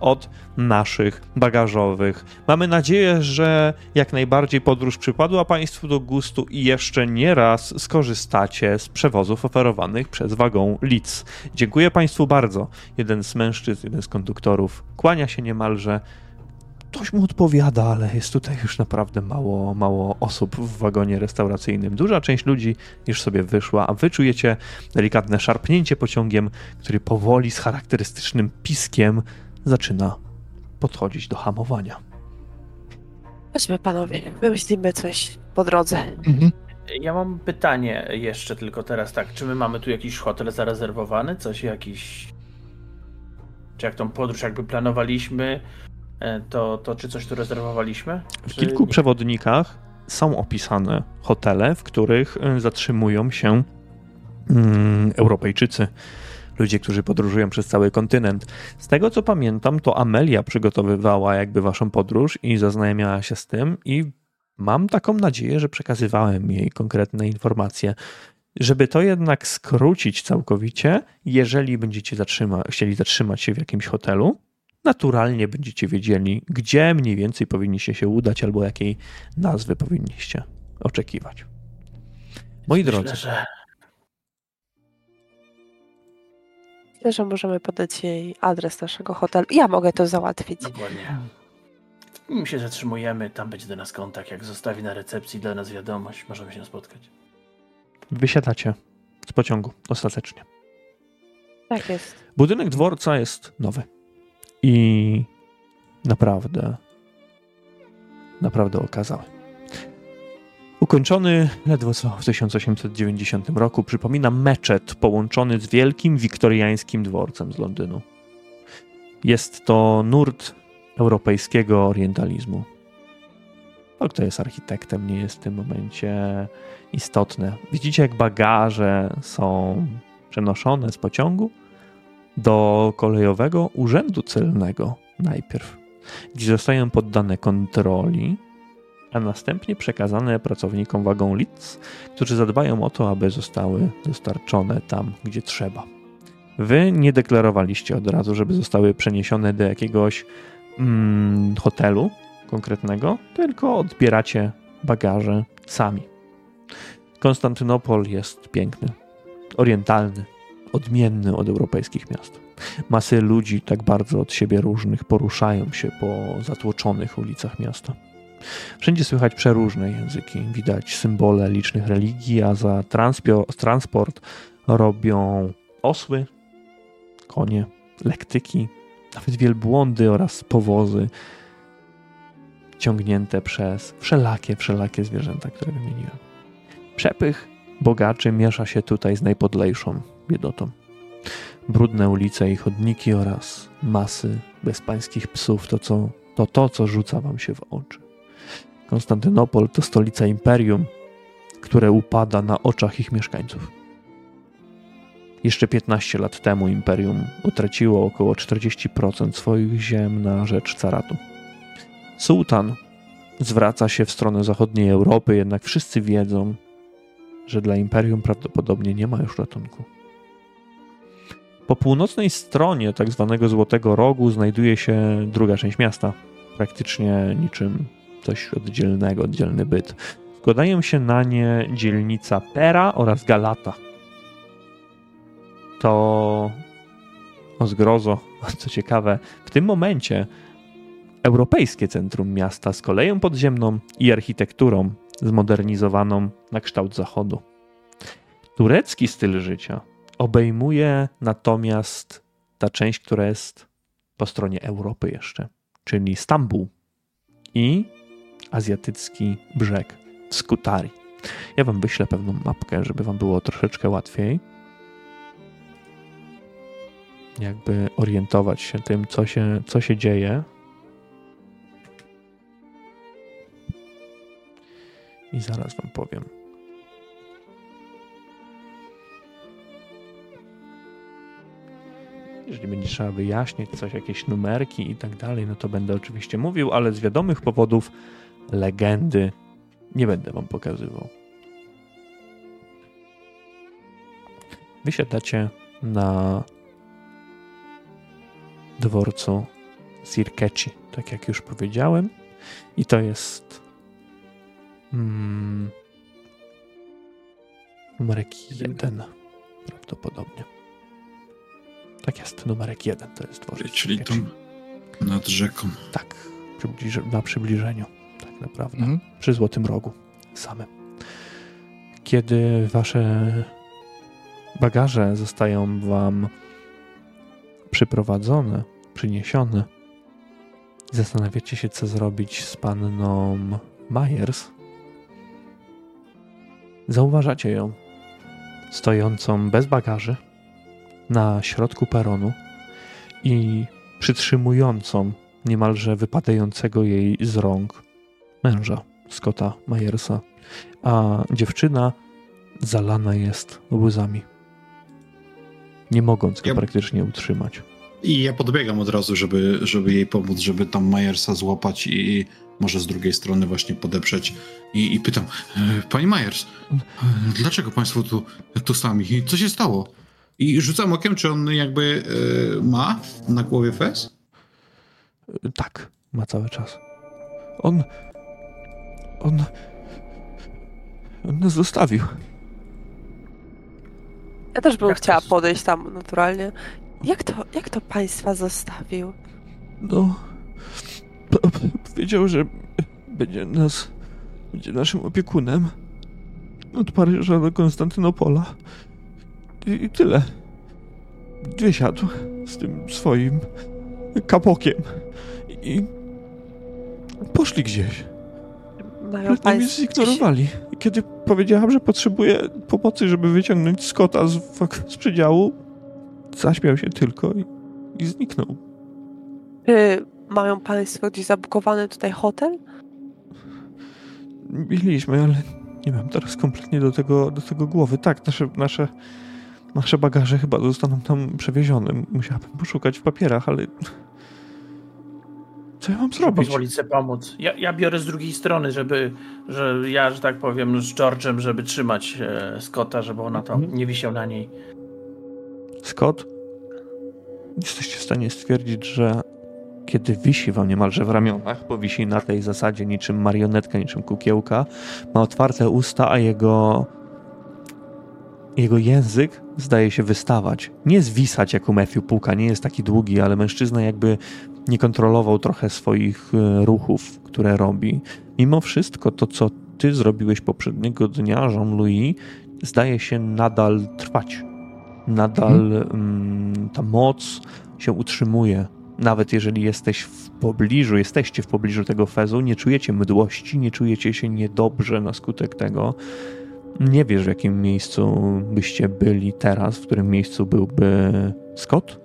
od naszych bagażowych. Mamy nadzieję, że jak najbardziej podróż przypadła Państwu do gustu i jeszcze nie raz skorzystacie z przewozów oferowanych przez wagą Litz. Dziękuję Państwu bardzo. Jeden z mężczyzn, jeden z konduktorów kłania się niemalże. Ktoś mu odpowiada, ale jest tutaj już naprawdę mało, mało osób w wagonie restauracyjnym. Duża część ludzi już sobie wyszła, a wy czujecie delikatne szarpnięcie pociągiem, który powoli z charakterystycznym piskiem zaczyna podchodzić do hamowania. Chodźmy panowie, wymyślimy coś po drodze. Mhm. Ja mam pytanie jeszcze tylko teraz tak, czy my mamy tu jakiś hotel zarezerwowany, coś jakiś... Czy jak tą podróż jakby planowaliśmy, to, to czy coś tu rezerwowaliśmy? W Czy kilku przewodnikach są opisane hotele, w których y, zatrzymują się mm, Europejczycy, ludzie, którzy podróżują przez cały kontynent. Z tego co pamiętam, to Amelia przygotowywała jakby waszą podróż i zaznajamiała się z tym i mam taką nadzieję, że przekazywałem jej konkretne informacje. Żeby to jednak skrócić całkowicie, jeżeli będziecie zatrzyma, chcieli zatrzymać się w jakimś hotelu, naturalnie będziecie wiedzieli, gdzie mniej więcej powinniście się udać albo jakiej nazwy powinniście oczekiwać. Moi Myślę, drodzy, że Myślę, że możemy podać jej adres naszego hotelu. Ja mogę to załatwić. dokładnie. My się zatrzymujemy, tam będzie do nas kontakt. Jak zostawi na recepcji dla nas wiadomość, możemy się spotkać. wysiadacie z pociągu ostatecznie. Tak jest. Budynek dworca jest nowy i naprawdę, naprawdę okazały. Ukończony ledwo co w 1890 roku, przypomina meczet połączony z wielkim wiktoriańskim dworcem z Londynu. Jest to nurt europejskiego orientalizmu. To, kto jest architektem, nie jest w tym momencie istotne. Widzicie, jak bagaże są przenoszone z pociągu do kolejowego urzędu celnego najpierw, gdzie zostają poddane kontroli, a następnie przekazane pracownikom wagon Litz, którzy zadbają o to, aby zostały dostarczone tam, gdzie trzeba. Wy nie deklarowaliście od razu, żeby zostały przeniesione do jakiegoś mm, hotelu konkretnego, tylko odbieracie bagaże sami. Konstantynopol jest piękny, orientalny, odmienny od europejskich miast. Masy ludzi tak bardzo od siebie różnych poruszają się po zatłoczonych ulicach miasta. Wszędzie słychać przeróżne języki, widać symbole licznych religii, a za transport robią osły, konie, lektyki, nawet wielbłądy oraz powozy ciągnięte przez wszelakie, wszelakie zwierzęta, które wymieniłem. Przepych bogaczy miesza się tutaj z najpodlejszą biedotą. Brudne ulice i chodniki oraz masy bezpańskich psów to, co, to to, co rzuca wam się w oczy. Konstantynopol to stolica imperium, które upada na oczach ich mieszkańców. Jeszcze 15 lat temu imperium utraciło około 40% swoich ziem na rzecz caratu. Sułtan zwraca się w stronę zachodniej Europy, jednak wszyscy wiedzą, że dla imperium prawdopodobnie nie ma już ratunku. Po północnej stronie tak zwanego Złotego Rogu znajduje się druga część miasta, praktycznie niczym coś oddzielnego, oddzielny byt. Składają się na nie dzielnica Pera oraz Galata. To o zgrozo, *laughs* co ciekawe, w tym momencie europejskie centrum miasta z koleją podziemną i architekturą zmodernizowaną na kształt zachodu. Turecki styl życia obejmuje natomiast ta część, która jest po stronie Europy jeszcze, czyli Stambuł i azjatycki brzeg Skutari. Ja wam wyślę pewną mapkę, żeby wam było troszeczkę łatwiej jakby orientować się tym, co się, co się dzieje. I zaraz wam powiem. Jeżeli będzie trzeba wyjaśnić coś, jakieś numerki i tak dalej, no to będę oczywiście mówił, ale z wiadomych powodów legendy nie będę wam pokazywał. Wysiadacie na dworcu Sirkeci, tak jak już powiedziałem. I to jest mm, numerek jeden prawdopodobnie. Tak jest, numerek jeden to jest dworzec Czyli tam nad rzeką. Tak, przybliż- na przybliżeniu, tak naprawdę. Mhm. Przy Złotym Rogu samym. Kiedy wasze bagaże zostają wam przyprowadzone, przyniesione, zastanawiacie się, co zrobić z panną Myers, zauważacie ją stojącą bez bagaży na środku peronu i przytrzymującą niemalże wypadającego jej z rąk męża Scotta Myersa, a dziewczyna zalana jest łzami, nie mogąc go Ja- praktycznie utrzymać. I ja podbiegam od razu, żeby, żeby jej pomóc, żeby tam Majersa złapać i może z drugiej strony właśnie podeprzeć. I, i pytam, e, pani Majers, e, dlaczego państwo tu, tu sami? Co się stało? I rzucam okiem, czy on jakby e, ma na głowie fez? Tak, ma cały czas. On. On. On nas zostawił. Ja też bym Jak to chciała jest? podejść tam naturalnie. Jak to, jak to państwa zostawił? No. Powiedział, że będzie nas. Będzie naszym opiekunem. Od Paryża do Konstantynopola. I, i tyle. Wysiadł z tym swoim kapokiem. I. Poszli gdzieś. Mają mnie państwo zignorowali. Kiedy powiedziałam, że potrzebuję pomocy, żeby wyciągnąć Scotta z, z przedziału, zaśmiał się tylko i, i zniknął. Czy mają państwo gdzieś zabukowany tutaj hotel? Mieliśmy, ale nie mam teraz kompletnie do tego, do tego głowy. Tak, nasze, nasze, nasze bagaże chyba zostaną tam przewiezione. Musiałabym poszukać w papierach, ale... Co ja mam zrobić? Pozwolić sobie pomóc. Ja, ja biorę z drugiej strony, żeby, że ja, że tak powiem, z George'em, żeby trzymać e, Scotta, żeby ona tam Mhm. nie wisiał na niej. Scott, jesteście w stanie stwierdzić, że kiedy wisi wam niemalże w ramionach, bo wisi na tej zasadzie niczym marionetka, niczym kukiełka, ma otwarte usta, a jego jego język zdaje się wystawać. Nie zwisać jak u Matthew Puka, nie jest taki długi, ale mężczyzna jakby nie kontrolował trochę swoich e, ruchów, które robi. Mimo wszystko to, co ty zrobiłeś poprzedniego dnia, Jean-Louis, zdaje się nadal trwać nadal mm, ta moc się utrzymuje. Nawet jeżeli jesteś w pobliżu, jesteście w pobliżu tego fezu, nie czujecie mdłości, nie czujecie się niedobrze na skutek tego. Nie wiesz, w jakim miejscu byście byli teraz, w którym miejscu byłby Scott,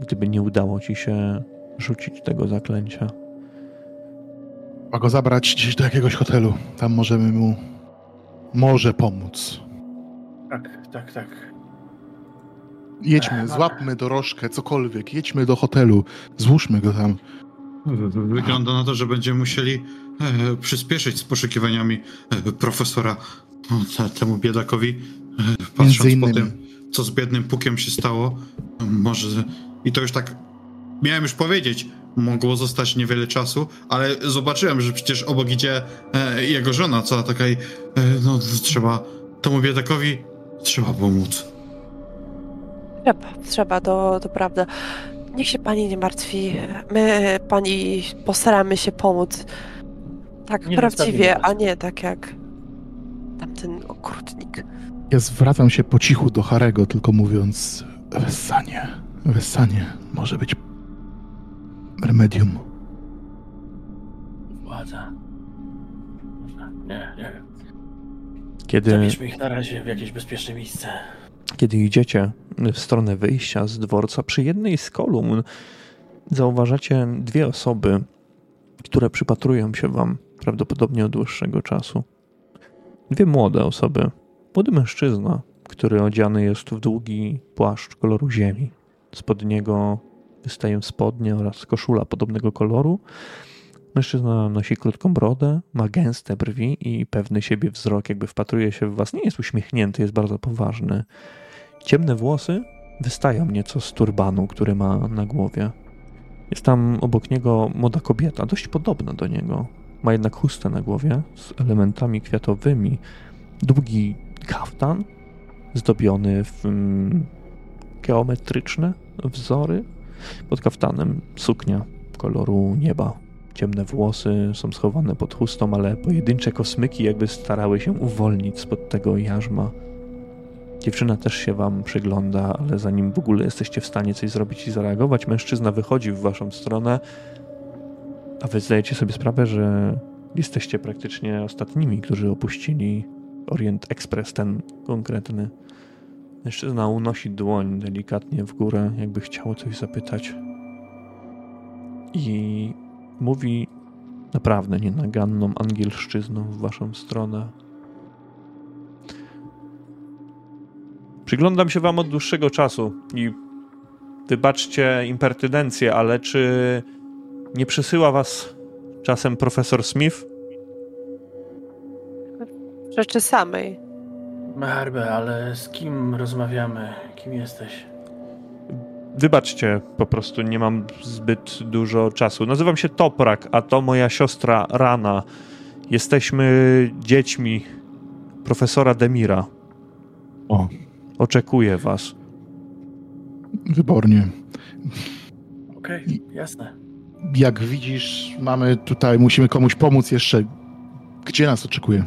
gdyby nie udało ci się rzucić tego zaklęcia. Trzeba go zabrać gdzieś do jakiegoś hotelu. Tam możemy mu może pomóc. Tak, tak, tak. Jedźmy, złapmy dorożkę, cokolwiek. Jedźmy do hotelu, złóżmy go tam. Wygląda na to, że będziemy musieli e, przyspieszyć z poszukiwaniami e, profesora temu biedakowi, e, patrząc po tym, co z biednym pukiem się stało. Może i to już tak miałem już powiedzieć, mogło zostać niewiele czasu, ale zobaczyłem, że przecież obok idzie e, jego żona, co takiej, e, no trzeba temu biedakowi trzeba pomóc. Trzeba, trzeba, to, to prawda. Niech się pani nie martwi. My pani postaramy się pomóc. Tak Nie prawdziwie, a nie tak jak tamten okrutnik. Ja zwracam się po cichu do Harego, tylko mówiąc Wessanie, Wessanie, może być remedium. Władza. Nie, nie. Kiedy, Zabierzmy ich na razie w jakieś bezpieczne miejsce. Kiedy idziecie w stronę wyjścia z dworca, przy jednej z kolumn zauważacie dwie osoby, które przypatrują się wam prawdopodobnie od dłuższego czasu. Dwie młode osoby. Młody mężczyzna, który odziany jest w długi płaszcz koloru ziemi. Spod niego wystają spodnie oraz koszula podobnego koloru. Mężczyzna nosi krótką brodę, ma gęste brwi i pewny siebie wzrok, jakby wpatruje się w was. Nie jest uśmiechnięty, jest bardzo poważny. Ciemne włosy wystają nieco z turbanu, który ma na głowie. Jest tam obok niego młoda kobieta, dość podobna do niego. Ma jednak chustę na głowie z elementami kwiatowymi. Długi kaftan zdobiony w mm, geometryczne wzory. Pod kaftanem suknia koloru nieba ciemne włosy są schowane pod chustą, ale pojedyncze kosmyki jakby starały się uwolnić spod tego jarzma. Dziewczyna też się wam przygląda, ale zanim w ogóle jesteście w stanie coś zrobić i zareagować, mężczyzna wychodzi w waszą stronę, a wy zdajecie sobie sprawę, że jesteście praktycznie ostatnimi, którzy opuścili Orient Express, ten konkretny. Mężczyzna unosi dłoń delikatnie w górę, jakby chciał coś zapytać. I mówi naprawdę nienaganną angielszczyzną w waszą stronę. Przyglądam się wam od dłuższego czasu i wybaczcie impertynencję, ale czy nie przesyła was czasem profesor Smith? Rzeczy samej. Harbe, ale z kim rozmawiamy? Kim jesteś? Wybaczcie, po prostu nie mam zbyt dużo czasu. Nazywam się Toprak, a to moja siostra Rana. Jesteśmy dziećmi profesora Demira. O, Oczekuję was. wybornie. Okej, jasne. Jak widzisz, mamy tutaj, musimy komuś pomóc jeszcze. Gdzie nas oczekuje?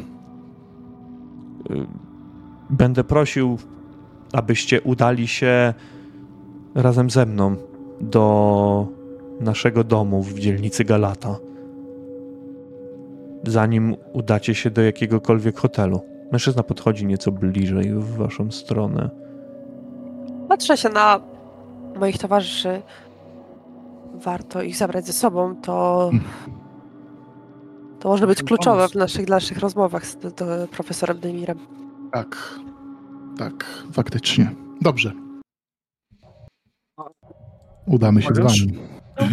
Y, Będę prosił, abyście udali się razem ze mną do naszego domu w dzielnicy Galata. Zanim udacie się do jakiegokolwiek hotelu. Mężczyzna podchodzi nieco bliżej w waszą stronę. Patrzę się na moich towarzyszy. Warto ich zabrać ze sobą, to. To może być kluczowe w naszych dalszych rozmowach z z profesorem Demirem. Tak, tak, faktycznie. Dobrze. Udamy się z Możesz? wami. E,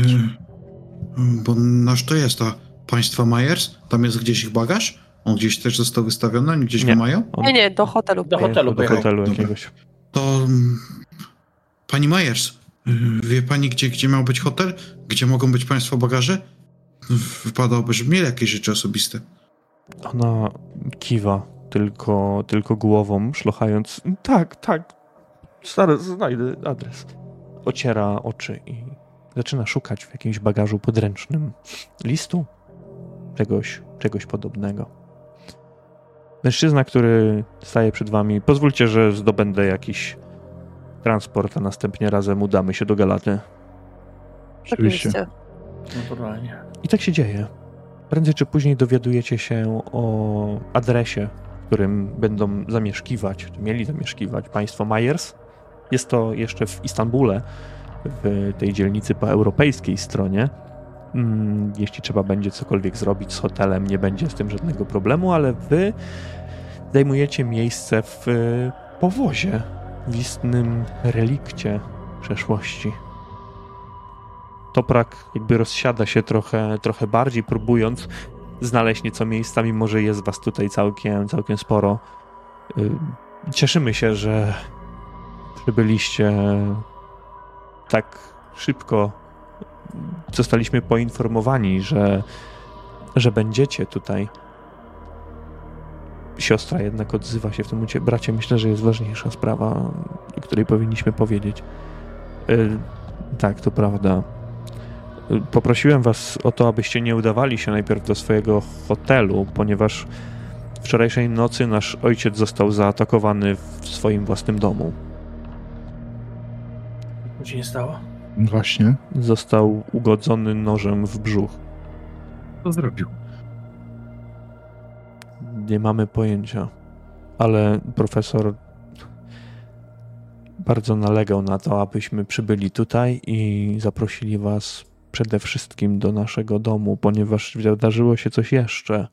Bo nasz to jest, a państwa Myers? Tam jest gdzieś ich bagaż? On gdzieś też został wystawiony? Oni gdzieś Nie. go mają? Nie, nie, do hotelu. Do hotelu do hotelu jakiegoś. To mm, pani Myers, wie pani, gdzie, gdzie miał być hotel? Gdzie mogą być państwa bagaże? Wypadałoby, żeby mieli jakieś rzeczy osobiste. Ona kiwa tylko, tylko głową, szlochając. Tak, tak. Zaraz znajdę adres. Ociera oczy i zaczyna szukać w jakimś bagażu podręcznym listu, czegoś, czegoś podobnego. Mężczyzna, który staje przed wami, pozwólcie, że zdobędę jakiś transport, a następnie razem udamy się do Galaty. Oczywiście. Naturalnie. I tak się dzieje. Prędzej czy później dowiadujecie się o adresie, w którym będą zamieszkiwać, czy mieli zamieszkiwać państwo Myers. Jest to jeszcze w Istambule, w tej dzielnicy po europejskiej stronie. Mm, Jeśli trzeba będzie cokolwiek zrobić z hotelem, nie będzie z tym żadnego problemu, ale wy zajmujecie miejsce w powozie, istnym relikcie przeszłości. Toprak jakby rozsiada się trochę, trochę bardziej, próbując znaleźć nieco miejsca, mimo że jest was tutaj całkiem, całkiem sporo. Y, Cieszymy się, że przybyliście tak szybko. Zostaliśmy poinformowani, że, że będziecie tutaj. Siostra jednak odzywa się w tym momencie. Bracie, myślę, że jest ważniejsza sprawa, o której powinniśmy powiedzieć. Y, Tak, to prawda. Poprosiłem was o to, abyście nie udawali się najpierw do swojego hotelu, ponieważ wczorajszej nocy nasz ojciec został zaatakowany w swoim własnym domu. Co się nie stało? Właśnie. Został ugodzony nożem w brzuch. Co zrobił? Nie mamy pojęcia, ale profesor bardzo nalegał na to, abyśmy przybyli tutaj i zaprosili was przede wszystkim do naszego domu, ponieważ wydarzyło się coś jeszcze.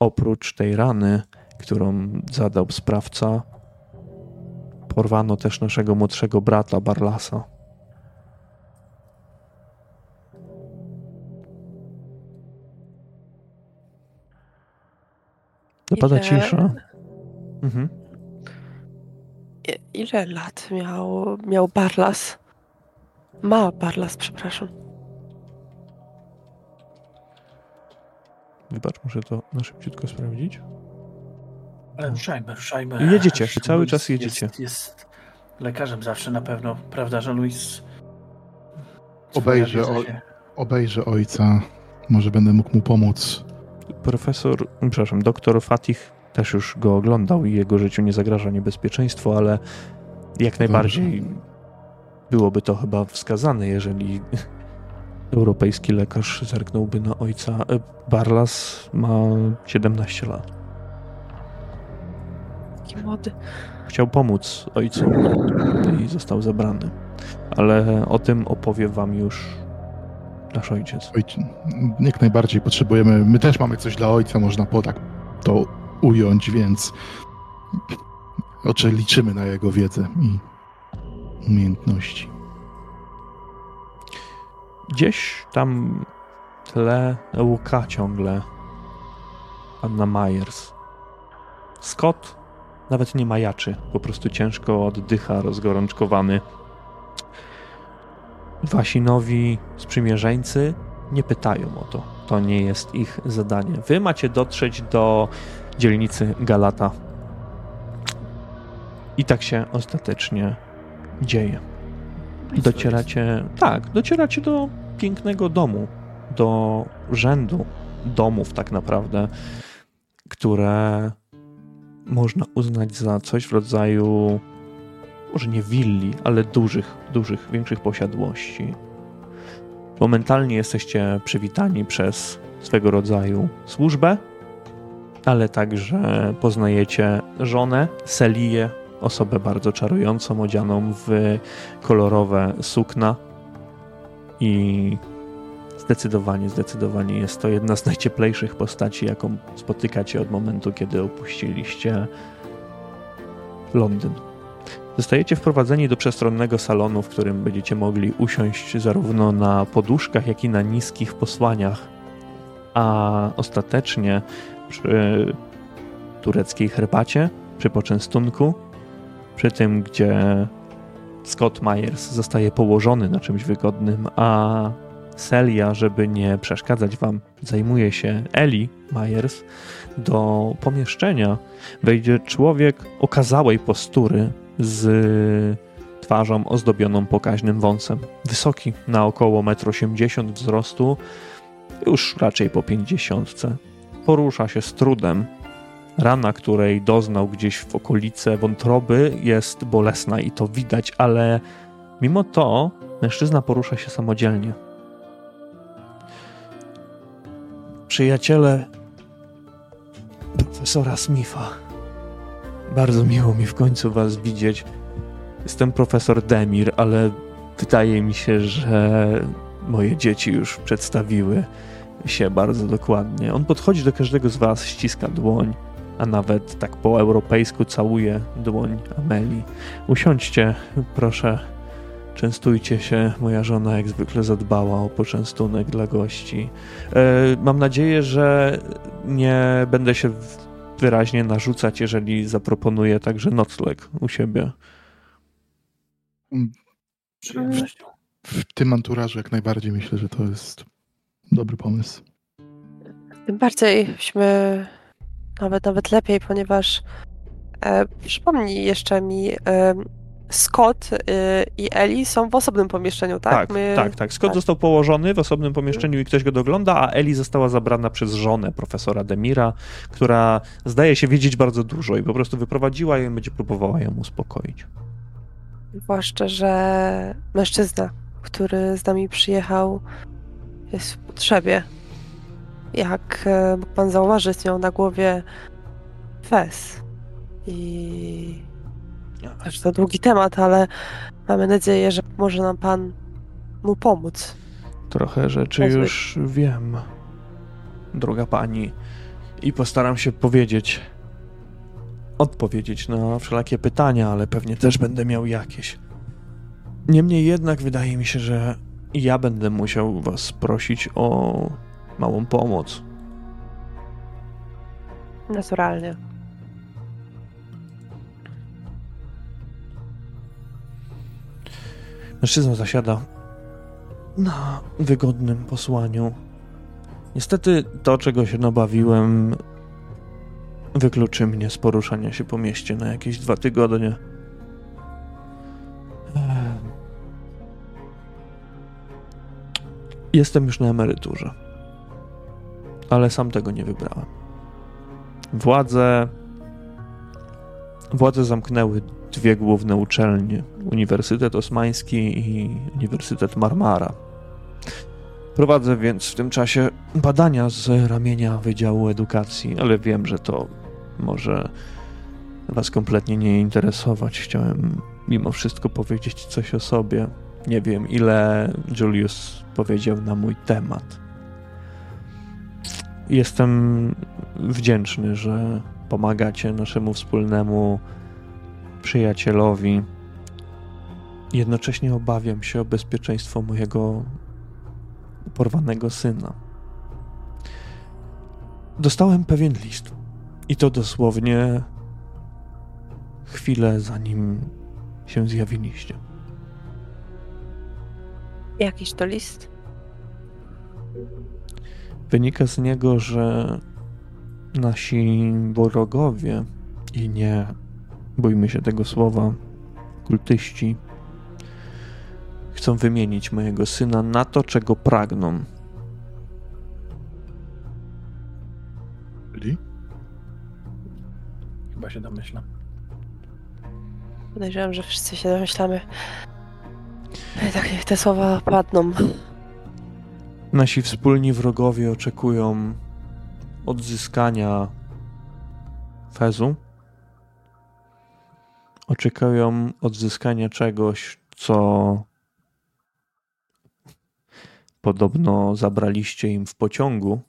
Oprócz tej rany, którą zadał sprawca, porwano też naszego młodszego brata Barlasa. Zapada Ile- cisza. Mhm. Ile lat miał, miał Barlas? Ma Barlas, przepraszam. Wybacz, muszę to na szybciutko sprawdzić. Ale ruszajmy, ruszajmy. Jedziecie, cały Luis czas jedziecie. Jest, jest lekarzem zawsze na pewno, prawda, że Luis... Obejrzę, o- Obejrzę ojca. Może będę mógł mu pomóc. Profesor, przepraszam, doktor Fatih też już go oglądał i jego życiu nie zagraża niebezpieczeństwo, ale jak najbardziej byłoby to chyba wskazane, jeżeli europejski lekarz zerknąłby na ojca. E, Barlas ma 17 lat. Taki młody. Chciał pomóc ojcu i został zabrany. Ale o tym opowie wam już nasz ojciec. Ojc, jak najbardziej potrzebujemy. My też mamy coś dla ojca, można po tak to ująć, więc oczy liczymy na jego wiedzę i umiejętności. Gdzieś tam w tle łka ciągle panna Myers. Scott nawet nie majaczy, po prostu ciężko oddycha, rozgorączkowany. Wasi nowi sprzymierzeńcy nie pytają o to. To nie jest ich zadanie. Wy macie dotrzeć do dzielnicy Galata. I tak się ostatecznie dzieje. Docieracie, tak, docieracie do pięknego domu, do rzędu domów tak naprawdę, które można uznać za coś w rodzaju może nie willi, ale dużych, dużych, większych posiadłości. Momentalnie jesteście przywitani przez swego rodzaju służbę, ale także poznajecie żonę, Seliję, osobę bardzo czarującą, odzianą w kolorowe sukna i zdecydowanie, zdecydowanie jest to jedna z najcieplejszych postaci, jaką spotykacie od momentu, kiedy opuściliście Londyn. Zostajecie wprowadzeni do przestronnego salonu, w którym będziecie mogli usiąść zarówno na poduszkach, jak i na niskich posłaniach, a ostatecznie przy tureckiej herbacie, przy poczęstunku, przy tym, gdzie Scott Myers zostaje położony na czymś wygodnym, a Celia, żeby nie przeszkadzać wam, zajmuje się Eli Myers, do pomieszczenia. Wejdzie człowiek okazałej postury z twarzą ozdobioną pokaźnym wąsem. Wysoki, na około 1,80 m wzrostu, już raczej po 50. Porusza się z trudem. Rana, której doznał gdzieś w okolice wątroby, jest bolesna i to widać, ale mimo to mężczyzna porusza się samodzielnie. Przyjaciele profesora Smitha. Bardzo miło mi w końcu was widzieć. Jestem profesor Demir, ale wydaje mi się, że moje dzieci już przedstawiły się bardzo dokładnie. On podchodzi do każdego z was, ściska dłoń, a nawet tak po europejsku całuje dłoń Ameli. Usiądźcie, proszę. Częstujcie się, moja żona jak zwykle zadbała o poczęstunek dla gości. E, mam nadzieję, że nie będę się wyraźnie narzucać, jeżeli zaproponuję także nocleg u siebie. W tym anturażu jak najbardziej myślę, że to jest dobry pomysł. Tym bardziej byśmy nawet nawet lepiej, ponieważ e, przypomnij jeszcze mi, e, Scott y, i Eli są w osobnym pomieszczeniu, tak? Tak, My... tak, tak. Scott tak. został położony w osobnym pomieszczeniu i ktoś go dogląda, a Eli została zabrana przez żonę profesora Demira, która zdaje się wiedzieć bardzo dużo i po prostu wyprowadziła ją i będzie próbowała ją uspokoić. Zwłaszcza, że mężczyzna, który z nami przyjechał, jest w potrzebie. Jak e, pan zauważyć, miał na głowie fez. I też to długi temat, ale mamy nadzieję, że może nam Pan mu pomóc. Trochę rzeczy już wiem, droga Pani, i postaram się powiedzieć, odpowiedzieć na wszelakie pytania, ale pewnie też będę miał jakieś. Niemniej jednak wydaje mi się, że ja będę musiał Was prosić o małą pomoc. Naturalnie. Mężczyzna zasiada na wygodnym posłaniu. Niestety to, czego się nabawiłem, wykluczy mnie z poruszania się po mieście na jakieś dwa tygodnie. Jestem już na emeryturze. ale sam tego nie wybrałem. Władze władze zamknęły dwie główne uczelnie: Uniwersytet Osmański i Uniwersytet Marmara. Prowadzę więc w tym czasie badania z ramienia Wydziału Edukacji, ale wiem, że to może Was kompletnie nie interesować. Chciałem mimo wszystko powiedzieć coś o sobie. Nie wiem, ile Julius powiedział na mój temat. Jestem wdzięczny, że pomagacie naszemu wspólnemu przyjacielowi. Jednocześnie obawiam się o bezpieczeństwo mojego porwanego syna. Dostałem pewien list. I to dosłownie chwilę zanim się zjawiliście. Jakiś to list? Wynika z niego, że nasi wrogowie i nie bójmy się tego słowa, kultyści chcą wymienić mojego syna na to, czego pragną. Czyli? Chyba się domyślam. Podejrzewam, że wszyscy się domyślamy. Tak niech te słowa padną. Nasi wspólni wrogowie oczekują odzyskania Fezu. Oczekują odzyskania czegoś, co podobno zabraliście im w pociągu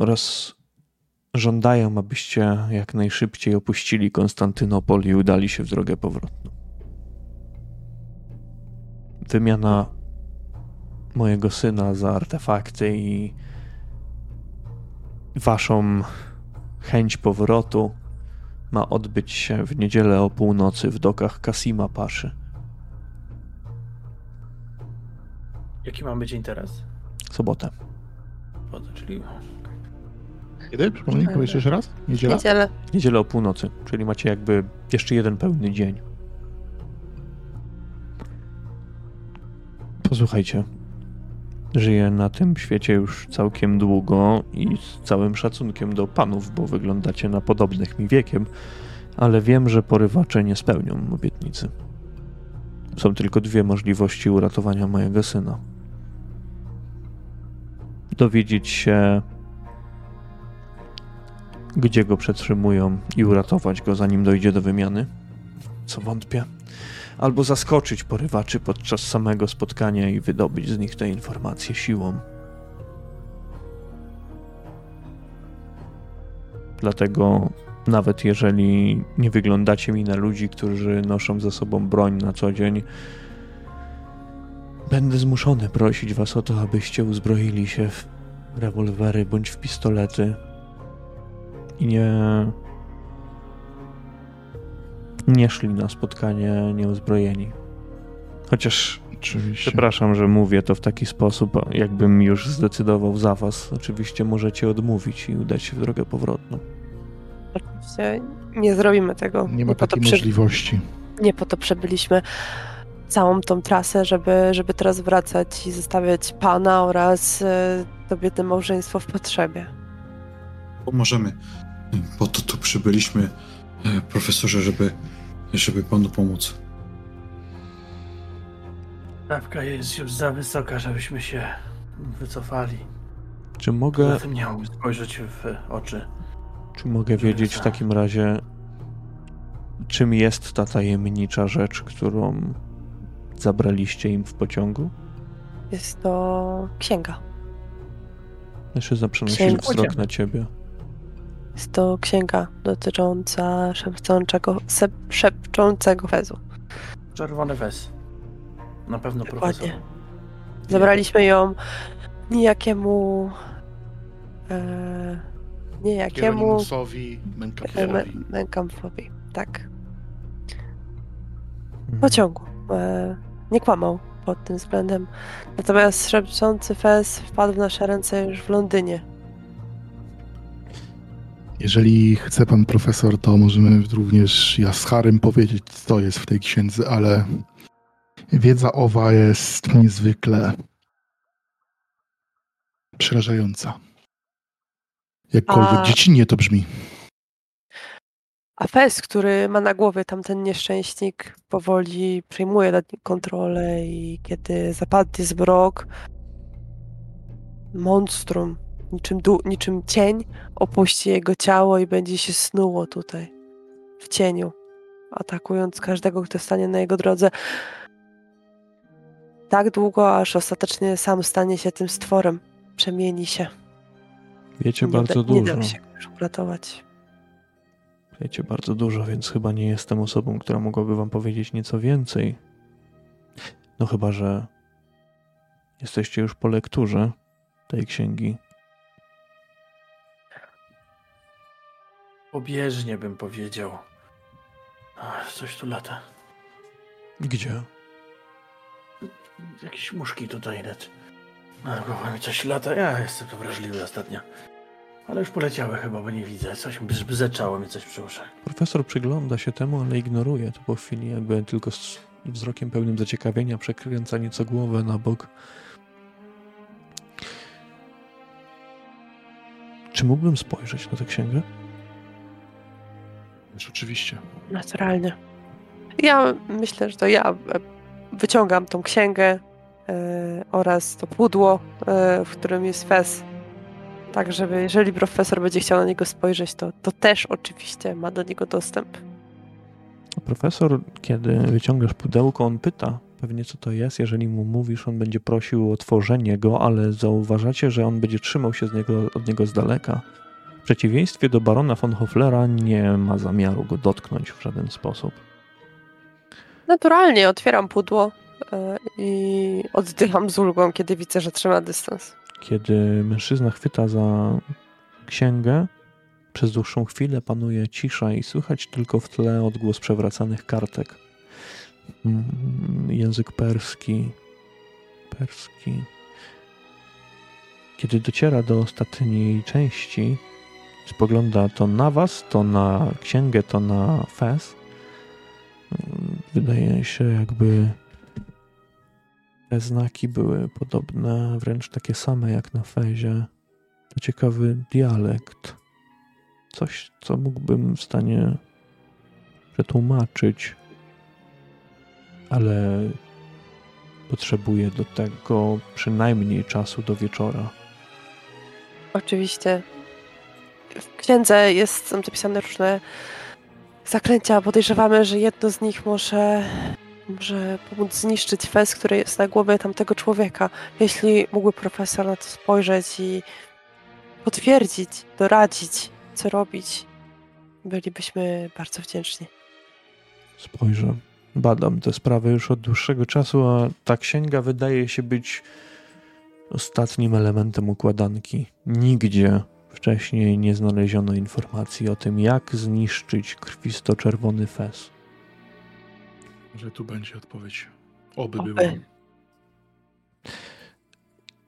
oraz żądają, abyście jak najszybciej opuścili Konstantynopol i udali się w drogę powrotną. Wymiana mojego syna za artefakty i waszą chęć powrotu ma odbyć się w niedzielę o północy w dokach Kasima Paszy. Jaki ma być interes? Sobotę. Wodę, czyli Kiedy? Przypomnij, jeszcze raz? Niedziela? Niedzielę. Niedzielę o północy, czyli macie jakby jeszcze jeden pełny dzień. Posłuchajcie. Żyję na tym świecie już całkiem długo i z całym szacunkiem do panów, bo wyglądacie na podobnych mi wiekiem, ale wiem, że porywacze nie spełnią obietnicy. Są tylko dwie możliwości uratowania mojego syna. Dowiedzieć się, gdzie go przetrzymują i uratować go, zanim dojdzie do wymiany, co wątpię, albo zaskoczyć porywaczy podczas samego spotkania i wydobyć z nich te informacje siłą. Dlatego, nawet jeżeli nie wyglądacie mi na ludzi, którzy noszą ze sobą broń na co dzień, będę zmuszony prosić was o to, abyście uzbroili się w rewolwery bądź w pistolety i nie. Nie szli na spotkanie nieuzbrojeni. Chociaż Oczywiście. przepraszam, że mówię to w taki sposób, jakbym już zdecydował za was. Oczywiście możecie odmówić i udać się w drogę powrotną. Oczywiście nie zrobimy tego. Nie ma to takiej przy- możliwości. Nie po to przebyliśmy całą tą trasę, żeby, żeby teraz wracać i zostawiać pana oraz e, to biedne małżeństwo w potrzebie. Pomożemy. Po to tu przybyliśmy, e, profesorze, żeby, żeby panu pomóc. Stawka jest już za wysoka, żebyśmy się wycofali. Czy Poza mogę, tym nie mógł spojrzeć w oczy. czy mogę wiedzieć w takim razie, czym jest ta tajemnicza rzecz, którą zabraliście im w pociągu? Jest to księga. Jeszcze przenosisz Księga. wzrok na ciebie. Jest to księga dotycząca szepczącego, sep, szepczącego fezu. Czerwony wes. Na pewno Dokładnie. profesor. Zabraliśmy ją niejakiemu. E, niejakiemu. E, Menkafowi. Mę- Mękamfowi. Tak. Mhm. pociągu. E, nie kłamał pod tym względem. Natomiast szepczący fez wpadł w nasze ręce już w Londynie. Jeżeli chce pan profesor, to możemy również ja z Harym powiedzieć, co jest w tej księdze, ale wiedza owa jest niezwykle przerażająca. Jakkolwiek A- dziecinnie to brzmi. A Fez, który ma na głowie tamten nieszczęśnik, powoli przejmuje nad nim kontrolę i kiedy zapadnie zmrok, monstrum, niczym, du- niczym cień, opuści jego ciało i będzie się snuło tutaj, w cieniu, atakując każdego, kto stanie na jego drodze. Tak długo, aż ostatecznie sam stanie się tym stworem, przemieni się. Wiecie Nie bardzo da, nie dużo. da się już uratować. Wiecie bardzo dużo, więc chyba nie jestem osobą, która mogłaby wam powiedzieć nieco więcej. No chyba, że jesteście już po lekturze tej księgi. Pobieżnie bym powiedział. Ach, coś tu lata. Gdzie? Jakieś muszki tutaj net. Głowa mi coś lata. Ja jestem tu wrażliwy ostatnio. Ale już poleciały chyba, bo nie widzę. Coś bz- bzeczało mi coś przy uszach. Profesor przygląda się temu, ale ignoruje to po chwili, jakby tylko z wzrokiem pełnym zaciekawienia przekręca nieco głowę na bok. Czy mógłbym spojrzeć na tę księgę? Wiesz, oczywiście. Naturalnie. Ja myślę, że to ja e, wyciągam tą księgę e, oraz to pudło, e, w którym jest fez. Tak, żeby jeżeli profesor będzie chciał na niego spojrzeć, to, to też oczywiście ma do niego dostęp. A Profesor, kiedy wyciągasz pudełko, on pyta pewnie co to jest. Jeżeli mu mówisz, on będzie prosił o otworzenie go, ale zauważacie, że on będzie trzymał się z niego, od niego z daleka. W przeciwieństwie do barona von Hoflera nie ma zamiaru go dotknąć w żaden sposób. Naturalnie otwieram pudło e, i oddycham z ulgą, kiedy widzę, że trzyma dystans. Kiedy mężczyzna chwyta za księgę, przez dłuższą chwilę panuje cisza i słychać tylko w tle odgłos przewracanych kartek. Mm, Język perski. Perski. Kiedy dociera do ostatniej części, spogląda to na was, to na księgę, to na fez. Wydaje się, jakby te znaki były podobne, wręcz takie same jak na fezie. To ciekawy dialekt. Coś, co mógłbym w stanie przetłumaczyć, ale potrzebuję do tego przynajmniej czasu do wieczora. Oczywiście w księdze jest, są zapisane różne zaklęcia. Podejrzewamy, że jedno z nich może, może pomóc zniszczyć fez, który jest na głowie tamtego człowieka. Jeśli mógłby profesor na to spojrzeć i potwierdzić, doradzić, co robić, bylibyśmy bardzo wdzięczni. Spojrzę. Badam te sprawy już od dłuższego czasu, a ta księga wydaje się być ostatnim elementem układanki. Nigdzie wcześniej nie znaleziono informacji o tym, jak zniszczyć krwisto-czerwony fez. Może tu będzie odpowiedź. Oby Oby. była.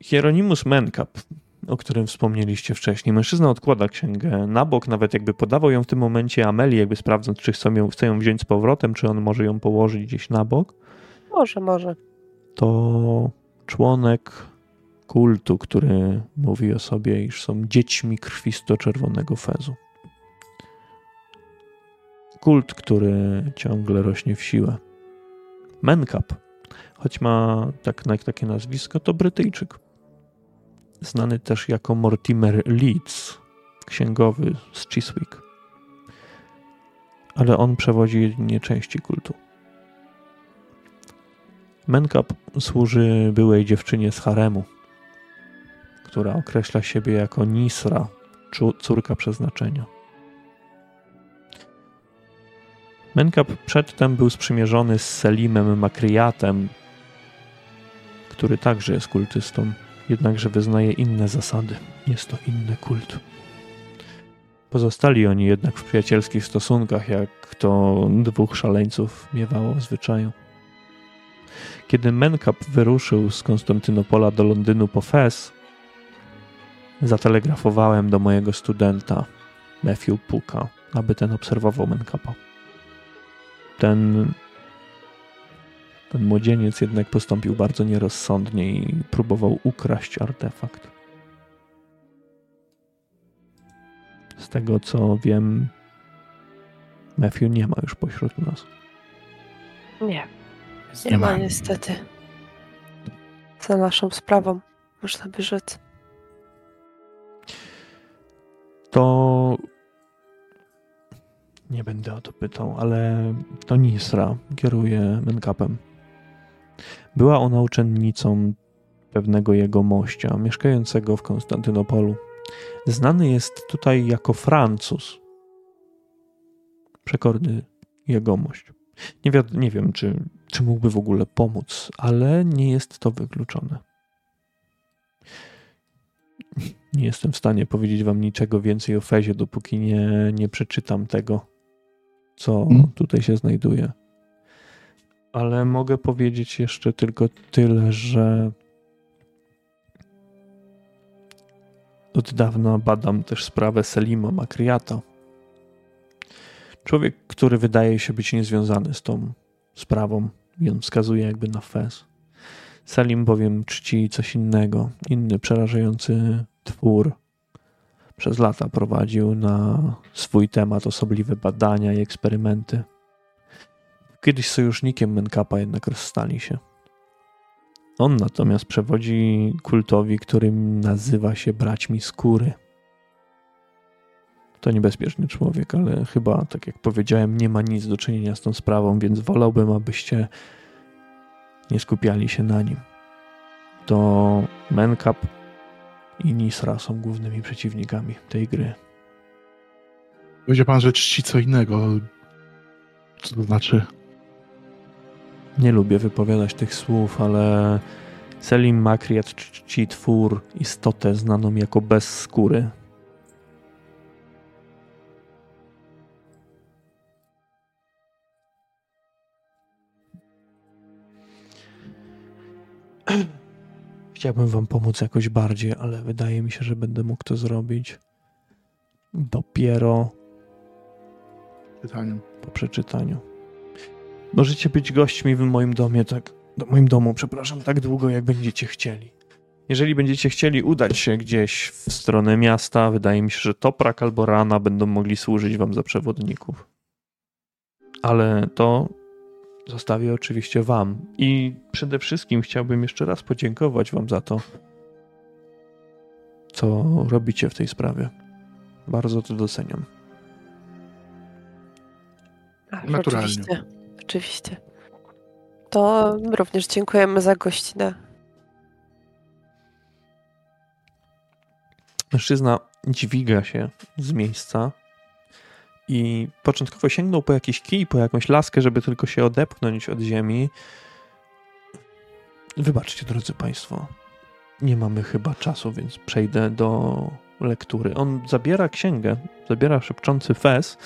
Hieronimus Menkap, o którym wspomnieliście wcześniej. Mężczyzna odkłada księgę na bok, nawet jakby podawał ją w tym momencie Ameli, jakby sprawdząc, czy chcą ją, chce ją wziąć z powrotem, czy on może ją położyć gdzieś na bok. Może, może. To członek kultu, który mówi o sobie, iż są dziećmi krwisto-czerwonego fezu. Kult, który ciągle rośnie w siłę. Menkap, choć ma tak, takie nazwisko, to Brytyjczyk. Znany też jako Mortimer Leeds, księgowy z Chiswick. Ale on przewodzi jedynie części kultu. Menkap służy byłej dziewczynie z haremu, która określa siebie jako Nisra, córka przeznaczenia. Menkap przedtem był sprzymierzony z Selimem Makryjatem, który także jest kultystą, jednakże wyznaje inne zasady. Jest to inny kult. Pozostali oni jednak w przyjacielskich stosunkach, jak to dwóch szaleńców miewało w zwyczaju. Kiedy Menkap wyruszył z Konstantynopola do Londynu po Fez, zatelegrafowałem do mojego studenta Matthew Puka, aby ten obserwował Menkapa. Ten, ten młodzieniec jednak postąpił bardzo nierozsądnie i próbował ukraść artefakt. Z tego co wiem, Matthew nie ma już pośród nas. Nie. Nie, ma niestety. Za naszą sprawą, można by rzec. To nie będę o to pytał, ale to Nisra kieruje Menkapem. Była ona uczennicą pewnego jego mościa, mieszkającego w Konstantynopolu. Znany jest tutaj jako Francuz. Przekorny jegomość. Nie, wi- nie wiem, czy, czy mógłby w ogóle pomóc, ale nie jest to wykluczone. Nie jestem w stanie powiedzieć wam niczego więcej o Fezie, dopóki nie, nie przeczytam tego, co Mm. tutaj się znajduje. Ale mogę powiedzieć jeszcze tylko tyle, że od dawna badam też sprawę Selima Makriata. Człowiek, który wydaje się być niezwiązany z tą sprawą i on wskazuje jakby na Fez. Selim bowiem czci coś innego, inny przerażający twór. Przez lata prowadził na swój temat osobliwe badania i eksperymenty. Kiedyś sojusznikiem Menkapa jednak rozstali się. On natomiast przewodzi kultowi, którym nazywa się Braćmi Skóry. To niebezpieczny człowiek, ale chyba, tak jak powiedziałem, nie ma nic do czynienia z tą sprawą, więc wolałbym, abyście nie skupiali się na nim. To Menkap i Nisra są głównymi przeciwnikami tej gry. Powiedział pan, że czci co innego. Co to znaczy? Nie lubię wypowiadać tych słów, ale Selim Makriat czci twór, istotę znaną jako bez skóry. Chciałbym wam pomóc jakoś bardziej, ale wydaje mi się, że będę mógł to zrobić dopiero po przeczytaniu. Możecie być gośćmi w moim domie, tak, w moim domu, przepraszam, tak długo, jak będziecie chcieli. Jeżeli będziecie chcieli udać się gdzieś w stronę miasta, wydaje mi się, że Toprak albo Rana będą mogli służyć wam za przewodników. Ale to zostawię oczywiście wam. I przede wszystkim chciałbym jeszcze raz podziękować wam za to, co robicie w tej sprawie. Bardzo to doceniam. Ach, Naturalnie. Oczywiście, oczywiście. To również dziękujemy za gościnę. Mężczyzna dźwiga się z miejsca i początkowo sięgnął po jakiś kij, po jakąś laskę, żeby tylko się odepchnąć od ziemi. Wybaczcie, drodzy Państwo, nie mamy chyba czasu, więc przejdę do lektury. On zabiera księgę, zabiera szepczący fez,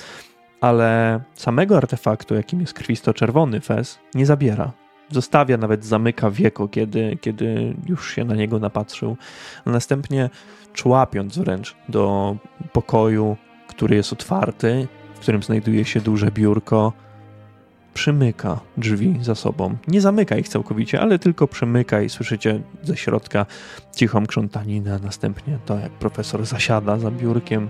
ale samego artefaktu, jakim jest krwisto-czerwony fez, nie zabiera. Zostawia, nawet zamyka wieko, kiedy, kiedy już się na niego napatrzył. A następnie człapiąc wręcz do pokoju, który jest otwarty, w którym znajduje się duże biurko, przymyka drzwi za sobą. Nie zamyka ich całkowicie, ale tylko przymyka i słyszycie ze środka cichą krzątaninę, a następnie to, jak profesor zasiada za biurkiem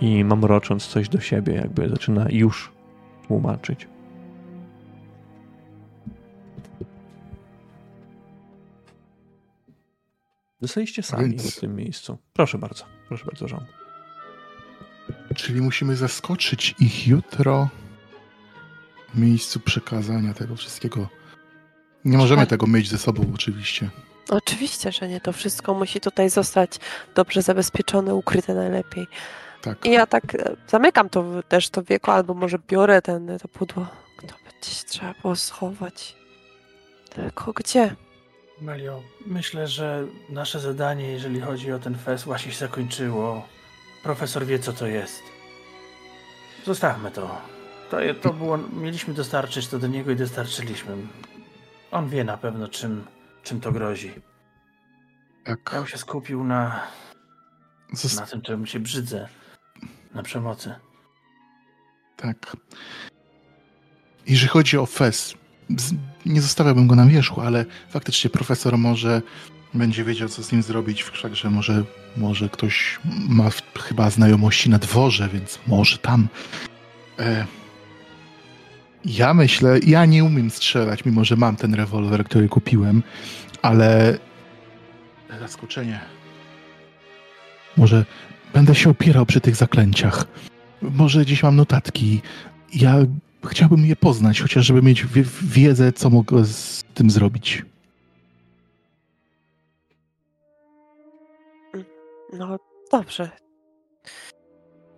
i mamrocząc coś do siebie, jakby zaczyna już tłumaczyć. Zostaliście sami Więc- w tym miejscu. Proszę bardzo, proszę bardzo, Jean. Czyli musimy zaskoczyć ich jutro w miejscu przekazania tego wszystkiego. Nie możemy Tak. tego mieć ze sobą, oczywiście. Oczywiście, że nie. To wszystko musi tutaj zostać dobrze zabezpieczone, ukryte najlepiej. Tak. I ja tak e, zamykam to też to wieko, albo może biorę ten, to pudło. To gdzieś trzeba było schować. Tylko gdzie? Melio, myślę, że nasze zadanie, jeżeli chodzi o ten fest, właśnie się zakończyło. Profesor wie, co to jest. Zostawmy to. To, to było. Mieliśmy dostarczyć to do niego i dostarczyliśmy. On wie na pewno, czym, czym to grozi. Ja Tak. bym się skupił na, na tym, czym się brzydzę. Na przemocy. tak. Jeżeli chodzi o FES, nie zostawiałbym go na wierzchu, ale faktycznie profesor może będzie wiedział, co z nim zrobić, wszakże może Może ktoś ma chyba znajomości na dworze, więc może tam. E, ja myślę, ja nie umiem strzelać, mimo że mam ten rewolwer, który kupiłem, ale zaskoczenie. Może będę się opierał przy tych zaklęciach. Może gdzieś mam notatki. Ja chciałbym je poznać, chociaż żeby mieć wi- wiedzę, co mogę z tym zrobić. No dobrze.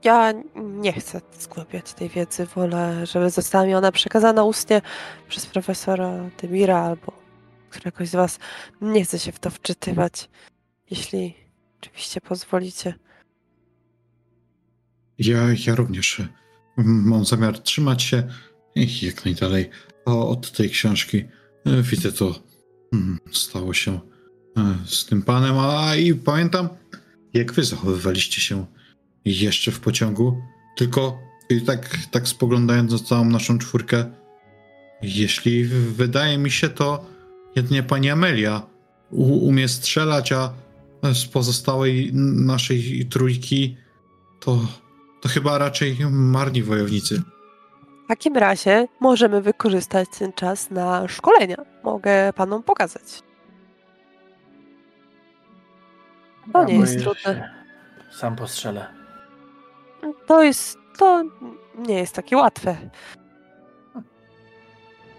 Ja nie chcę zgłębiać tej wiedzy. Wolę, żeby została mi ona przekazana ustnie przez profesora Demira albo któregoś z was. Nie chcę się w to wczytywać, jeśli oczywiście pozwolicie. Ja, ja również e, mam zamiar trzymać się jak najdalej od tej książki. E, Widzę to mm, stało się e, z tym panem, a i pamiętam, jak wy zachowywaliście się jeszcze w pociągu. Tylko i tak, tak spoglądając na całą naszą czwórkę, jeśli wydaje mi się, to jedynie pani Amelia umie strzelać, a z pozostałej naszej trójki to, to chyba raczej marni wojownicy. W takim razie możemy wykorzystać ten czas na szkolenia. Mogę panom pokazać. To nie Ja jest boję trudne. się. Sam postrzelę. To jest. To nie jest takie łatwe.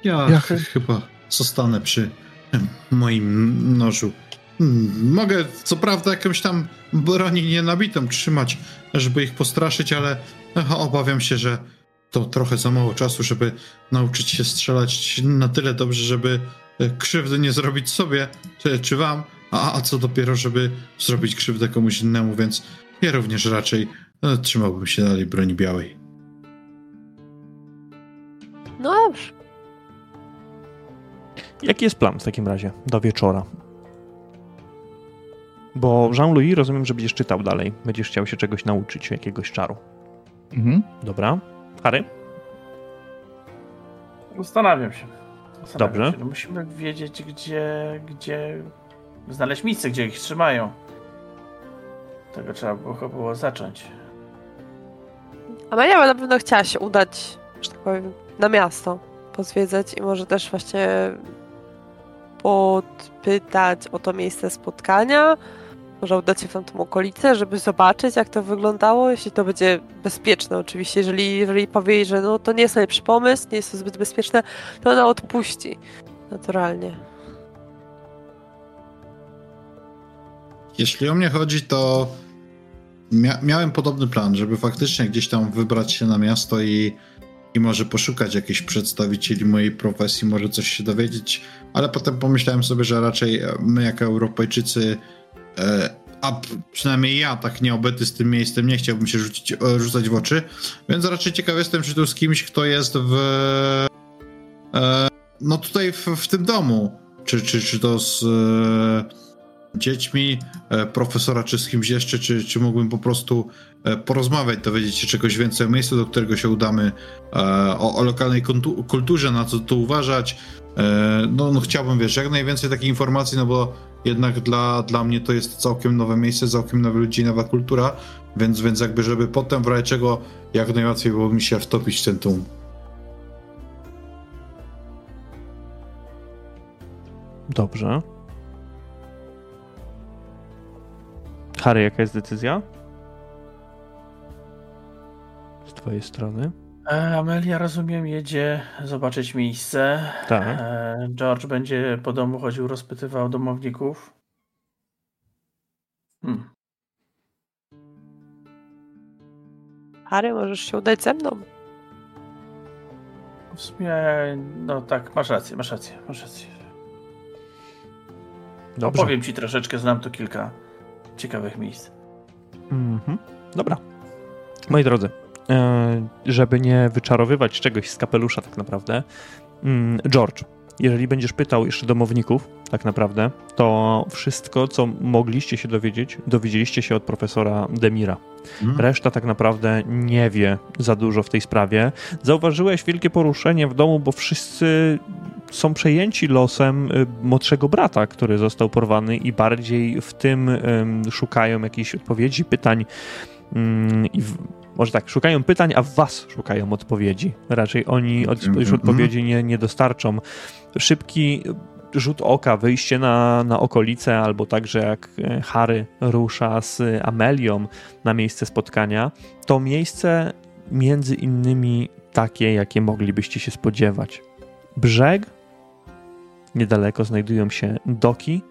Ja, Ja ch- chy- chyba zostanę przy moim nożu. Mm, Mogę co prawda jakąś tam broni nienabitą trzymać, żeby ich postraszyć, ale obawiam się, że to trochę za mało czasu, żeby nauczyć się strzelać na tyle dobrze, żeby e, krzywdy nie zrobić sobie czy, czy wam, a, a co dopiero, żeby zrobić krzywdę komuś innemu, więc ja również raczej e, trzymałbym się dalej broni białej. No dobrze. Jaki jest plan w takim razie do wieczora? Bo Jean-Louis rozumiem, że będziesz czytał dalej. Będziesz chciał się czegoś nauczyć, jakiegoś czaru. Mhm. Dobra. Harry? Zastanawiam się. Zastanawiam Dobrze. Się. No musimy wiedzieć, gdzie, gdzie znaleźć miejsce, gdzie ich trzymają. Tego trzeba było, było zacząć. Amelia na pewno chciała się udać, że tak powiem, na miasto, pozwiedzać i może też właśnie podpytać o to miejsce spotkania. Może udać się w tamtą okolicę, żeby zobaczyć, jak to wyglądało, jeśli to będzie bezpieczne oczywiście. Jeżeli, jeżeli powie że no, to nie jest najlepszy pomysł, nie jest to zbyt bezpieczne, to ona odpuści. Naturalnie. Jeśli o mnie chodzi, to mia miałem podobny plan, żeby faktycznie gdzieś tam wybrać się na miasto i, i może poszukać jakichś przedstawicieli mojej profesji, może coś się dowiedzieć, ale potem pomyślałem sobie, że raczej my jako Europejczycy, e, a przynajmniej ja tak nieobyty z tym miejscem nie chciałbym się rzucić, e, rzucać w oczy, więc raczej ciekaw jestem, czy tu z kimś, kto jest w e, no tutaj w, w tym domu, czy, czy, czy to z e, dziećmi e, profesora, czy z kimś jeszcze, czy, czy mógłbym po prostu e, porozmawiać, dowiedzieć się czegoś więcej o miejscu, do którego się udamy, e, o, o lokalnej kulturze, na co tu uważać. No, no chciałbym, wiesz, jak najwięcej takich informacji, no bo jednak dla, dla mnie to jest całkiem nowe miejsce, całkiem nowe ludzi, nowa kultura, więc, więc jakby, żeby potem w razie czego jak najłatwiej było mi się wtopić w ten tłum. Dobrze. Harry, jaka jest decyzja? Z twojej strony? E, Amelia, rozumiem, jedzie zobaczyć miejsce. Tak. E, George będzie po domu chodził, rozpytywał domowników. Hmm. Harry, możesz się udać ze mną. W sumie, no tak, masz rację, masz rację, masz rację. Dobrze. Opowiem ci troszeczkę, znam tu kilka ciekawych miejsc. Mhm. Dobra. Moi drodzy, e, żeby nie wyczarowywać czegoś z kapelusza tak naprawdę, mm, George, jeżeli będziesz pytał jeszcze domowników tak naprawdę, to wszystko, co mogliście się dowiedzieć, dowiedzieliście się od profesora Demira. Hmm? Reszta tak naprawdę nie wie za dużo w tej sprawie. Zauważyłeś wielkie poruszenie w domu, bo wszyscy są przejęci losem y, młodszego brata, który został porwany i bardziej w tym szukają jakichś odpowiedzi, pytań mm, i w, może tak, szukają pytań, a was szukają odpowiedzi. Raczej oni od, już mhm. odpowiedzi nie, nie dostarczą. Szybki rzut oka, wyjście na, na okolice, albo także jak e, Harry rusza z Amelią na miejsce spotkania, to miejsce między innymi takie, jakie moglibyście się spodziewać. Brzeg, niedaleko znajdują się doki,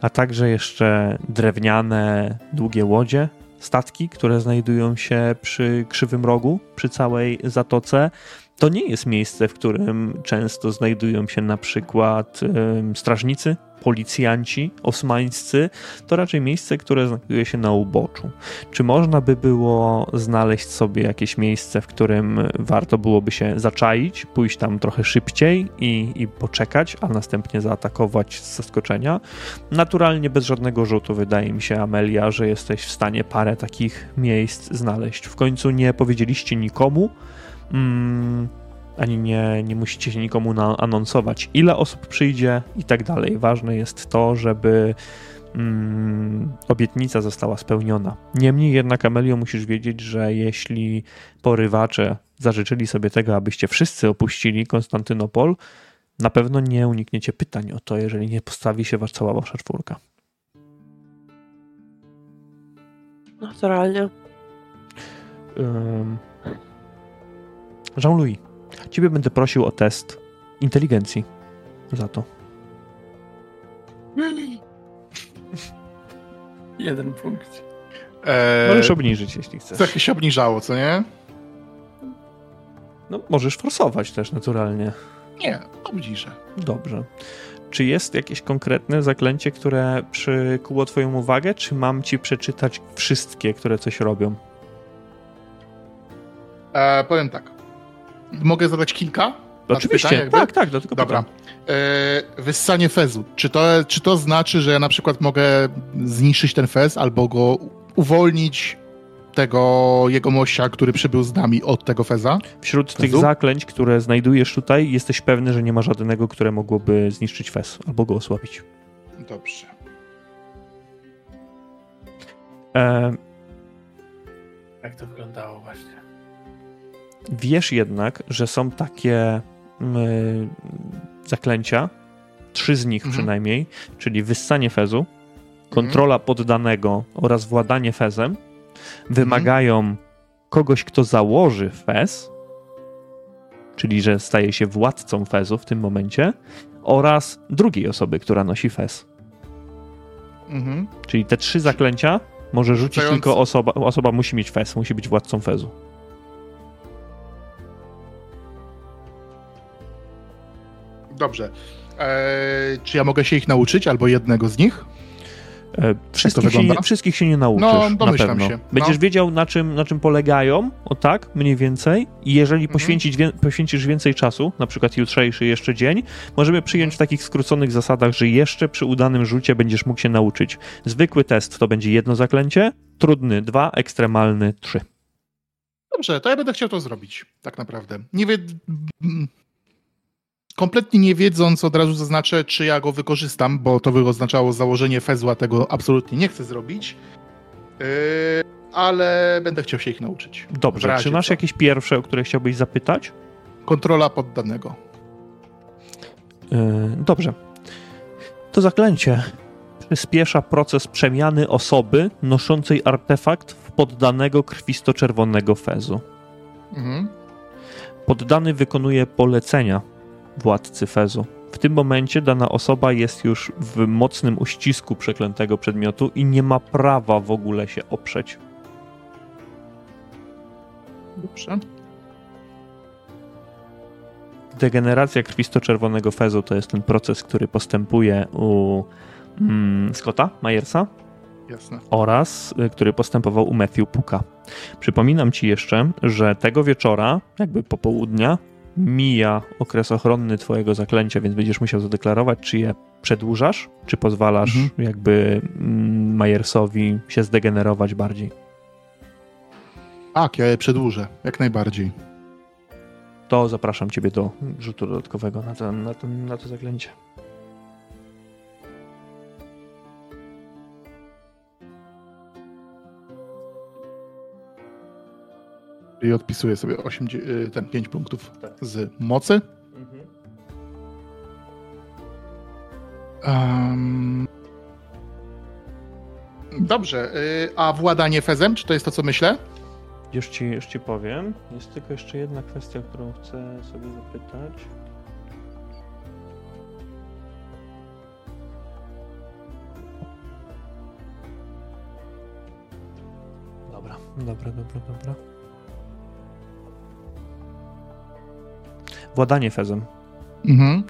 a także jeszcze drewniane, długie łodzie, statki, które znajdują się przy krzywym rogu, przy całej zatoce. To nie jest miejsce, w którym często znajdują się na przykład strażnicy, policjanci osmańscy. To raczej miejsce, które znajduje się na uboczu. Czy można by było znaleźć sobie jakieś miejsce, w którym warto byłoby się zaczaić, pójść tam trochę szybciej i, i poczekać, a następnie zaatakować z zaskoczenia? Naturalnie bez żadnego rzutu wydaje mi się, Amelia, że jesteś w stanie parę takich miejsc znaleźć. W końcu nie powiedzieliście nikomu, mm, ani nie, nie musicie się nikomu na, anonsować, ile osób przyjdzie i tak dalej. Ważne jest to, żeby mm, obietnica została spełniona. Niemniej jednak, Amelio, musisz wiedzieć, że jeśli porywacze zażyczyli sobie tego, abyście wszyscy opuścili Konstantynopol, na pewno nie unikniecie pytań o to, jeżeli nie postawi się was cała wasza czwórka. Naturalnie. Um, Jean-Louis, ciebie będę prosił o test inteligencji za to. *laughs* Jeden punkt. Eee, możesz obniżyć, jeśli chcesz. To się obniżało, co nie? No, możesz forsować też naturalnie. Nie, obniżę. Dobrze. Czy jest jakieś konkretne zaklęcie, które przykuło Twoją uwagę, czy mam Ci przeczytać wszystkie, które coś robią? E, powiem tak. Mogę zadać kilka? Oczywiście, pytań, tak, tak, dlatego Dobra. E, wyssanie fezu. Czy to, czy to znaczy, że ja na przykład mogę zniszczyć ten fez albo go uwolnić tego jego mościa, który przybył z nami od tego feza? Wśród fezu? tych zaklęć, które znajdujesz tutaj, jesteś pewny, że nie ma żadnego, które mogłoby zniszczyć fez albo go osłabić. Dobrze. E... Jak to wyglądało właśnie? Wiesz jednak, że są takie y, zaklęcia, trzy z nich mhm. przynajmniej, czyli wyssanie fezu, mhm. kontrola poddanego oraz władanie fezem, wymagają mhm. kogoś, kto założy fez, czyli że staje się władcą fezu w tym momencie, oraz drugiej osoby, która nosi fez. Mhm. Czyli te trzy zaklęcia może rzucić Zając... tylko osoba, osoba musi mieć fez, musi być władcą fezu. Dobrze. Eee, czy ja mogę się ich nauczyć, albo jednego z nich? E, wszystkich, się nie, wszystkich się nie nauczysz. No, domyślam się. No. Będziesz wiedział, na czym, na czym polegają, o tak, mniej więcej. I jeżeli mhm. poświęcić, wie, poświęcisz więcej czasu, na przykład jutrzejszy jeszcze dzień, możemy przyjąć w takich skróconych zasadach, że jeszcze przy udanym rzucie będziesz mógł się nauczyć. Zwykły test to będzie jedno zaklęcie, trudny dwa, ekstremalny trzy. Dobrze, to ja będę chciał to zrobić, tak naprawdę. Nie wiem kompletnie nie wiedząc, od razu zaznaczę, czy ja go wykorzystam, bo to by oznaczało założenie fezła, tego absolutnie nie chcę zrobić. Yy, ale będę chciał się ich nauczyć. Dobrze, czy masz jakieś pierwsze, o które chciałbyś zapytać? Kontrola poddanego. Yy, dobrze. To zaklęcie przyspiesza proces przemiany osoby noszącej artefakt w poddanego krwisto-czerwonego fezu. Mhm. Poddany wykonuje polecenia władcy Fezu. W tym momencie dana osoba jest już w mocnym uścisku przeklętego przedmiotu i nie ma prawa w ogóle się oprzeć. Dobrze. Degeneracja krwisto-czerwonego fezu to jest ten proces, który postępuje u mm, Scotta Myersa Jasne. oraz y, który postępował u Matthew Puka. Przypominam ci jeszcze, że tego wieczora, jakby popołudnia, mija okres ochronny twojego zaklęcia, więc będziesz musiał zadeklarować, czy je przedłużasz, czy pozwalasz mhm. jakby mm, Majersowi się zdegenerować bardziej. Tak, ja je przedłużę, jak najbardziej. to zapraszam ciebie do rzutu dodatkowego na, ten, na, ten, na to zaklęcie. I odpisuję sobie 8, dzie- y, ten 5 punktów z mocy. Em, Dobrze, y, a władanie fezem, czy to jest to, co myślę? Już ci, już ci powiem. Jest tylko jeszcze jedna kwestia, którą chcę sobie zapytać. Dobra, dobra, dobra, dobra. Władanie fezem. Mhm.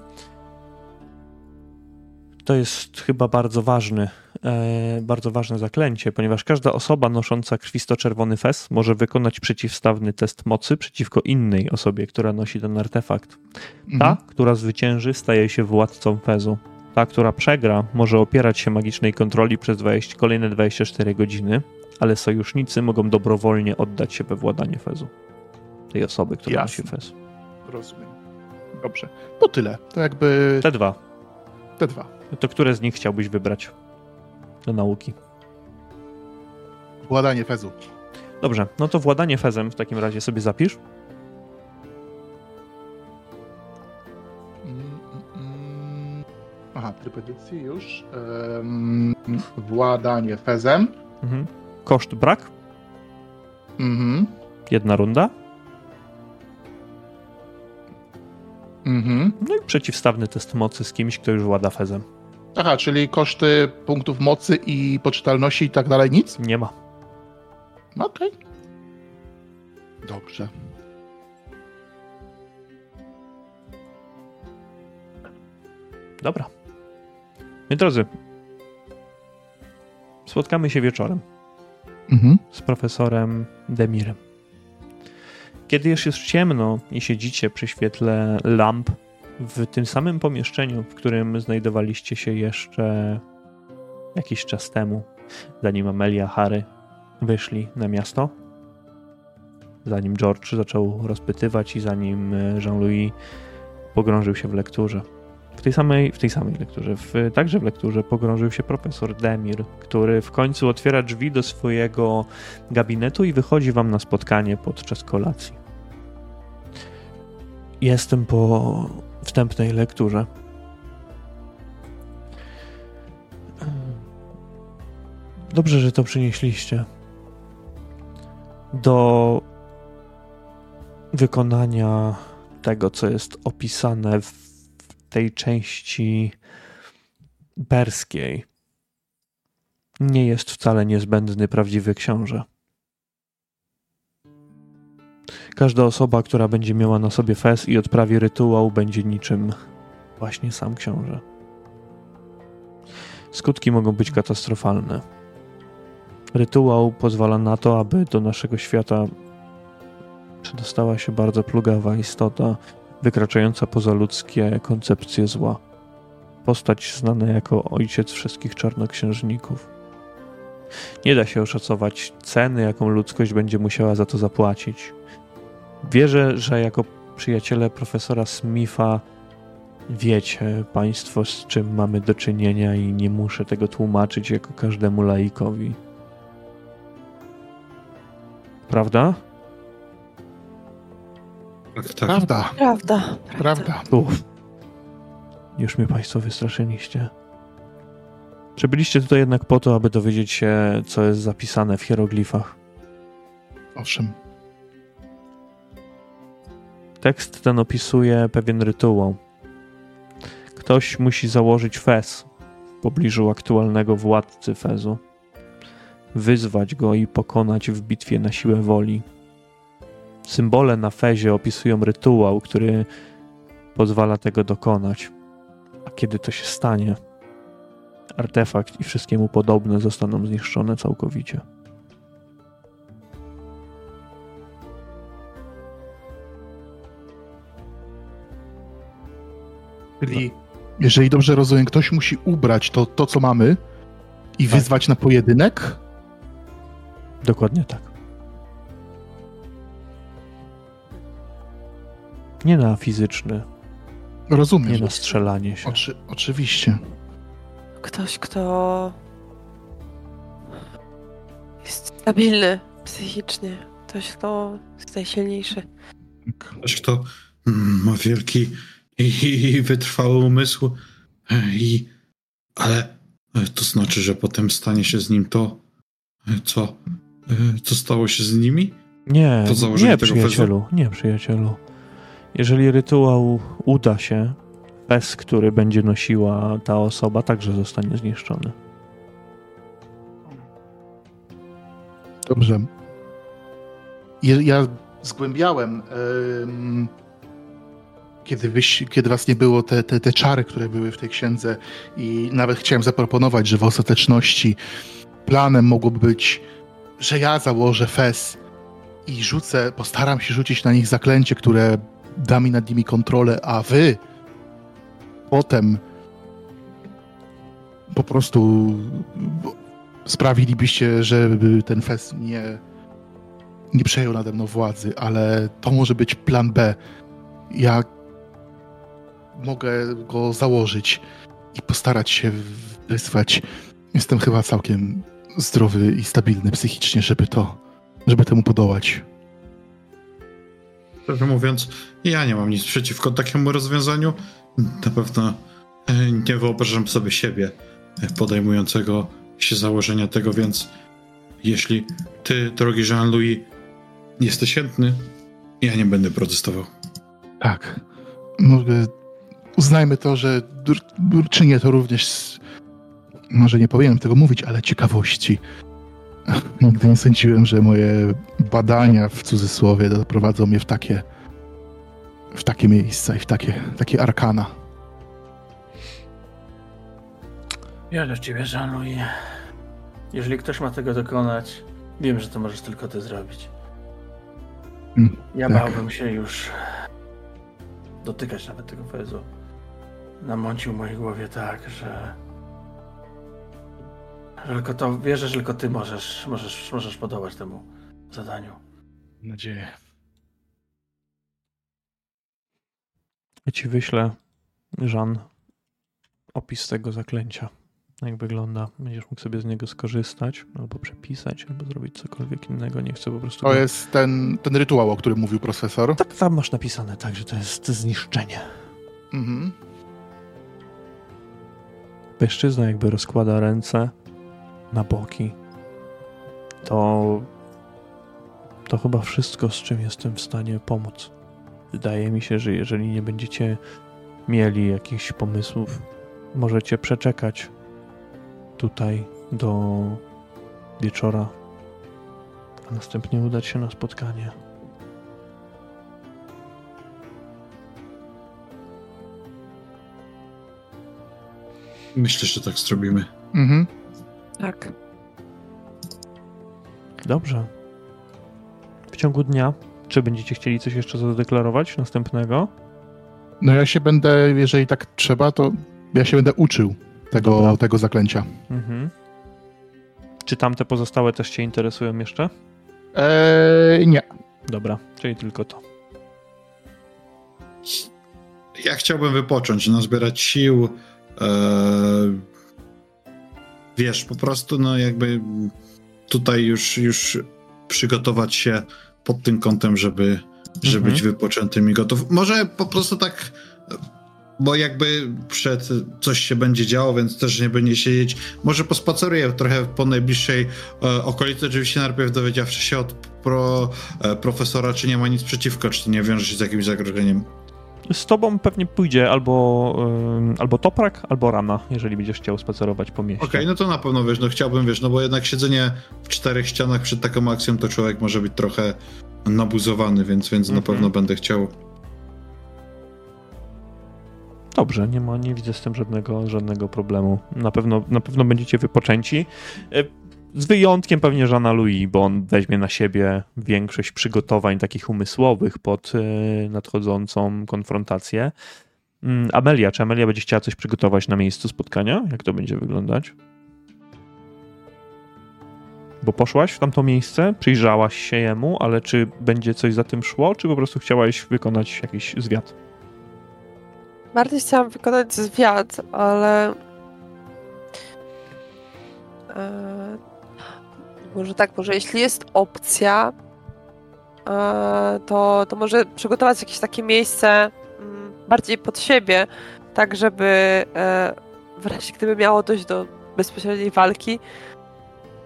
To jest chyba bardzo ważny, e, bardzo ważne zaklęcie, ponieważ każda osoba nosząca krwisto-czerwony fez może wykonać przeciwstawny test mocy przeciwko innej osobie, która nosi ten artefakt. Ta, Mhm. która zwycięży, staje się władcą fezu. Ta, która przegra, może opierać się magicznej kontroli przez 20, kolejne 24 godziny, ale sojusznicy mogą dobrowolnie oddać się we władanie fezu. Tej osoby, która Jasne. nosi fez. Rozumiem. Dobrze. To tyle. To jakby Te dwa. te dwa. To które z nich chciałbyś wybrać do nauki? Władanie fezu. Dobrze, no to władanie fezem w takim razie sobie zapisz. Mm, mm, mm. Aha, tryb edycji już. Władanie fezem. Mhm. Koszt brak, Mhm. jedna runda. Mhm. No i przeciwstawny test mocy z kimś, kto już włada fezem. Aha, czyli koszty punktów mocy i poczytalności i tak dalej nic? Nie ma. Okej. Dobrze. Dobra. Moi drodzy, spotkamy się wieczorem Mhm. z profesorem Demirem. Kiedy już jest ciemno i siedzicie przy świetle lamp w tym samym pomieszczeniu, w którym znajdowaliście się jeszcze jakiś czas temu, zanim Amelia, Harry wyszli na miasto, zanim George zaczął rozpytywać i zanim Jean-Louis pogrążył się w lekturze. Tej samej, w tej samej lekturze, w, także w lekturze pogrążył się profesor Demir, który w końcu otwiera drzwi do swojego gabinetu i wychodzi wam na spotkanie podczas kolacji. Jestem po wstępnej lekturze. Dobrze, że to przynieśliście. Do wykonania tego, co jest opisane w tej części perskiej, nie jest wcale niezbędny prawdziwy książę. Każda osoba, która będzie miała na sobie fez i odprawi rytuał, będzie niczym właśnie sam książę. Skutki mogą być katastrofalne. Rytuał pozwala na to, aby do naszego świata przedostała się bardzo plugawa istota, wykraczająca poza ludzkie koncepcje zła. Postać znana jako ojciec wszystkich czarnoksiężników. Nie da się oszacować ceny, jaką ludzkość będzie musiała za to zapłacić. Wierzę, że jako przyjaciele profesora Smitha wiecie Państwo, z czym mamy do czynienia, i nie muszę tego tłumaczyć jako każdemu laikowi. Prawda? Tak. Prawda, Prawda. prawda. Uff. Już mnie Państwo wystraszyliście. Przybyliście tutaj jednak po to, aby dowiedzieć się, co jest zapisane w hieroglifach. Owszem. Tekst ten opisuje pewien rytuał. Ktoś musi założyć fez w pobliżu aktualnego władcy fezu, wyzwać go i pokonać w bitwie na siłę woli. Symbole na fezie opisują rytuał, który pozwala tego dokonać. A kiedy to się stanie, artefakt i wszystkie mu podobne zostaną zniszczone całkowicie. Czyli, jeżeli dobrze rozumiem, ktoś musi ubrać to, to co mamy i Tak. wyzwać na pojedynek? Dokładnie tak. Nie na fizyczny, Rozumiem. nie na strzelanie się. Oczy, oczywiście. Ktoś, kto jest stabilny psychicznie. Ktoś, kto jest najsilniejszy. Ktoś, kto mm, ma wielki i, i wytrwały umysł. E, I, ale e, to znaczy, że potem stanie się z nim to, e, co, co stało się z nimi? Nie, nie przyjacielu, nie przyjacielu. Jeżeli rytuał uda się, bez który będzie nosiła ta osoba, także zostanie zniszczony. Dobrze. Ja, zgłębiałem, em, kiedy, wyś, kiedy was nie było, te, te, te czary, które były w tej księdze i nawet chciałem zaproponować, że w ostateczności planem mogłoby być, że ja założę fes i rzucę, postaram się rzucić na nich zaklęcie, które da mi nad nimi kontrolę, a wy potem po prostu sprawilibyście, żeby ten fest nie, nie przejął nade mną władzy, ale to może być plan B. Ja mogę go założyć i postarać się wysłać. Jestem chyba całkiem zdrowy i stabilny psychicznie, żeby to, żeby temu podołać. Szczerze mówiąc, ja nie mam nic przeciwko takiemu rozwiązaniu. Na pewno e, nie wyobrażam sobie siebie e, podejmującego się założenia tego, więc jeśli ty, drogi Jean-Louis, jesteś chętny, ja nie będę protestował. Tak. Mogę, uznajmy to, że czynię to również z, może nie powinienem tego mówić, ale ciekawości. *laughs* Nigdy nie sądziłem, że moje badania w cudzysłowie doprowadzą mnie w takie w takie miejsca i w takie, takie arkana. Wierzę w ciebie, Jean-Louis. Jeżeli ktoś ma tego dokonać, wiem, że to możesz tylko ty zrobić. Mm, Ja tak. bałbym się już dotykać nawet tego fezu. Namącił w mojej głowie tak, że... Tylko to wierzę, że tylko ty możesz, możesz, możesz podołać temu zadaniu. Mam nadzieję. Ja ci wyślę, Żan, opis tego zaklęcia. Jak wygląda. Będziesz mógł sobie z niego skorzystać, albo przepisać, albo zrobić cokolwiek innego. Nie chcę po prostu. To jest ten, ten rytuał, o którym mówił profesor. Tak, tam masz napisane, tak, że to jest zniszczenie. Mhm. Mężczyzna jakby rozkłada ręce na boki. To. To chyba wszystko, z czym jestem w stanie pomóc. Wydaje mi się, że jeżeli nie będziecie mieli jakichś pomysłów, możecie przeczekać tutaj do wieczora, a następnie udać się na spotkanie. Myślę, że tak zrobimy. Mhm. Tak. Dobrze. W ciągu dnia, czy będziecie chcieli coś jeszcze zadeklarować następnego? No ja się będę, jeżeli tak trzeba, to ja się będę uczył tego, Dobra. tego zaklęcia. Mhm. Czy tamte pozostałe też Cię interesują jeszcze? Eee, nie. Dobra, czyli tylko to. Ja chciałbym wypocząć, nazbierać sił. E, wiesz, po prostu, no jakby tutaj już, już przygotować się pod tym kątem, żeby, żeby Mhm. być wypoczętym i gotów. Może po prostu tak, bo jakby przed coś się będzie działo, więc też nie będzie siedzieć. Może pospaceruję trochę po najbliższej e, okolicy, oczywiście najpierw dowiedziawszy się od pro, e, profesora, czy nie ma nic przeciwko, czy nie wiąże się z jakimś zagrożeniem. Z tobą pewnie pójdzie albo, albo Toprak, albo Rana, jeżeli będziesz chciał spacerować po mieście. Okej, no to na pewno wiesz, no chciałbym, wiesz, no bo jednak siedzenie w czterech ścianach przed taką akcją, to człowiek może być trochę nabuzowany, więc, więc na Mhm. pewno będę chciał. Dobrze, nie ma, nie widzę z tym żadnego, żadnego problemu. Na pewno, na pewno będziecie wypoczęci. E, Z wyjątkiem pewnie Żana Louis, bo on weźmie na siebie większość przygotowań takich umysłowych pod e, nadchodzącą konfrontację. Mm, Amelia, czy Amelia będzie chciała coś przygotować na miejscu spotkania? Jak to będzie wyglądać? Bo poszłaś w tamto miejsce, przyjrzałaś się jemu, ale czy będzie coś za tym szło, czy po prostu chciałaś wykonać jakiś zwiat? Bardziej chciałam wykonać zwiat, ale. Może tak, może jeśli jest opcja, e, to, to może przygotować jakieś takie miejsce mm, bardziej pod siebie, tak żeby e, w razie gdyby miało dojść do bezpośredniej walki,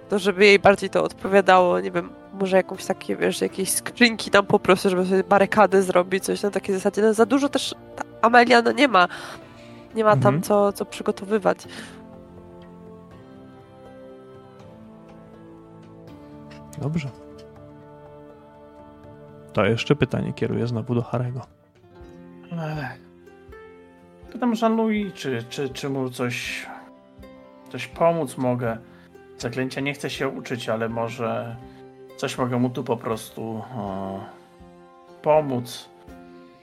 to żeby jej bardziej to odpowiadało, nie wiem, może jakąś takie, wiesz, jakieś skrzynki tam po prostu, żeby sobie barykady zrobić, coś na takiej zasadzie. No za dużo też Amelia no nie ma, nie ma tam Mhm. co, co przygotowywać. Dobrze. To jeszcze pytanie kieruję znowu do Harego. Pytam Jean-Louis, czy, czy, czy mu coś, coś pomóc mogę. Zaklęcia nie chcę się uczyć, ale może coś mogę mu tu po prostu o, pomóc.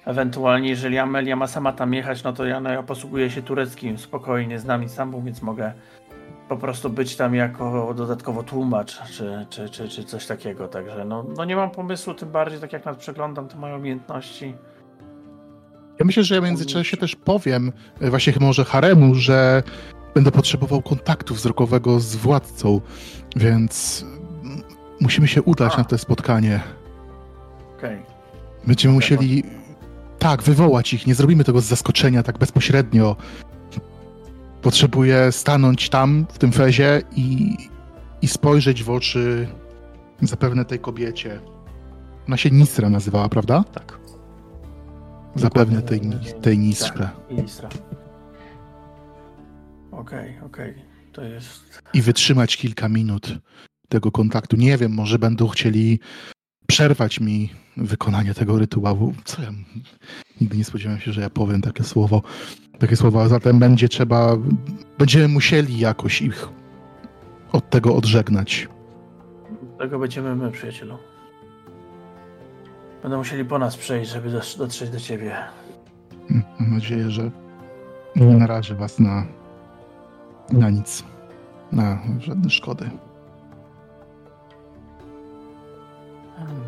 Ewentualnie, jeżeli Amelia ma sama tam jechać, no to ja, no, ja posługuję się tureckim spokojnie, znam Istanbul, więc mogę po prostu być tam jako dodatkowo tłumacz, czy, czy, czy, czy coś takiego. Także no, no nie mam pomysłu, tym bardziej tak jak nad przeglądam te moje umiejętności. Ja myślę, że ja w międzyczasie też powiem, e, właśnie może Haremu, że będę potrzebował kontaktu wzrokowego z władcą, więc mm, musimy się udać A. na to spotkanie. Okej. Będziemy musieli, tak, wywołać ich. Nie zrobimy tego z zaskoczenia tak bezpośrednio. Potrzebuję stanąć tam, w tym fezie i, i spojrzeć w oczy zapewne tej kobiecie. Ona się Nisra nazywała, prawda? Tak. Zapewne tej, tej Nisrze. Tak, Isra. Okej, okej. To jest. i wytrzymać kilka minut tego kontaktu. Nie wiem, może będą chcieli przerwać mi wykonanie tego rytuału. Co ja nigdy nie spodziewałem się, że ja powiem takie słowo. Takie słowa, zatem będzie trzeba, będziemy musieli jakoś ich od tego odżegnać. Tego będziemy my, przyjacielu. Będą musieli po nas przejść, żeby dotrzeć do ciebie. Mm, Mam nadzieję, że nie narażę was na, na nic, na żadne szkody. Hmm.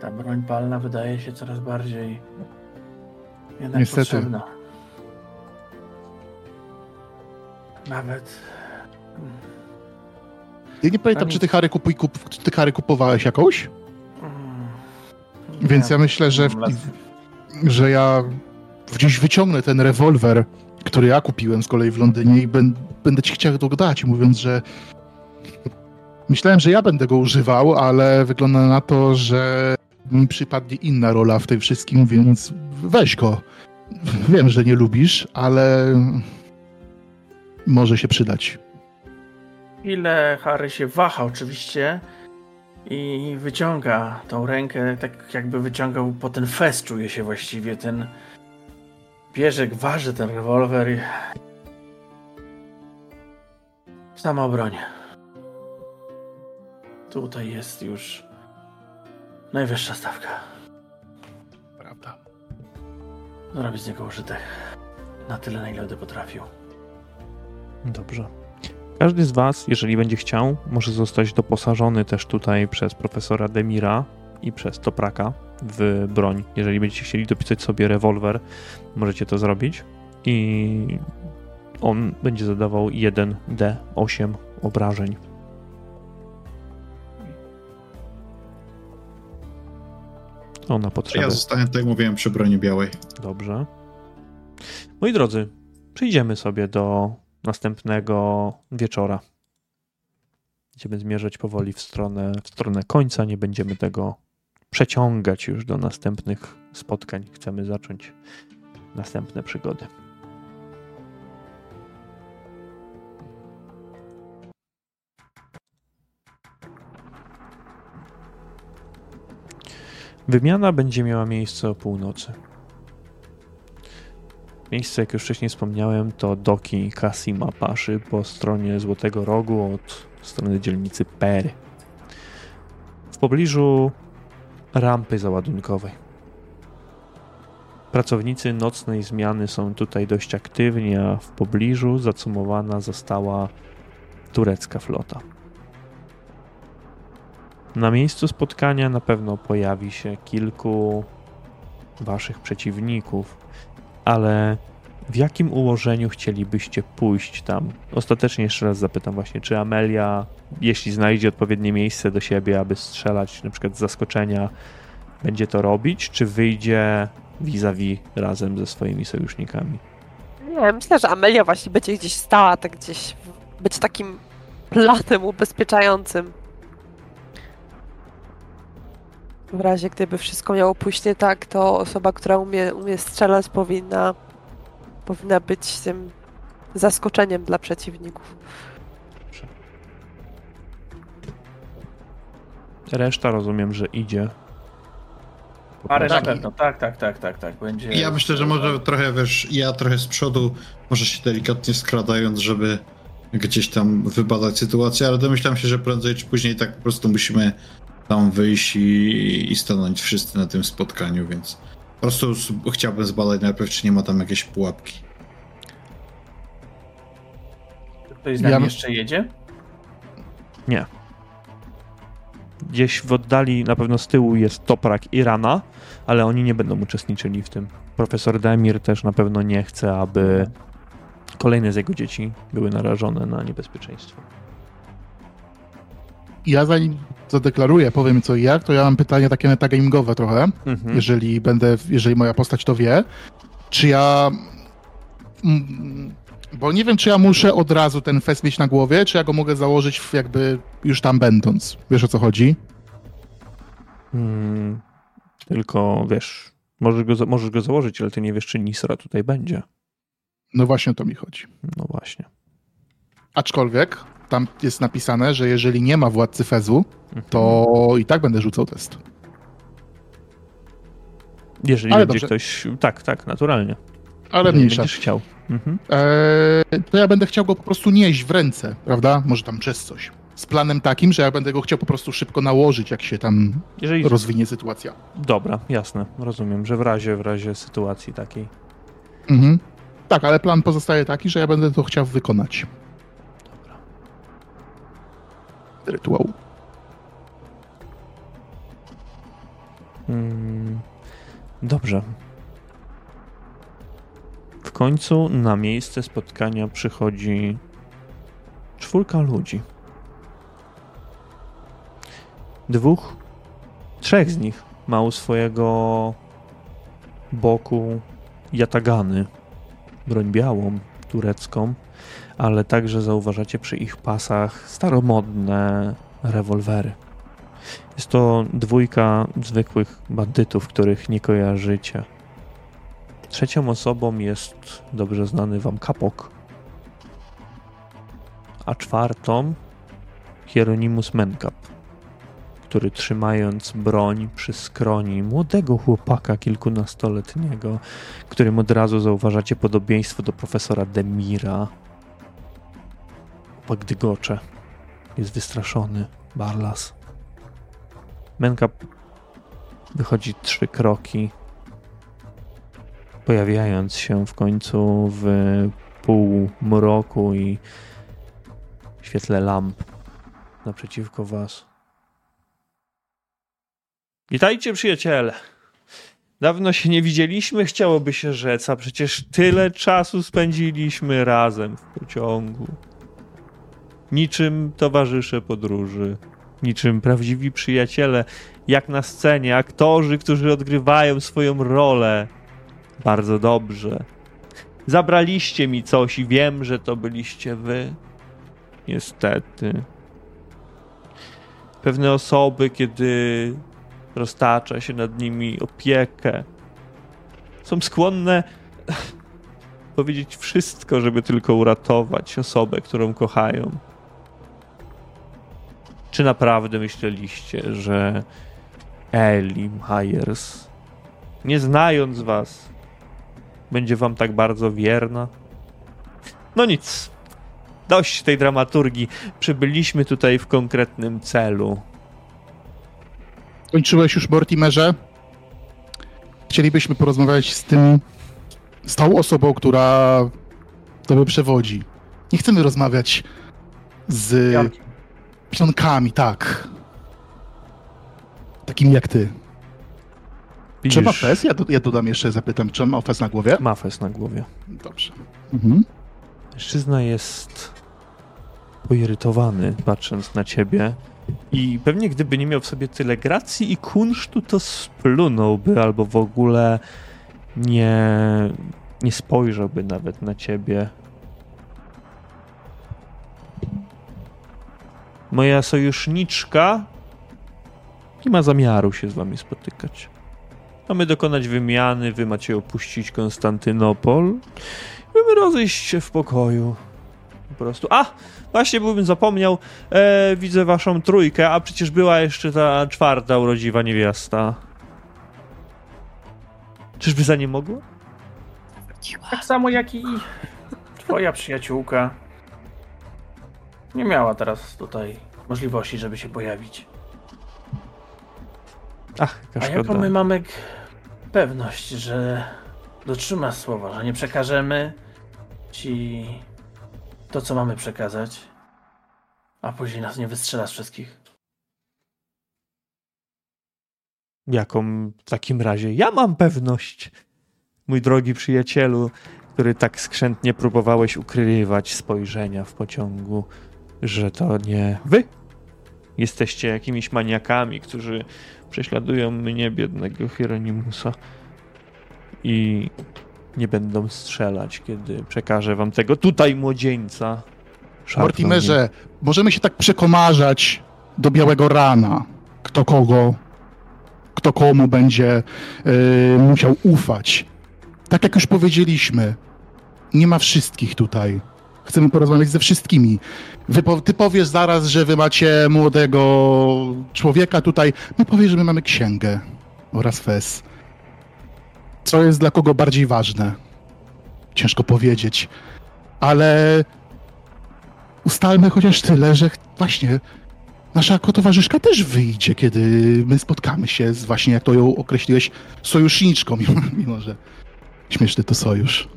Ta broń palna wydaje się coraz bardziej jednak Niestety. potrzebna. Nawet. Ja nie pamiętam, czy ty Harry, kupuj, kup, czy ty Harry kupowałeś jakąś? hmm, Więc nie, ja myślę, że, w, lat- że ja gdzieś wyciągnę ten rewolwer, który ja kupiłem z kolei w Londynie i ben, będę ci chciał to dać, mówiąc, że myślałem, że ja będę go używał, ale wygląda na to, że mi przypadnie inna rola w tym wszystkim, więc weź go. Wiem, że nie lubisz, ale może się przydać. Ile Harry się waha oczywiście i wyciąga tą rękę, tak jakby wyciągał po ten fez, czuje się właściwie ten bierze, waży ten rewolwer i sama broń. Tutaj jest już najwyższa stawka. Prawda. Zrobić z niego użytek. Na tyle, na ile będę potrafił. Dobrze. Każdy z Was, jeżeli będzie chciał, może zostać doposażony też tutaj przez profesora Demira i przez Topraka w broń. Jeżeli będziecie chcieli dopisać sobie rewolwer, możecie to zrobić. I on będzie zadawał 1d8 obrażeń. O, na potrzeby. Ja zostałem, tak jak mówiłem, przy broni białej. Dobrze. Moi drodzy, przejdziemy sobie do następnego wieczora. Będziemy zmierzać powoli w stronę, w stronę końca. Nie będziemy tego przeciągać już do następnych spotkań. Chcemy zacząć następne przygody. Wymiana będzie miała miejsce o północy. Miejsce, jak już wcześniej wspomniałem, to doki Kasima Paszy po stronie Złotego Rogu od strony dzielnicy Pery. W pobliżu rampy załadunkowej. Pracownicy nocnej zmiany są tutaj dość aktywni, a w pobliżu zacumowana została turecka flota. Na miejscu spotkania na pewno pojawi się kilku waszych przeciwników, ale w jakim ułożeniu chcielibyście pójść tam? Ostatecznie jeszcze raz zapytam właśnie, czy Amelia, jeśli znajdzie odpowiednie miejsce do siebie, aby strzelać na przykład z zaskoczenia, będzie to robić, czy wyjdzie vis-a-vis razem ze swoimi sojusznikami? Nie, myślę, że Amelia właśnie będzie gdzieś stała, tak gdzieś być takim planem ubezpieczającym. W razie gdyby wszystko miało pójść nie tak, to osoba, która umie, umie strzelać, powinna, powinna być tym zaskoczeniem dla przeciwników. Reszta rozumiem, że idzie. Parę na pewno, tak, tak, tak, tak, tak. Będzie. Ja myślę, że może trochę, wiesz, ja trochę z przodu, może się delikatnie skradając, żeby gdzieś tam wybadać sytuację, ale domyślam się, że prędzej czy później tak po prostu musimy tam wyjść i, i stanąć wszyscy na tym spotkaniu, więc po prostu chciałbym zbadać najpierw, czy nie ma tam jakiejś pułapki. Ktoś z nami Ja- jeszcze jedzie? Gdzieś w oddali, na pewno z tyłu jest Toprak i Rana, ale oni nie będą uczestniczyli w tym. Profesor Demir też na pewno nie chce, aby kolejne z jego dzieci były narażone na niebezpieczeństwo. Ja zanim zadeklaruję, powiem co i jak, to ja mam pytanie takie metagamingowe trochę, Mhm. jeżeli będę, jeżeli moja postać to wie. Czy ja... mm, Bo nie wiem, czy ja muszę od razu ten fest mieć na głowie, czy ja go mogę założyć jakby już tam będąc. Wiesz o co chodzi? Mm, tylko wiesz, możesz go, możesz go założyć, ale ty nie wiesz, czy Nisra tutaj będzie. No właśnie o to mi chodzi. No właśnie. Aczkolwiek tam jest napisane, że jeżeli nie ma władcy Fezu, to i tak będę rzucał test. Jeżeli ale będzie dobrze. ktoś. Tak, tak, naturalnie. Ale Jeżeli mniejsza. będziesz chciał. Mhm. Eee, to ja będę chciał go po prostu nieść w ręce, prawda? Może tam przez coś. Z planem takim, że ja będę go chciał po prostu szybko nałożyć, jak się tam Jeżeli. rozwinie sytuacja. Dobra, jasne, rozumiem, że w razie, w razie sytuacji takiej. Mhm. Tak, ale plan pozostaje taki, że ja będę to chciał wykonać. Rytuał. Mm, Dobrze. W końcu na miejsce spotkania przychodzi czwórka ludzi. Dwóch, trzech z nich ma u swojego boku jatagany, broń białą, turecką, ale także zauważacie przy ich pasach staromodne rewolwery. Jest to dwójka zwykłych bandytów, których nie kojarzycie. Trzecią osobą jest dobrze znany wam kapok, a czwartą Hieronimus Menkap, który trzymając broń przy skroni młodego chłopaka kilkunastoletniego, którym od razu zauważacie podobieństwo do profesora Demira. Chłopak dygocze. Jest wystraszony. Barlas. Menkap wychodzi trzy kroki, pojawiając się w końcu w półmroku i świetle lamp naprzeciwko was. Witajcie, przyjaciele! Dawno się nie widzieliśmy, chciałoby się rzec, a przecież tyle czasu spędziliśmy razem w pociągu. Niczym towarzysze podróży, niczym prawdziwi przyjaciele, jak na scenie, aktorzy, którzy odgrywają swoją rolę bardzo dobrze. Zabraliście mi coś i wiem, że to byliście wy. Niestety. Pewne osoby, kiedy roztacza się nad nimi opiekę, są skłonne powiedzieć wszystko, żeby tylko uratować osobę, którą kochają. Czy naprawdę myśleliście, że Eli Myers, nie znając was, będzie wam tak bardzo wierna? No nic. Dość tej dramaturgii. Przybyliśmy tutaj w konkretnym celu. Kończyłeś już, Mortimerze? Chcielibyśmy porozmawiać z tym, z tą osobą, która tobie przewodzi. Nie chcemy rozmawiać z. pionkami, tak. Takimi jak ty. Widzisz, Czy ma fez? Ja, do, ja dodam jeszcze, zapytam, czy ma fez na głowie? Ma fez na głowie. Dobrze. Mhm. Mężczyzna jest poirytowany, patrząc na ciebie. I pewnie gdyby nie miał w sobie tyle gracji i kunsztu, to splunąłby albo w ogóle nie, nie spojrzałby nawet na ciebie. Moja sojuszniczka nie ma zamiaru się z wami spotykać. Mamy dokonać wymiany, wy macie opuścić Konstantynopol. Mamy rozejść się w pokoju. Po prostu. A! Właśnie byłbym zapomniał. E, widzę waszą trójkę, a przecież była jeszcze ta czwarta urodziwa niewiasta. Czyżby za nie mogło? Tak samo jak i twoja przyjaciółka. Nie miała teraz tutaj możliwości, żeby się pojawić. Ach, A jaką my mamy pewność, że dotrzymasz słowa, że nie przekażemy ci to, co mamy przekazać, a później nas nie wystrzelasz wszystkich? Jaką w takim razie? Ja mam pewność, mój drogi przyjacielu, który tak skrzętnie próbowałeś ukrywać spojrzenia w pociągu, że to nie wy jesteście jakimiś maniakami, którzy prześladują mnie, biednego Hieronimusa i nie będą strzelać, kiedy przekażę wam tego tutaj młodzieńca. Mortimerze, możemy się tak przekomarzać do białego rana. Kto kogo, kto komu będzie y, musiał ufać. Tak jak już powiedzieliśmy, nie ma wszystkich tutaj. Chcemy porozmawiać ze wszystkimi. Ty powiesz zaraz, że wy macie młodego człowieka tutaj. My powiesz, że my mamy księgę oraz fez. Co jest dla kogo bardziej ważne? Ciężko powiedzieć. Ale ustalmy chociaż tyle, że właśnie nasza jako towarzyszka też wyjdzie, kiedy my spotkamy się z właśnie, jak to ją określiłeś, sojuszniczką, *laughs* mimo że śmieszny to sojusz.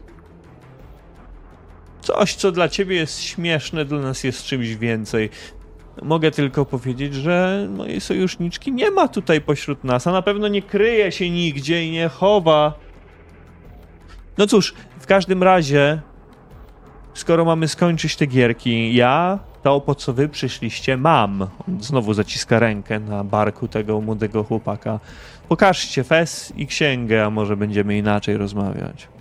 Coś, co dla ciebie jest śmieszne, dla nas jest czymś więcej. Mogę tylko powiedzieć, że mojej sojuszniczki nie ma tutaj pośród nas, a na pewno nie kryje się nigdzie i nie chowa. No cóż, w każdym razie, skoro mamy skończyć te gierki, ja to, po co wy przyszliście, mam. On znowu zaciska rękę na barku tego młodego chłopaka. Pokażcie fes i księgę, a może będziemy inaczej rozmawiać.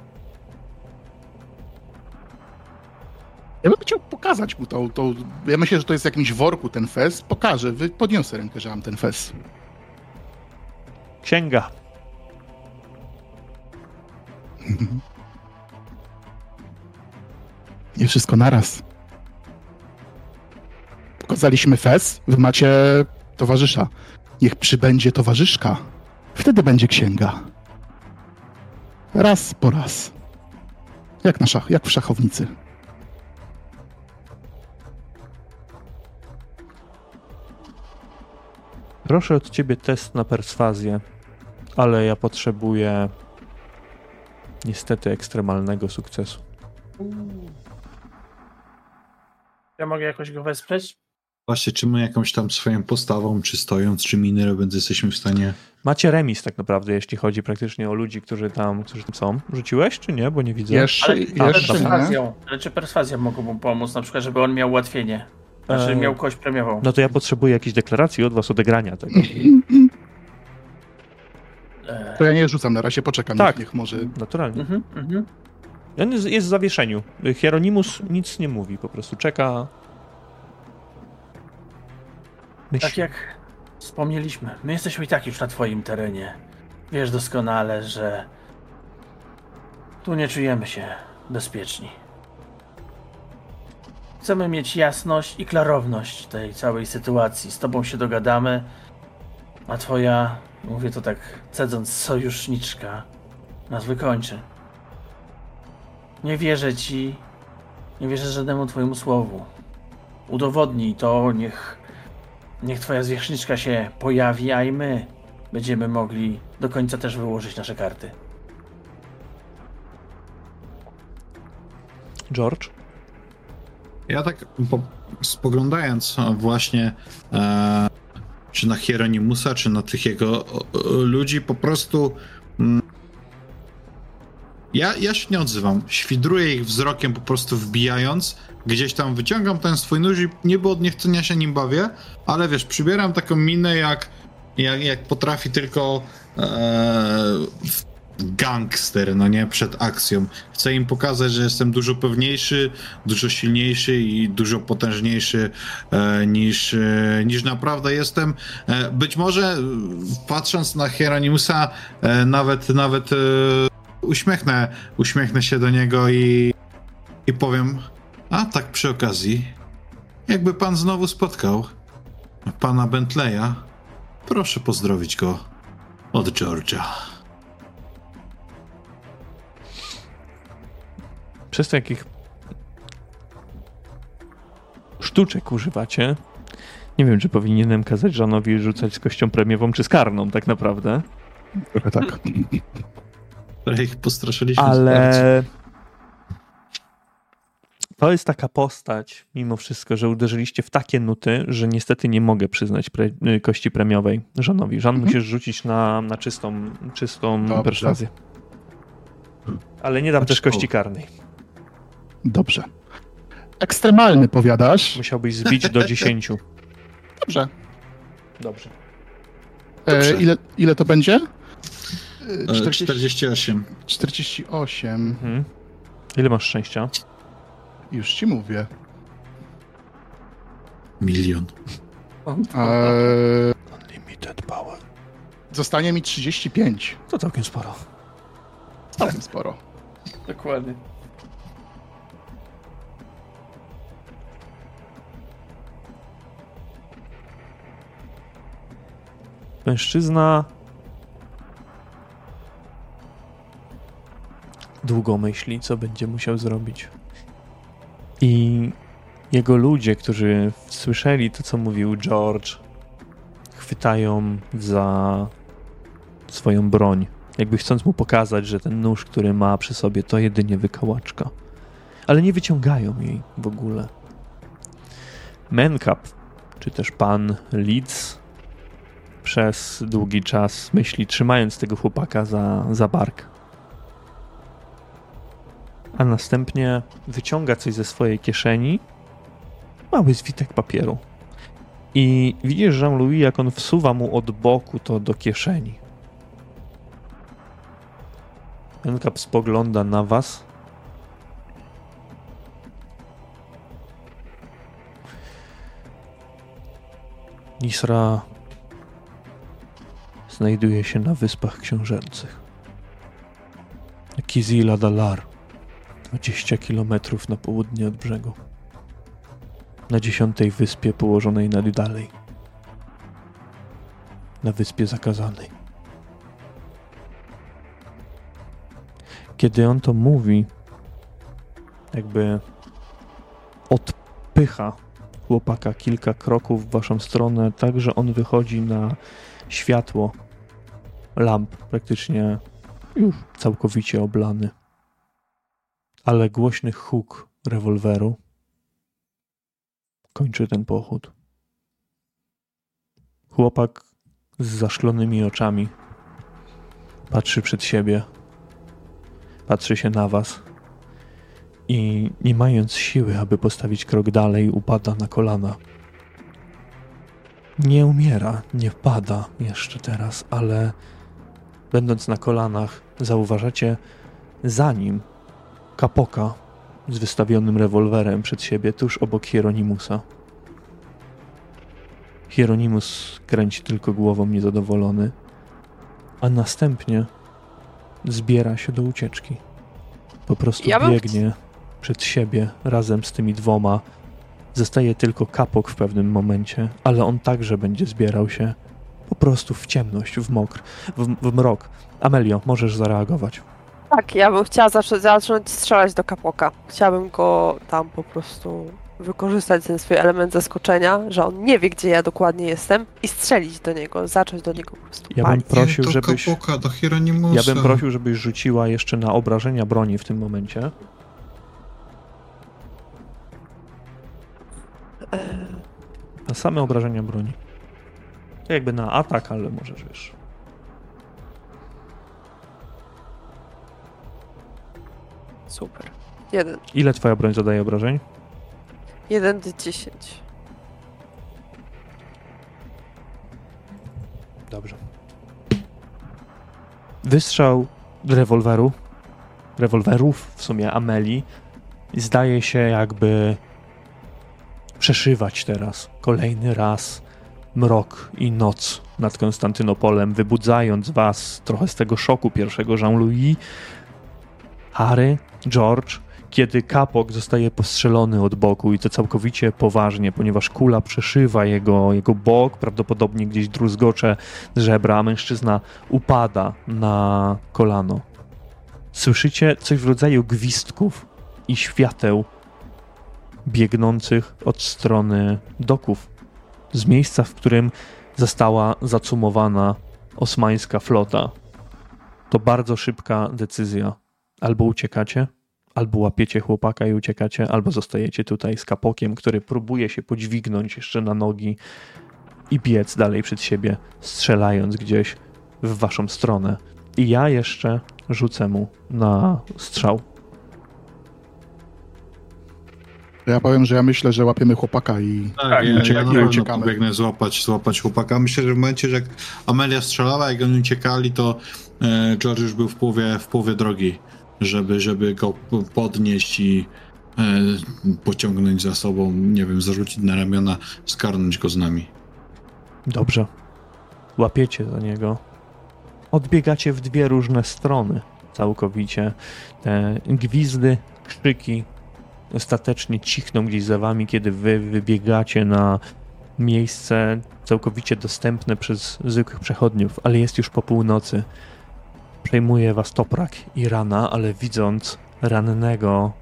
Ja bym chciał pokazać mu tą, tą... Ja myślę, że to jest w jakimś worku ten fez. Pokażę, wy podniosę rękę, że mam ten fez. Księga. *laughs* Nie wszystko naraz. Pokazaliśmy fez, wy macie towarzysza. Niech przybędzie towarzyszka. Wtedy będzie księga. Raz po raz. Jak na szach, jak w szachownicy. Proszę od ciebie test na perswazję, ale ja potrzebuję niestety ekstremalnego sukcesu. Ja mogę jakoś go wesprzeć? Właśnie, czy my jakąś tam swoją postawą, czy stojąc, czy miny robiąc, jesteśmy w stanie... Macie remis tak naprawdę, jeśli chodzi praktycznie o ludzi, którzy tam, którzy tam są. Rzuciłeś czy nie? Bo nie widzę. Jeszcze, Ale, ale, jeszcze nie. perswazją, ale czy perswazja mogą mu pomóc, na przykład, żeby on miał ułatwienie? Znaczy E, miał kość premiową. No to ja potrzebuję jakiejś deklaracji od was odegrania tego. To ja nie rzucam na razie, poczekam, Tak. niech, niech może... Naturalnie. mhm, mhm. On jest, jest w zawieszeniu. Hieronimus nic nie mówi, po prostu czeka. Myśli. Tak jak wspomnieliśmy, my jesteśmy i tak już na twoim terenie. Wiesz doskonale, że tu nie czujemy się bezpieczni. Chcemy mieć jasność i klarowność tej całej sytuacji. Z tobą się dogadamy, a twoja, mówię to tak cedząc, sojuszniczka nas wykończy. Nie wierzę ci, nie wierzę żadnemu twojemu słowu. Udowodnij to, niech Niech twoja zwierzchniczka się pojawi, a i my będziemy mogli do końca też wyłożyć nasze karty. George? Ja tak po, spoglądając właśnie, e, czy na Hieronimusa, czy na tych jego ludzi. Po prostu. Mm, ja, ja się nie odzywam. Świdruję ich wzrokiem, po prostu wbijając. Gdzieś tam wyciągam ten swój nóż i niby od niechcenia się nim bawię, ale wiesz, przybieram taką minę, jak, jak, jak potrafi tylko e, gangster, no nie, przed akcją. Chcę im pokazać, że jestem dużo pewniejszy, dużo silniejszy i dużo potężniejszy e, niż, e, niż naprawdę jestem. E, być może e, patrząc na Hieronymusa, e, nawet, nawet e, uśmiechnę, uśmiechnę się do niego i, i powiem, a tak przy okazji, jakby pan znowu spotkał pana Bentleya, proszę pozdrowić go od George'a. Przez to jakich sztuczek używacie, nie wiem, czy powinienem kazać Żanowi rzucać z kością premiową, czy z karną tak naprawdę. Trochę tak. Trochę ich postraszyliśmy. Ale to jest taka postać, mimo wszystko, że uderzyliście w takie nuty, że niestety nie mogę przyznać pre y, kości premiowej Żanowi. Żan Mhm. musisz rzucić na, na czystą, czystą Dobrze. perswazję. Ale nie dam też kości karnej. Dobrze. Ekstremalny powiadasz. Musiałbyś zbić do *laughs* 10. Dobrze. Dobrze. E, ile, ile to będzie? E, 40, 48. 48. Mhm. Ile masz szczęścia? Już ci mówię. Milion. E, Unlimited power. zostanie mi 35. To całkiem sporo. Całkiem sporo. Dokładnie. Mężczyzna długo myśli, co będzie musiał zrobić. I jego ludzie, którzy słyszeli to, co mówił George, chwytają za swoją broń, jakby chcąc mu pokazać, że ten nóż, który ma przy sobie, to jedynie wykałaczka. Ale nie wyciągają jej w ogóle. Menkap, czy też pan Leeds, przez długi czas myśli, trzymając tego chłopaka za, za bark. A następnie wyciąga coś ze swojej kieszeni. Mały zwitek papieru. I widzisz Jean-Louis, jak on wsuwa mu od boku to do kieszeni. Enkap spogląda na was. Nisra znajduje się na Wyspach Książęcych. Kizila Dalar, 20 km na południe od brzegu. Na dziesiątej wyspie położonej najdalej. Na wyspie zakazanej. Kiedy on to mówi, jakby odpycha chłopaka kilka kroków w waszą stronę, tak że on wychodzi na światło lamp, praktycznie już całkowicie oblany. Ale głośny huk rewolweru kończy ten pochód. Chłopak z zaszklonymi oczami patrzy przed siebie, patrzy się na was i nie mając siły, aby postawić krok dalej, upada na kolana. Nie umiera, nie pada jeszcze teraz, ale będąc na kolanach, zauważacie za nim kapoka z wystawionym rewolwerem przed siebie, tuż obok Hieronimusa. Hieronimus kręci tylko głową niezadowolony, a następnie zbiera się do ucieczki. Po prostu Ja bym biegnie przed siebie razem z tymi dwoma. Zostaje tylko kapok w pewnym momencie, ale on także będzie zbierał się po prostu w ciemność, w, mokr, w, w mrok. Amelio, możesz zareagować. Tak, ja bym chciała zacząć, zacząć strzelać do kapoka. Chciałabym go tam po prostu wykorzystać ten swój element zaskoczenia, że on nie wie, gdzie ja dokładnie jestem i strzelić do niego, zacząć do niego po prostu Ja bym palić. prosił, do żebyś. kapoka, do Hieronimusa. Ja bym prosił, żebyś rzuciła jeszcze na obrażenia broni w tym momencie. E, Na same obrażenia broni. To jakby na atak, ale możesz wiesz. Super. Jeden. Ile twoja broń zadaje obrażeń? Jeden do dziesięć. Dobrze. Wystrzał rewolweru, rewolwerów w sumie Ameli, zdaje się jakby przeszywać teraz kolejny raz mrok i noc nad Konstantynopolem, wybudzając was trochę z tego szoku pierwszego Jean-Louis, Harry, George, kiedy kapok zostaje postrzelony od boku i to całkowicie poważnie, ponieważ kula przeszywa jego, jego bok, prawdopodobnie gdzieś druzgocze żebra, a mężczyzna upada na kolano. Słyszycie coś w rodzaju gwizdków i świateł biegnących od strony doków, z miejsca, w którym została zacumowana osmańska flota. To bardzo szybka decyzja. Albo uciekacie, albo łapiecie chłopaka i uciekacie, albo zostajecie tutaj z kapokiem, który próbuje się podźwignąć jeszcze na nogi i biec dalej przed siebie, strzelając gdzieś w waszą stronę. I ja jeszcze rzucę mu na strzał. Ja powiem, że ja myślę, że łapiemy chłopaka i Tak, Tak, ja, ja uciekamy. pobiegnę złapać, złapać chłopaka. Myślę, że w momencie, że jak Amelia strzelała, jak oni uciekali, to e, George już był w połowie, w połowie drogi, żeby, żeby go podnieść i e, pociągnąć za sobą, nie wiem, zarzucić na ramiona, skarnąć go z nami. Dobrze. Łapiecie za niego. Odbiegacie w dwie różne strony całkowicie. Te gwizdy, krzyki ostatecznie cichną gdzieś za wami, kiedy wy wybiegacie na miejsce całkowicie dostępne przez zwykłych przechodniów, ale jest już po północy. Przejmuje was toprak i rana, ale widząc rannego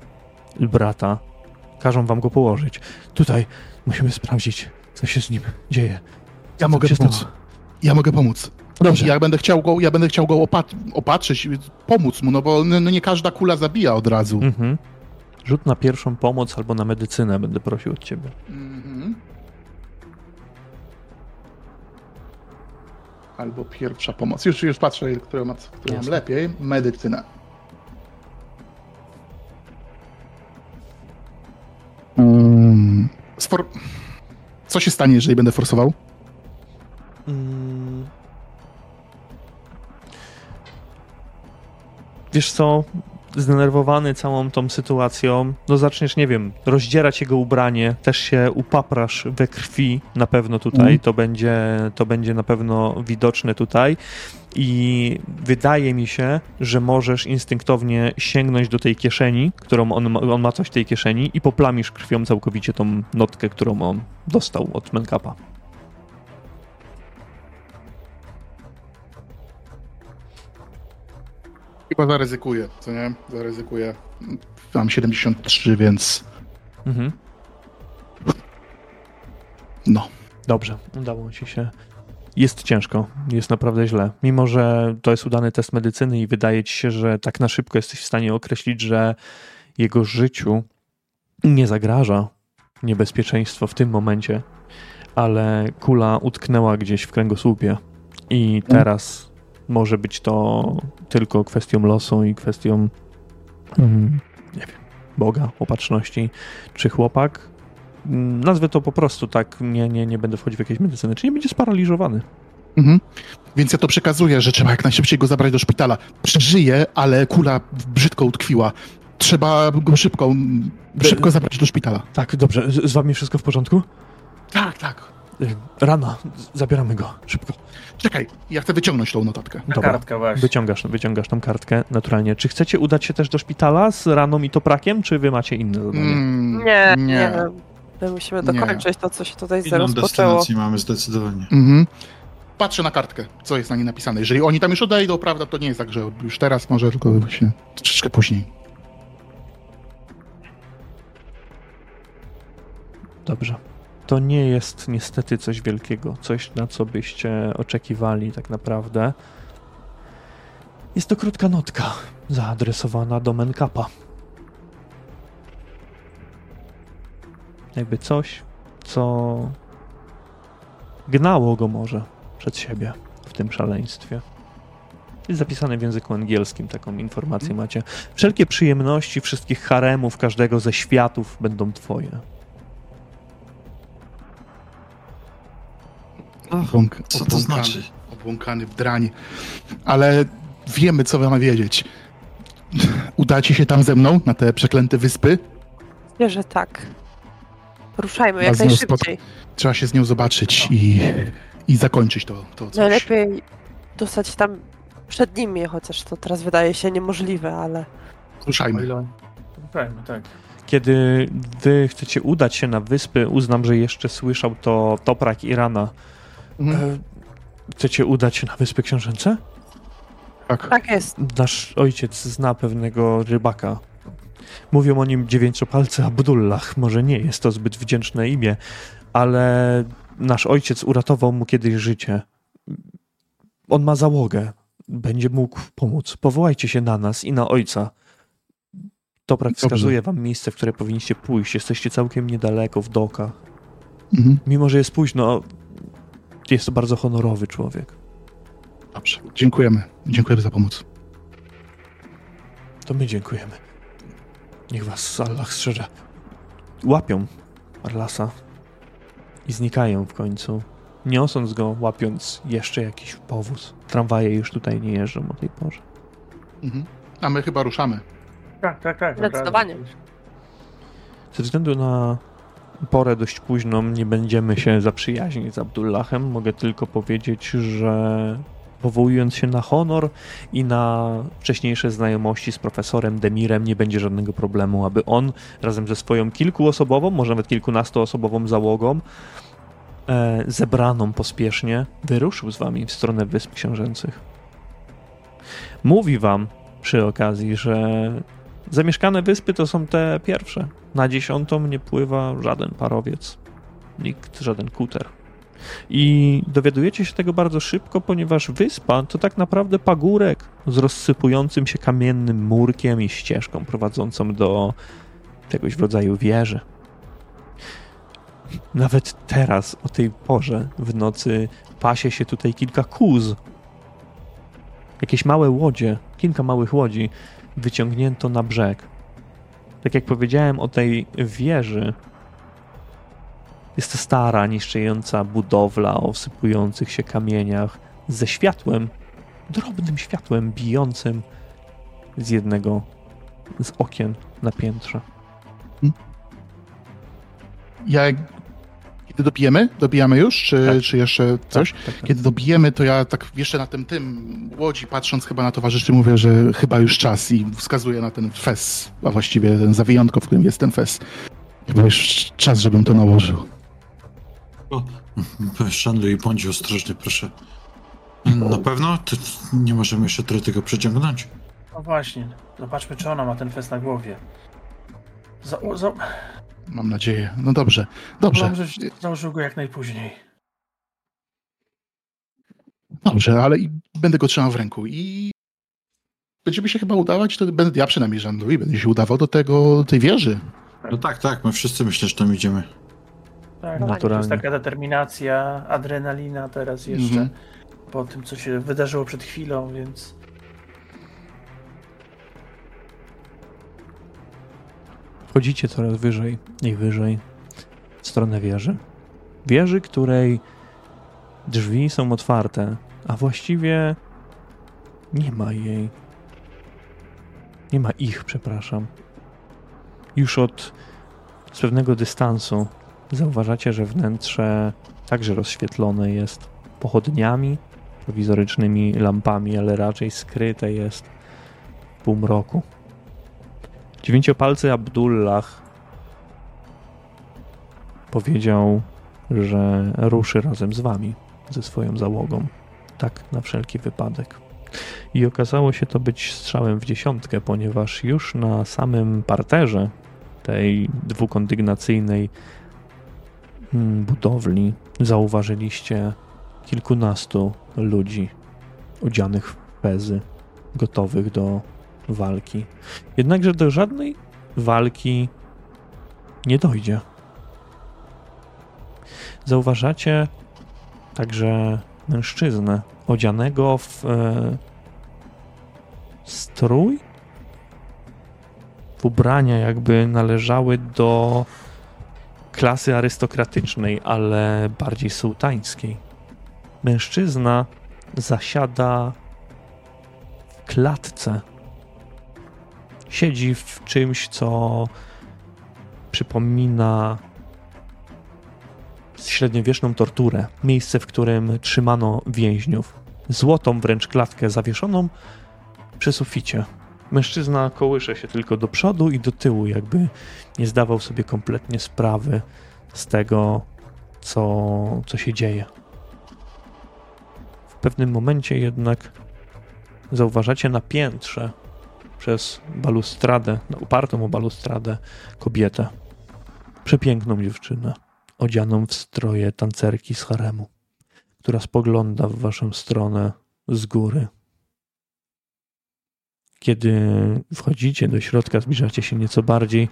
brata, każą wam go położyć. Tutaj musimy sprawdzić, co się z nim dzieje. ja mogę się pomóc. stało? Ja mogę pomóc. Dobrze. Ja będę chciał go, ja będę chciał go opat- opatrzyć, pomóc mu, no bo no nie każda kula zabija od razu. Mhm. Rzut na pierwszą pomoc albo na medycynę będę prosił od ciebie. Mhm. Albo pierwsza pomoc. Już, już patrzę, ma, które mam lepiej. Medycyna. Mm. Sfor- Co się stanie, jeżeli będę forsował? Mm. Wiesz co, zdenerwowany całą tą sytuacją, no zaczniesz, nie wiem, rozdzierać jego ubranie, też się upaprasz we krwi na pewno tutaj, Mhm. to, będzie, to będzie na pewno widoczne tutaj i wydaje mi się, że możesz instynktownie sięgnąć do tej kieszeni, którą on ma, on ma coś w tej kieszeni i poplamisz krwią całkowicie tą notkę, którą on dostał od Menkapa. Chyba zaryzykuję, co nie? Zaryzykuję. Mam 73, więc Mhm. no. Dobrze, udało ci się. Jest ciężko, jest naprawdę źle. Mimo, że to jest udany test medycyny i wydaje ci się, że tak na szybko jesteś w stanie określić, że jego życiu nie zagraża niebezpieczeństwo w tym momencie, ale kula utknęła gdzieś w kręgosłupie i teraz może być to tylko kwestią losu i kwestią mm, nie wiem, Boga, opatrzności, czy chłopak Mm, Nazwę to po prostu tak, nie, nie, nie będę wchodził w jakieś medycyny, czy nie będzie sparaliżowany. Mhm. Więc ja to przekazuję, że trzeba jak najszybciej go zabrać do szpitala. Przeżyje, ale kula brzydko utkwiła. Trzeba go szybko, szybko zabrać do szpitala. Tak, dobrze, z, z wami wszystko w porządku? Tak, tak. Y, Rana, zabieramy go, szybko. Czekaj, ja chcę wyciągnąć tą notatkę. Ta Dobra. kartka właśnie. Wyciągasz, wyciągasz tą kartkę naturalnie. Czy chcecie udać się też do szpitala z raną i toprakiem, czy wy macie inne zadanie? Mm, Nie, nie. nie. My musimy Nie. dokończyć to, co się tutaj Inną rozpoczęło. mamy zdecydowanie. Mhm. Patrzę na kartkę, co jest na niej napisane. Jeżeli oni tam już odejdą, prawda, to nie jest tak, że już teraz może, tylko właśnie troszeczkę później. Dobrze. To nie jest niestety coś wielkiego, coś na co byście oczekiwali tak naprawdę. Jest to krótka notka zaadresowana do Menkapa. Jakby coś, co gnało go może przed siebie w tym szaleństwie. Jest zapisane w języku angielskim, taką informację Mhm. macie. Wszelkie przyjemności wszystkich haremów, każdego ze światów będą twoje. Obłąk, Co to obłąkany, znaczy? Obłąkany w dranie. Ale wiemy, co mamy wiedzieć. Udacie się tam ze mną, na te przeklęte wyspy? Myślę, że tak. Ruszajmy Was jak nią najszybciej. Trzeba się z nią zobaczyć i, i zakończyć to, to coś. Najlepiej dostać tam przed nimi, chociaż to teraz wydaje się niemożliwe, ale Ruszajmy. Fajnie, tak. Kiedy wy chcecie udać się na wyspy, uznam, że jeszcze słyszał to Toprak Irana. Mhm. E, chcecie udać się na wyspy książęce? Tak. tak jest. Nasz ojciec zna pewnego rybaka. Mówią o nim dziewięciopalcy Abdullah. Może nie jest to zbyt wdzięczne imię, ale nasz ojciec uratował mu kiedyś życie. On ma załogę. Będzie mógł pomóc. Powołajcie się na nas i na ojca. Toprak Dobrze. wskazuje wam miejsce, w które powinniście pójść. Jesteście całkiem niedaleko, w dokach. Mhm. Mimo, że jest późno, jest to bardzo honorowy człowiek. Dobrze. Dziękujemy. Dziękujemy za pomoc. To my dziękujemy. Niech was Allah strzeże. Łapią Arlasa i znikają w końcu, niosąc go, łapiąc jeszcze jakiś powóz. Tramwaje już tutaj nie jeżdżą o tej porze. Mhm. A my chyba ruszamy. Tak, tak, tak. Zdecydowanie. Ze względu na porę dość późną nie będziemy się zaprzyjaźnić z Abdullahem. Mogę tylko powiedzieć, że powołując się na honor i na wcześniejsze znajomości z profesorem Demirem nie będzie żadnego problemu, aby on razem ze swoją kilkuosobową, może nawet kilkunastoosobową załogą e, zebraną pospiesznie wyruszył z wami w stronę Wysp Książęcych. Mówi wam przy okazji, że Zamieszkane wyspy to są te pierwsze. Na dziesiątą nie pływa żaden parowiec, nikt, żaden kuter. I dowiadujecie się tego bardzo szybko, ponieważ wyspa to tak naprawdę pagórek z rozsypującym się kamiennym murkiem i ścieżką prowadzącą do czegoś w rodzaju wieży. Nawet teraz, o tej porze, w nocy, pasie się tutaj kilka kóz. Jakieś małe łodzie, kilka małych łodzi wyciągnięto na brzeg. Tak jak powiedziałem o tej wieży, jest to stara, niszczejąca budowla o sypujących się kamieniach ze światłem, drobnym światłem bijącym z jednego z okien na piętrze. Ja, kiedy dobijemy? Dobijamy już? Czy, Tak. czy jeszcze coś? Tak, tak, tak. Kiedy dobijemy, to ja tak jeszcze na tym tym łodzi, patrząc chyba na towarzyszy, mówię, że chyba już czas i wskazuję na ten fes, a właściwie ten zawijątko, w którym jest ten fes. Chyba już czas, żebym to nałożył. O, i bądź ostrożny, proszę. Na pewno? To nie możemy jeszcze tyle tego przeciągnąć. No właśnie. Zobaczmy, czy ona ma ten fest na głowie. Za, za, Mam nadzieję. No dobrze, dobrze, Dobrze, założył go jak najpóźniej. dobrze, ale i będę go trzymał w ręku i będziemy się chyba udawać, to będę, ja przynajmniej żanduję, będę się udawał do tego, do tej wieży. No tak, tak, my wszyscy myślę, że tam idziemy. Tak, to Naturalnie. jest taka determinacja, adrenalina teraz jeszcze. Mhm. Po tym, co się wydarzyło przed chwilą, więc... Wchodzicie coraz wyżej i wyżej w stronę wieży. Wieży, której drzwi są otwarte, a właściwie nie ma jej. Nie ma ich, przepraszam. Już od z pewnego dystansu zauważacie, że wnętrze także rozświetlone jest pochodniami, prowizorycznymi lampami, ale raczej skryte jest w półmroku. Dziewięciopalcy Abdullah powiedział, że ruszy razem z wami, ze swoją załogą. Tak, na wszelki wypadek. I okazało się to być strzałem w dziesiątkę, ponieważ już na samym parterze tej dwukondygnacyjnej mm, budowli zauważyliście kilkunastu ludzi odzianych w pezy, gotowych do walki. Jednakże do żadnej walki nie dojdzie. Zauważacie także mężczyznę odzianego w e, strój, w ubrania jakby należały do klasy arystokratycznej, ale bardziej sułtańskiej. Mężczyzna zasiada w klatce. Siedzi w czymś, co przypomina średniowieczną torturę. Miejsce, w którym trzymano więźniów. Złotą wręcz klatkę zawieszoną przy suficie. Mężczyzna kołysze się tylko do przodu i do tyłu, jakby nie zdawał sobie kompletnie sprawy z tego, co, co się dzieje. W pewnym momencie jednak zauważacie na piętrze przez balustradę, no, upartą o balustradę kobietę. Przepiękną dziewczynę, odzianą w stroje tancerki z haremu, która spogląda w waszą stronę z góry. Kiedy wchodzicie do środka, zbliżacie się nieco bardziej,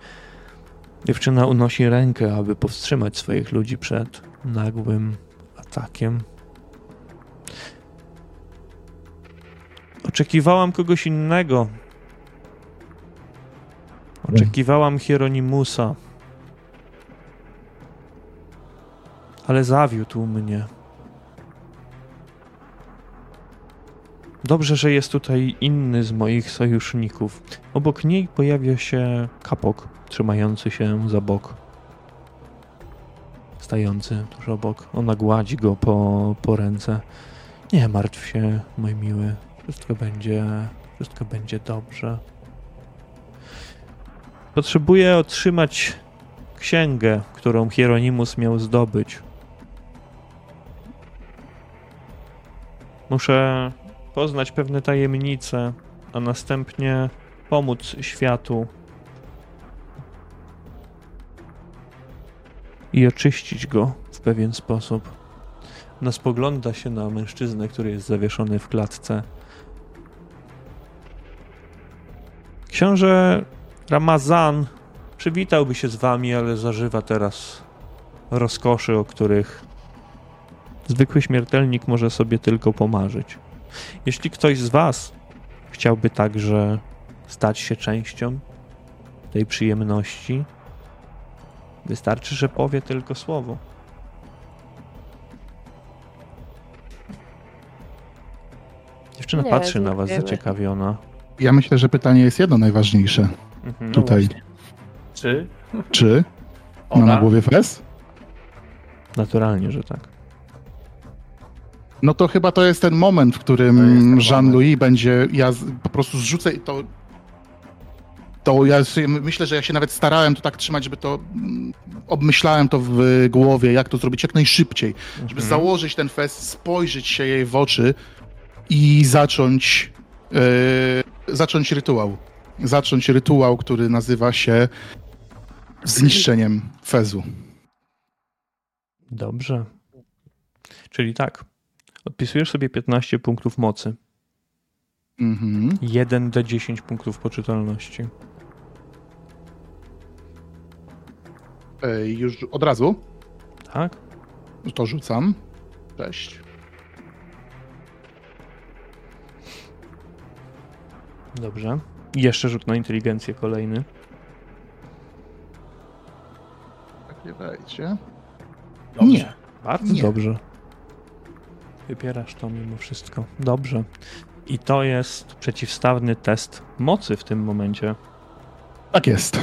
dziewczyna unosi rękę, aby powstrzymać swoich ludzi przed nagłym atakiem. Oczekiwałam kogoś innego. Oczekiwałam Hieronimusa. Ale zawiódł mnie. Dobrze, że jest tutaj inny z moich sojuszników. Obok niej pojawia się kapok, trzymający się za bok. Stający tuż obok. Ona gładzi go po, po ręce. Nie martw się, mój miły. Wszystko będzie, wszystko będzie dobrze. Potrzebuję otrzymać księgę, którą Hieronimus miał zdobyć. Muszę poznać pewne tajemnice, a następnie pomóc światu i oczyścić go w pewien sposób. Ona spogląda się na mężczyznę, który jest zawieszony w klatce. Książę Ramazan przywitałby się z wami, ale zażywa teraz rozkoszy, o których zwykły śmiertelnik może sobie tylko pomarzyć. Jeśli ktoś z was chciałby także stać się częścią tej przyjemności, wystarczy, że powie tylko słowo. Dziewczyna Nie, patrzy na was dziękujemy. zaciekawiona. Ja myślę, że pytanie jest jedno najważniejsze. Mhm. No Tutaj. właśnie. Czy Czy ma ona... na głowie fez? Naturalnie, że tak. No to chyba to jest ten moment, w którym Jean-Louis będzie. Ja z, po prostu zrzucę i to. To ja sobie myślę, że ja się nawet starałem to tak trzymać, żeby to. mm, Obmyślałem to w głowie, jak to zrobić jak najszybciej. Żeby Mhm. założyć ten fest, spojrzeć się jej w oczy i zacząć. e, zacząć rytuał. Zacząć rytuał, który nazywa się zniszczeniem fezu. Dobrze. Czyli tak. Odpisujesz sobie 15 punktów mocy. Mhm. 1 do 10 punktów poczytalności. E, już od razu Tak? to rzucam. Cześć. Dobrze. Jeszcze rzut na inteligencję kolejny. Tak. Dobrze. Nie. Bardzo Nie. dobrze. Wypierasz to mimo wszystko. Dobrze. I to jest przeciwstawny test mocy w tym momencie. Tak jest.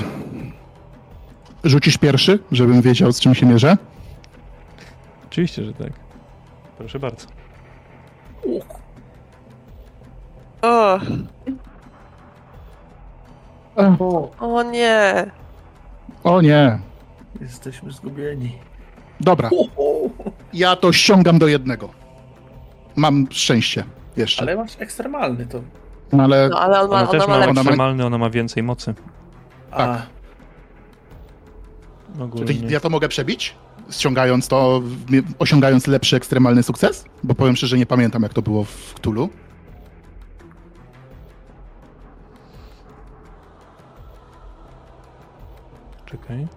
Rzucisz pierwszy, żebym wiedział, z czym się mierzę? Oczywiście, że tak. Proszę bardzo. O, o nie. O nie. Jesteśmy zgubieni. Dobra, ja to ściągam do jednego. Mam szczęście jeszcze. Ale masz ekstremalny to. Ale No ale on ma, Ona ona też ma ma ona lepszy. ma- maksymalny, ona ma więcej mocy. A, Tak. Ogólnie. ja to mogę przebić? Ściągając to, w- osiągając lepszy ekstremalny sukces? Bo powiem szczerze, nie pamiętam jak to było w Cthulhu. Czekaj.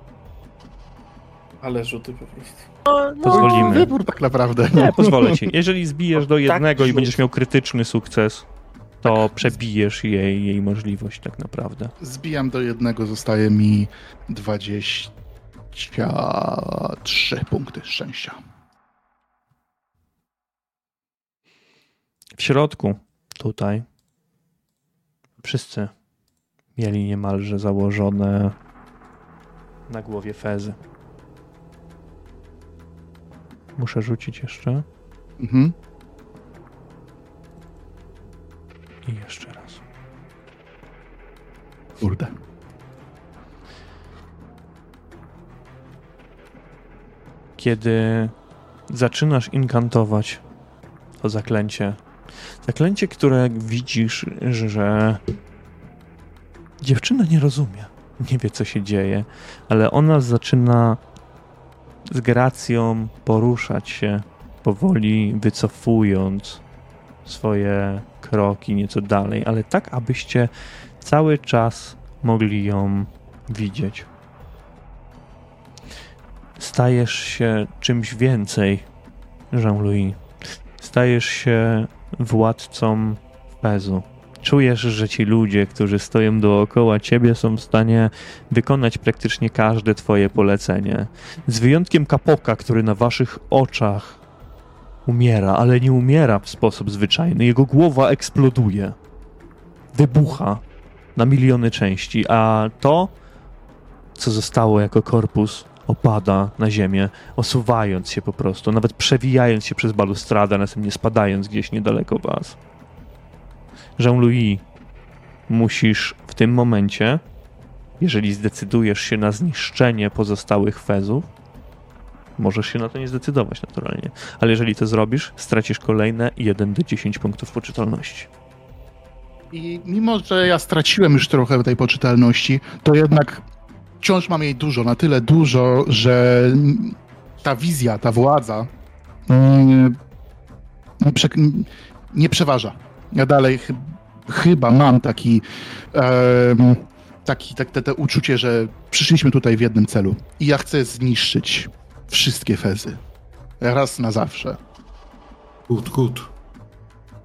Ale rzuty po prostu. No, no, Pozwolimy. Wybór tak naprawdę. Nie, pozwolę ci. Jeżeli zbijesz do Tak jednego i rzut. będziesz miał krytyczny sukces, to przebijesz jej, jej możliwość tak naprawdę. Zbijam do jednego, zostaje mi 23 punkty szczęścia. W środku, tutaj, wszyscy mieli niemalże założone na głowie fezy. Muszę rzucić jeszcze Mhm. i jeszcze raz. Kurde. Kiedy zaczynasz inkantować to zaklęcie, zaklęcie, które widzisz, że dziewczyna nie rozumie, nie wie co się dzieje, ale ona zaczyna z gracją poruszać się, powoli wycofując swoje kroki nieco dalej, ale tak, abyście cały czas mogli ją widzieć. Stajesz się czymś więcej, Jean-Louis. Stajesz się władcą Pezu. Czujesz, że ci ludzie, którzy stoją dookoła ciebie, są w stanie wykonać praktycznie każde twoje polecenie. Z wyjątkiem kapoka, który na waszych oczach umiera, ale nie umiera w sposób zwyczajny. Jego głowa eksploduje. Wybucha na miliony części, a to, co zostało jako korpus, opada na ziemię, osuwając się po prostu, nawet przewijając się przez balustradę, następnie spadając gdzieś niedaleko was. Jean-Louis, musisz w tym momencie, jeżeli zdecydujesz się na zniszczenie pozostałych fezów, możesz się na to nie zdecydować naturalnie, ale jeżeli to zrobisz, stracisz kolejne 1 do 10 punktów poczytalności. I mimo, że ja straciłem już trochę tej poczytalności, to jednak wciąż mam jej dużo, na tyle dużo, że ta wizja, ta władza mm, nie, prze, nie przeważa. Ja dalej chy, chyba mam taki, taki tak, te, te uczucie, że przyszliśmy tutaj w jednym celu i ja chcę zniszczyć wszystkie fezy. Raz na zawsze. Good, good.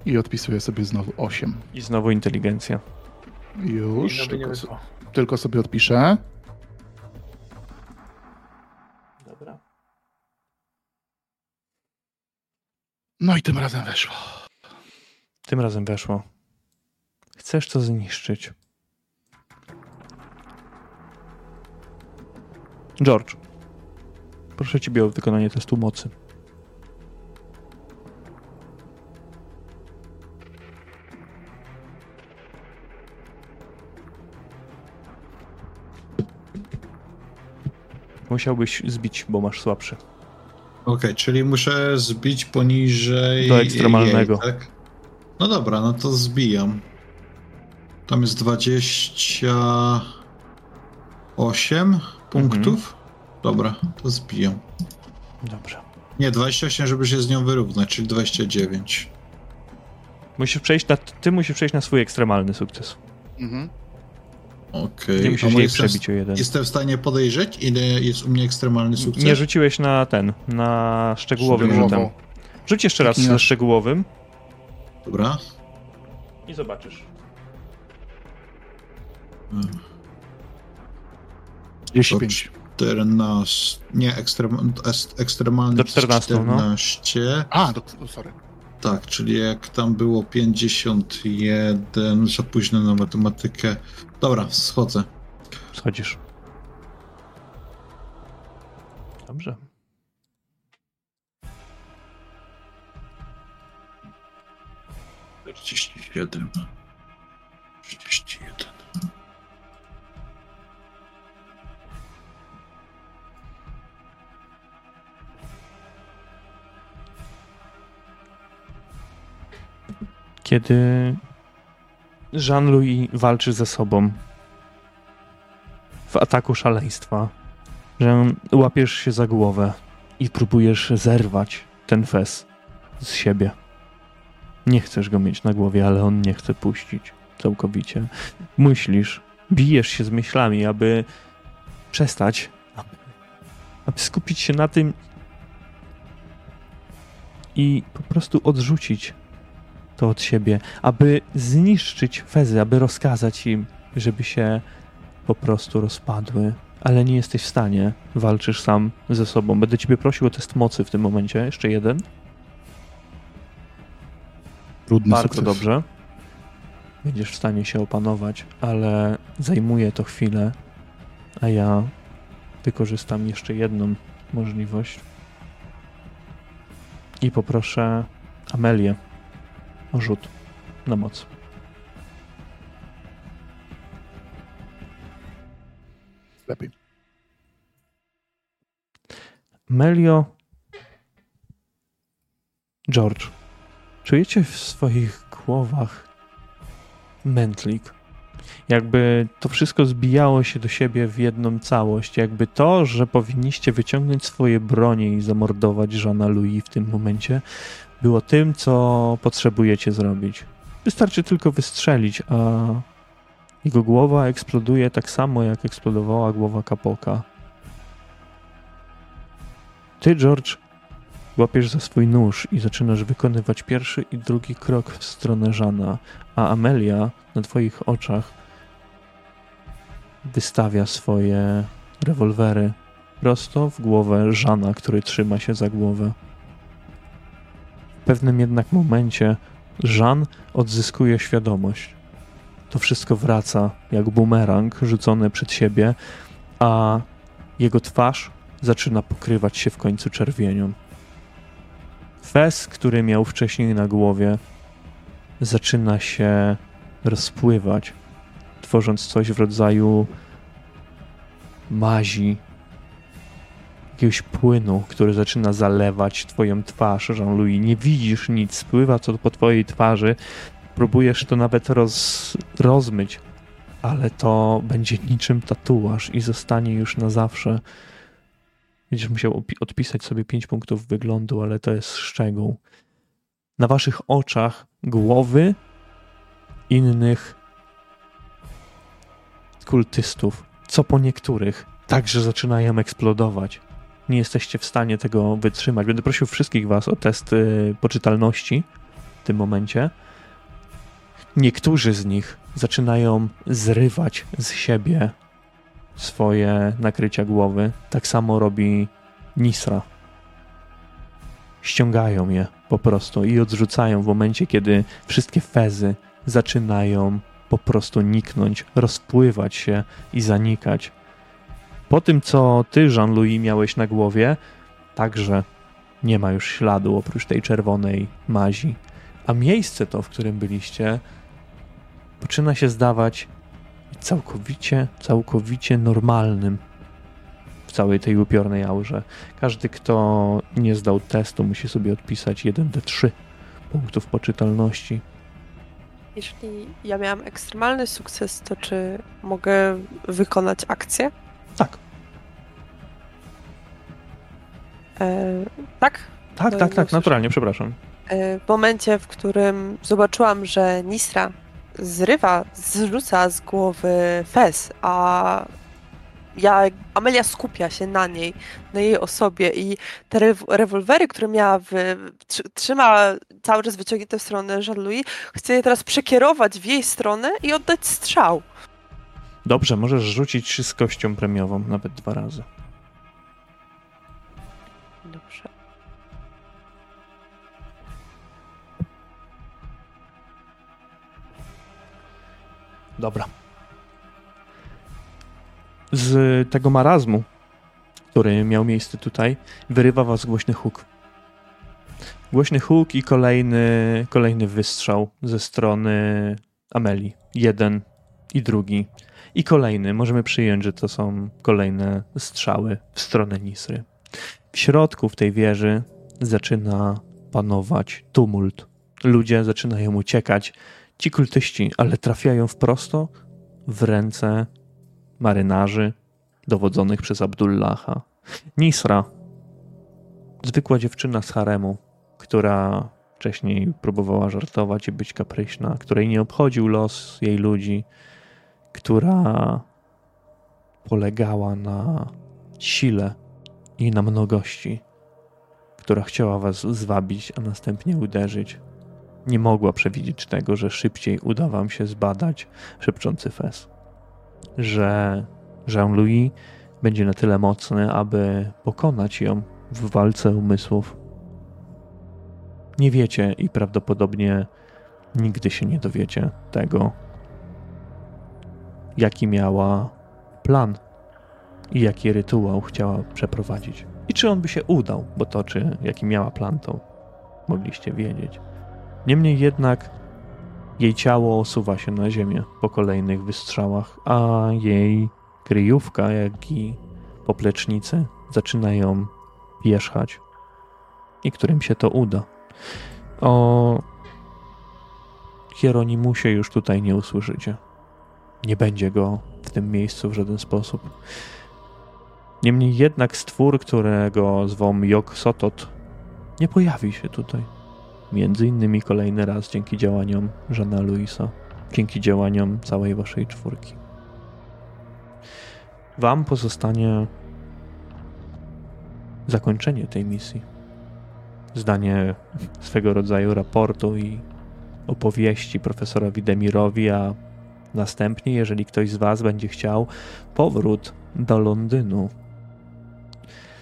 I odpisuję sobie znowu 8. I znowu inteligencja. Już, tylko, tylko sobie odpiszę. Dobra. No i tym razem weszło. Tym razem weszło. Chcesz to zniszczyć. George, proszę ciebie o wykonanie testu mocy. Musiałbyś zbić, bo masz słabszy. Okej, czyli muszę zbić poniżej. Do ekstremalnego. Jej, tak? No dobra, no to zbijam. Tam jest 28 punktów. Dobra, to zbijam. Dobrze. Nie, 28, żeby się z nią wyrównać, czyli 29. Musisz przejść na, ty musisz przejść na swój ekstremalny sukces. Mhm. Okej. Nie A musisz jej jestem, przebić o jeden. jestem w stanie podejrzeć, ile jest u mnie ekstremalny sukces? Nie rzuciłeś na ten, na szczegółowym Szczegółowo. rzutem. Rzuć jeszcze raz nasz- szczegółowym Dobra. i zobaczysz. Hmm. 35. 14. Nie, ekstrem, ekstremalny Do to jest 14, no. 14. A, to sorry. Tak, czyli jak tam było 51, za późno na matematykę. Dobra, schodzę. Schodzisz. Dobrze. Czterdzieści siedem. Trzydzieści jeden. Kiedy Jean-Louis walczy ze sobą w ataku szaleństwa, że łapiesz się za głowę i próbujesz zerwać ten fez z siebie. Nie chcesz go mieć na głowie, ale on nie chce puścić całkowicie. Myślisz, bijesz się z myślami, aby przestać, aby skupić się na tym i po prostu odrzucić to od siebie, aby zniszczyć fezy, aby rozkazać im, żeby się po prostu rozpadły. Ale nie jesteś w stanie, walczysz sam ze sobą. Będę ciebie prosił o test mocy w tym momencie, jeszcze jeden. Trudny Bardzo sukces. dobrze. Będziesz w stanie się opanować, ale zajmuje to chwilę, a ja wykorzystam jeszcze jedną możliwość i poproszę Amelię o rzut na moc. Lepiej. Melio, George, czujecie w swoich głowach mętlik? Jakby to wszystko zbijało się do siebie w jedną całość. Jakby to, że powinniście wyciągnąć swoje bronie i zamordować Żana Louis w tym momencie, było tym, co potrzebujecie zrobić. Wystarczy tylko wystrzelić, a jego głowa eksploduje tak samo, jak eksplodowała głowa Kapoka. Ty, George, łapiesz za swój nóż i zaczynasz wykonywać pierwszy i drugi krok w stronę Żana, a Amelia na twoich oczach wystawia swoje rewolwery prosto w głowę Żana, który trzyma się za głowę. W pewnym jednak momencie Żan odzyskuje świadomość. To wszystko wraca jak bumerang rzucony przed siebie, a jego twarz zaczyna pokrywać się w końcu czerwienią. Fez, który miał wcześniej na głowie, zaczyna się rozpływać, tworząc coś w rodzaju mazi, jakiegoś płynu, który zaczyna zalewać twoją twarz, Jean-Louis. Nie widzisz nic, spływa to po twojej twarzy. Próbujesz to nawet roz, rozmyć, ale to będzie niczym tatuaż i zostanie już na zawsze. Będziesz musiał odpisać sobie 5 punktów wyglądu, ale to jest szczegół. Na waszych oczach głowy innych kultystów, co po niektórych, także zaczynają eksplodować. Nie jesteście w stanie tego wytrzymać. Będę prosił wszystkich was o test y, poczytalności w tym momencie. Niektórzy z nich zaczynają zrywać z siebie swoje nakrycia głowy. Tak samo robi Nisra. Ściągają je po prostu i odrzucają w momencie, kiedy wszystkie fezy zaczynają po prostu niknąć, rozpływać się i zanikać. Po tym, co ty, Jean-Louis, miałeś na głowie, także nie ma już śladu oprócz tej czerwonej mazi. A miejsce to, w którym byliście, zaczyna się zdawać całkowicie, całkowicie normalnym w całej tej upiornej aurze. Każdy, kto nie zdał testu, musi sobie odpisać 1d3 punktów poczytalności. Jeśli ja miałam ekstremalny sukces, to czy mogę wykonać akcję? Tak. E, tak? Tak, No, tak, tak, naturalnie, przepraszam. E, w momencie, w którym zobaczyłam, że Nisra zrywa, zrzuca z głowy Fez, a ja, Amelia skupia się na niej, na jej osobie i te rew- rewolwery, które miała, w, tr- trzyma cały czas wyciągnięte w stronę Jean-Louis, chce je teraz przekierować w jej stronę i oddać strzał. Dobrze, możesz rzucić z kością premiową, nawet dwa razy. Dobra. Z tego marazmu, który miał miejsce tutaj, wyrywa was głośny huk. Głośny huk i kolejny, kolejny wystrzał ze strony Ameli. Jeden i drugi. I kolejny. Możemy przyjąć, że to są kolejne strzały w stronę Nisry. W środku w tej wieży zaczyna panować tumult. Ludzie zaczynają uciekać. Ci kultyści, ale trafiają wprosto w ręce marynarzy dowodzonych przez Abdullaha. Nisra, zwykła dziewczyna z haremu, która wcześniej próbowała żartować i być kapryśna, której nie obchodził los jej ludzi, która polegała na sile i na mnogości, która chciała was zwabić, a następnie uderzyć, nie mogła przewidzieć tego, że szybciej uda wam się zbadać szepczący fez. Że Jean-Louis będzie na tyle mocny, aby pokonać ją w walce umysłów. Nie wiecie i prawdopodobnie nigdy się nie dowiecie tego, jaki miała plan i jaki rytuał chciała przeprowadzić. I czy on by się udał, bo to, czy jaki miała plan, to mogliście wiedzieć. Niemniej jednak jej ciało osuwa się na ziemię po kolejnych wystrzałach, a jej kryjówka, jak i poplecznicy zaczynają wierzchać. I którym się to uda. O Hieronimusie już tutaj nie usłyszycie. Nie będzie go w tym miejscu w żaden sposób. Niemniej jednak stwór, którego zwą Jok Sotot, nie pojawi się tutaj. Między innymi kolejny raz dzięki działaniom Żana Luisa, dzięki działaniom całej waszej czwórki. Wam pozostanie zakończenie tej misji. Zdanie swego rodzaju raportu i opowieści profesorowi Demirowi, a następnie, jeżeli ktoś z Was będzie chciał, powrót do Londynu.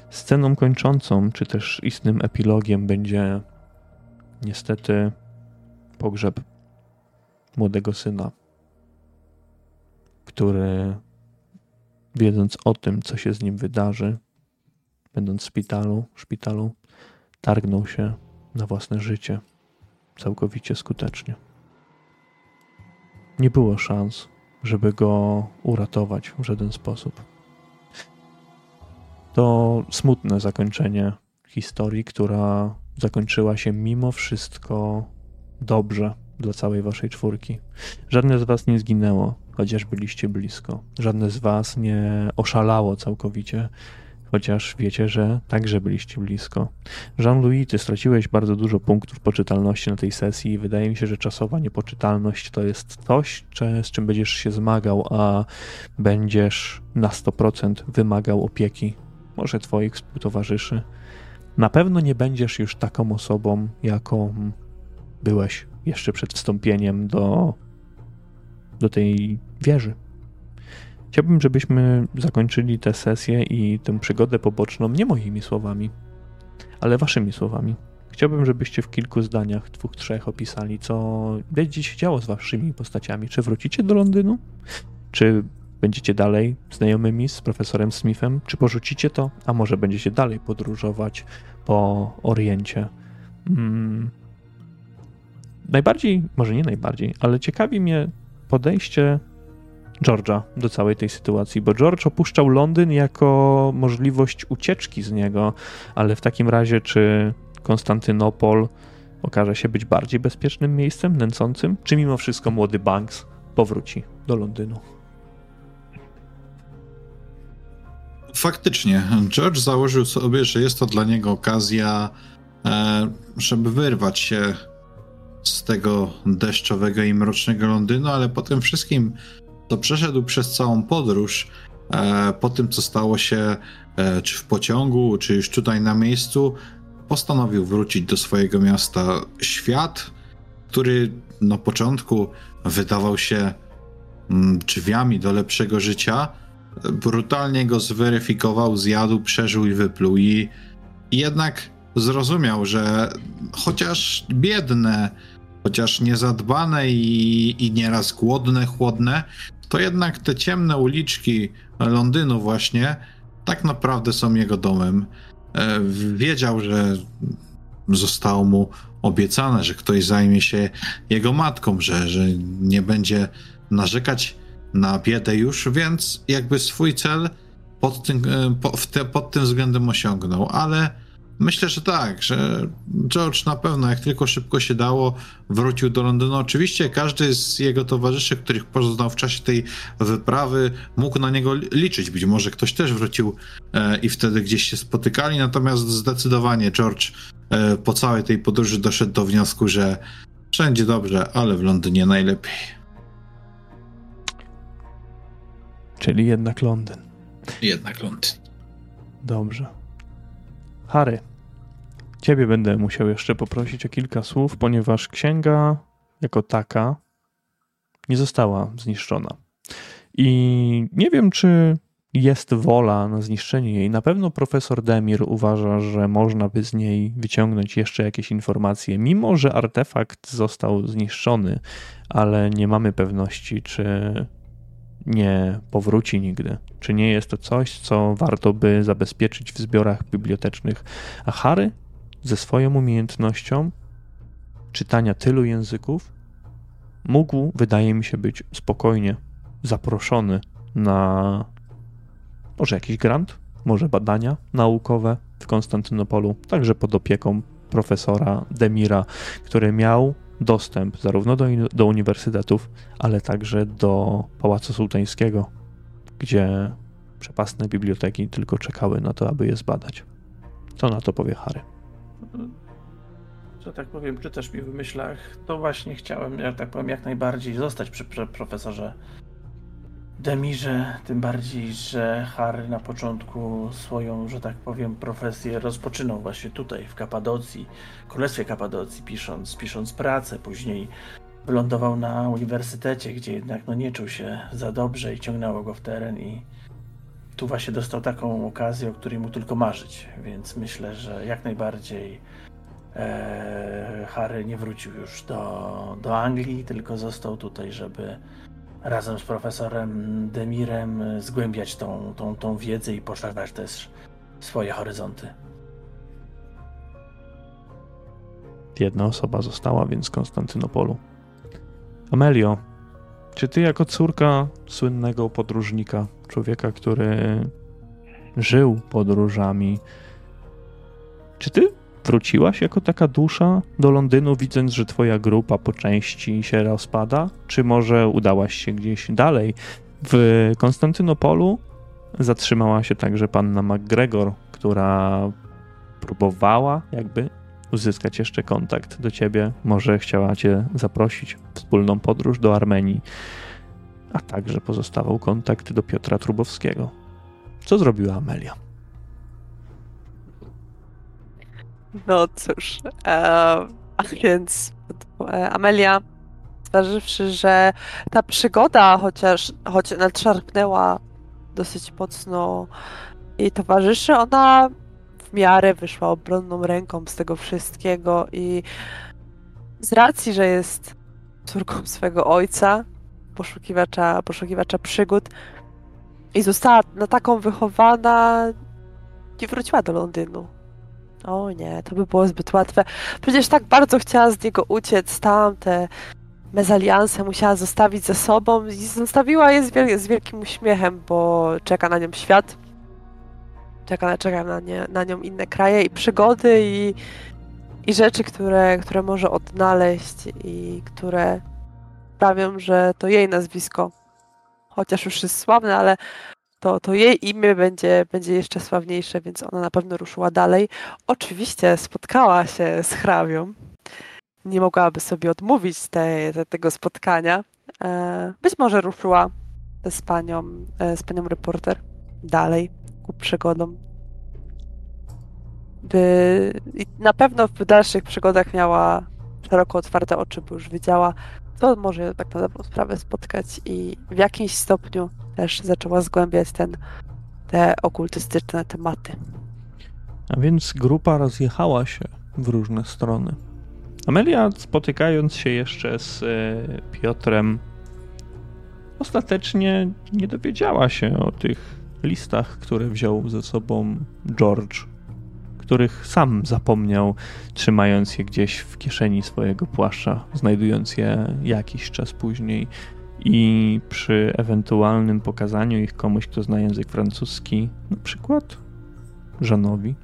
Sceną kończącą, czy też istnym epilogiem będzie niestety pogrzeb młodego syna, który wiedząc o tym, co się z nim wydarzy, będąc w szpitalu, szpitalu targnął się na własne życie całkowicie skutecznie. Nie było szans, żeby go uratować w żaden sposób. To smutne zakończenie historii, która zakończyła się mimo wszystko dobrze dla całej waszej czwórki. Żadne z was nie zginęło, chociaż byliście blisko. Żadne z was nie oszalało całkowicie, chociaż wiecie, że także byliście blisko. Jean-Louis, ty straciłeś bardzo dużo punktów poczytalności na tej sesji i wydaje mi się, że czasowa niepoczytalność to jest coś, z czym będziesz się zmagał, a będziesz na 100% wymagał opieki, może twoich współtowarzyszy. Na pewno nie będziesz już taką osobą, jaką byłeś jeszcze przed wstąpieniem do, do tej wieży. Chciałbym, żebyśmy zakończyli tę sesję i tę przygodę poboczną nie moimi słowami, ale waszymi słowami. Chciałbym, żebyście w kilku zdaniach, dwóch, trzech opisali, co będzie się działo z waszymi postaciami. Czy wrócicie do Londynu? Czy będziecie dalej znajomymi z profesorem Smithem? Czy porzucicie to? A może będziecie dalej podróżować po Oriencie? Hmm. Najbardziej, może nie najbardziej, ale ciekawi mnie podejście George'a do całej tej sytuacji, bo George opuszczał Londyn jako możliwość ucieczki z niego, ale w takim razie czy Konstantynopol okaże się być bardziej bezpiecznym miejscem, nęcącym, czy mimo wszystko młody Banks powróci do Londynu? Faktycznie, George założył sobie, że jest to dla niego okazja, e, żeby wyrwać się z tego deszczowego i mrocznego Londynu, ale po tym wszystkim to przeszedł przez całą podróż, e, po tym co stało się e, czy w pociągu, czy już tutaj na miejscu, postanowił wrócić do swojego miasta. Świat, który na początku wydawał się mm, drzwiami do lepszego życia, brutalnie go zweryfikował, zjadł, przeżył i wypluł. I jednak zrozumiał, że chociaż biedne, chociaż niezadbane i, i nieraz głodne, chłodne, to jednak te ciemne uliczki Londynu właśnie tak naprawdę są jego domem. E, wiedział, że zostało mu obiecane, że ktoś zajmie się jego matką, że, że nie będzie narzekać na biedę już, więc jakby swój cel pod tym, e, pod tym względem osiągnął, ale Myślę, że tak, że George na pewno, jak tylko szybko się dało, wrócił do Londynu. Oczywiście każdy z jego towarzyszy, których poznał w czasie tej wyprawy, mógł na niego liczyć. Być może ktoś też wrócił e, i wtedy gdzieś się spotykali, natomiast zdecydowanie George e, po całej tej podróży doszedł do wniosku, że wszędzie dobrze, ale w Londynie najlepiej. Czyli jednak Londyn. Jednak Londyn. Dobrze. Harry, ciebie będę musiał jeszcze poprosić o kilka słów, ponieważ księga jako taka nie została zniszczona. I nie wiem, czy jest wola na zniszczenie jej. Na pewno profesor Demir uważa, że można by z niej wyciągnąć jeszcze jakieś informacje, mimo że artefakt został zniszczony, ale nie mamy pewności, czy nie powróci nigdy. Czy nie jest to coś, co warto by zabezpieczyć w zbiorach bibliotecznych. A Harry ze swoją umiejętnością czytania tylu języków mógł, wydaje mi się, być spokojnie zaproszony na może jakiś grant, może badania naukowe w Konstantynopolu, także pod opieką profesora Demira, który miał dostęp zarówno do, do uniwersytetów, ale także do Pałacu Sułtańskiego, gdzie przepastne biblioteki tylko czekały na to, aby je zbadać. Co na to powie Harry? Że tak powiem, czytasz mi w myślach, to właśnie chciałem, jak tak powiem, jak najbardziej zostać przy profesorze Demirze, tym bardziej, że Harry na początku swoją, że tak powiem, profesję rozpoczynał właśnie tutaj, w Kapadocji, Królestwie Kapadocji, pisząc, pisząc pracę, później wylądował na uniwersytecie, gdzie jednak no, nie czuł się za dobrze i ciągnęło go w teren i tu właśnie dostał taką okazję, o której mógł tylko marzyć, więc myślę, że jak najbardziej e, Harry nie wrócił już do, do Anglii, tylko został tutaj, żeby razem z profesorem Demirem zgłębiać tą, tą, tą wiedzę i poszerzać też swoje horyzonty. Jedna osoba została więc w Konstantynopolu. Amelio, czy ty jako córka słynnego podróżnika, człowieka, który żył podróżami, czy ty Wróciłaś jako taka dusza do Londynu, widząc, że twoja grupa po części się rozpada? Czy może udałaś się gdzieś dalej? W Konstantynopolu zatrzymała się także panna McGregor, która próbowała jakby uzyskać jeszcze kontakt do ciebie. Może chciała cię zaprosić w wspólną podróż do Armenii, a także pozostawał kontakt do Piotra Trubowskiego. Co zrobiła Amelia? No cóż, a więc e, Amelia, zważywszy, że ta przygoda chociaż choć nadszarpnęła dosyć mocno jej towarzyszy, ona w miarę wyszła obronną ręką z tego wszystkiego i z racji, że jest córką swego ojca, poszukiwacza, poszukiwacza przygód i została na taką wychowana, nie wróciła do Londynu. O nie, to by było zbyt łatwe. Przecież tak bardzo chciała z niego uciec, tam te mezalianse musiała zostawić za sobą i zostawiła je z, wiel z wielkim uśmiechem, bo czeka na nią świat, czeka, czeka na, nie, na nią inne kraje i przygody i, i rzeczy, które, które może odnaleźć i które sprawią, że to jej nazwisko, chociaż już jest sławne, ale to, to jej imię będzie, będzie jeszcze sławniejsze, więc ona na pewno ruszyła dalej. Oczywiście spotkała się z hrabią. Nie mogłaby sobie odmówić te, te, tego spotkania. E, być może ruszyła z panią, e, z panią reporter dalej ku przygodom. By, I na pewno w dalszych przygodach miała szeroko otwarte oczy, bo już wiedziała, co może tak na dobrą sprawę spotkać i w jakimś stopniu też zaczęła zgłębiać ten, te okultystyczne tematy. A więc grupa rozjechała się w różne strony. Amelia, spotykając się jeszcze z e, Piotrem, ostatecznie nie dowiedziała się o tych listach, które wziął ze sobą George, których sam zapomniał, trzymając je gdzieś w kieszeni swojego płaszcza, znajdując je jakiś czas później i przy ewentualnym pokazaniu ich komuś, kto zna język francuski, na przykład Żanowi.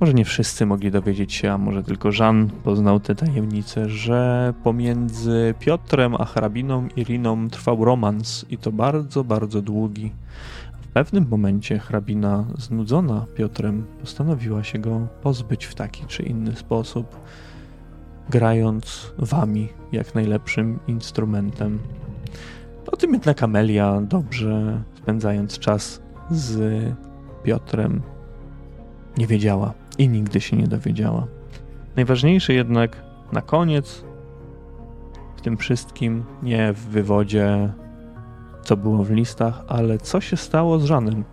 Może nie wszyscy mogli dowiedzieć się, a może tylko Żan poznał tę tajemnicę, że pomiędzy Piotrem a hrabiną Iriną trwał romans i to bardzo, bardzo długi. W pewnym momencie hrabina, znudzona Piotrem, postanowiła się go pozbyć w taki czy inny sposób grając wami jak najlepszym instrumentem. O tym jednak Amelia dobrze spędzając czas z Piotrem nie wiedziała i nigdy się nie dowiedziała. Najważniejsze jednak na koniec w tym wszystkim nie w wywodzie, co było w listach, ale co się stało z Żanem.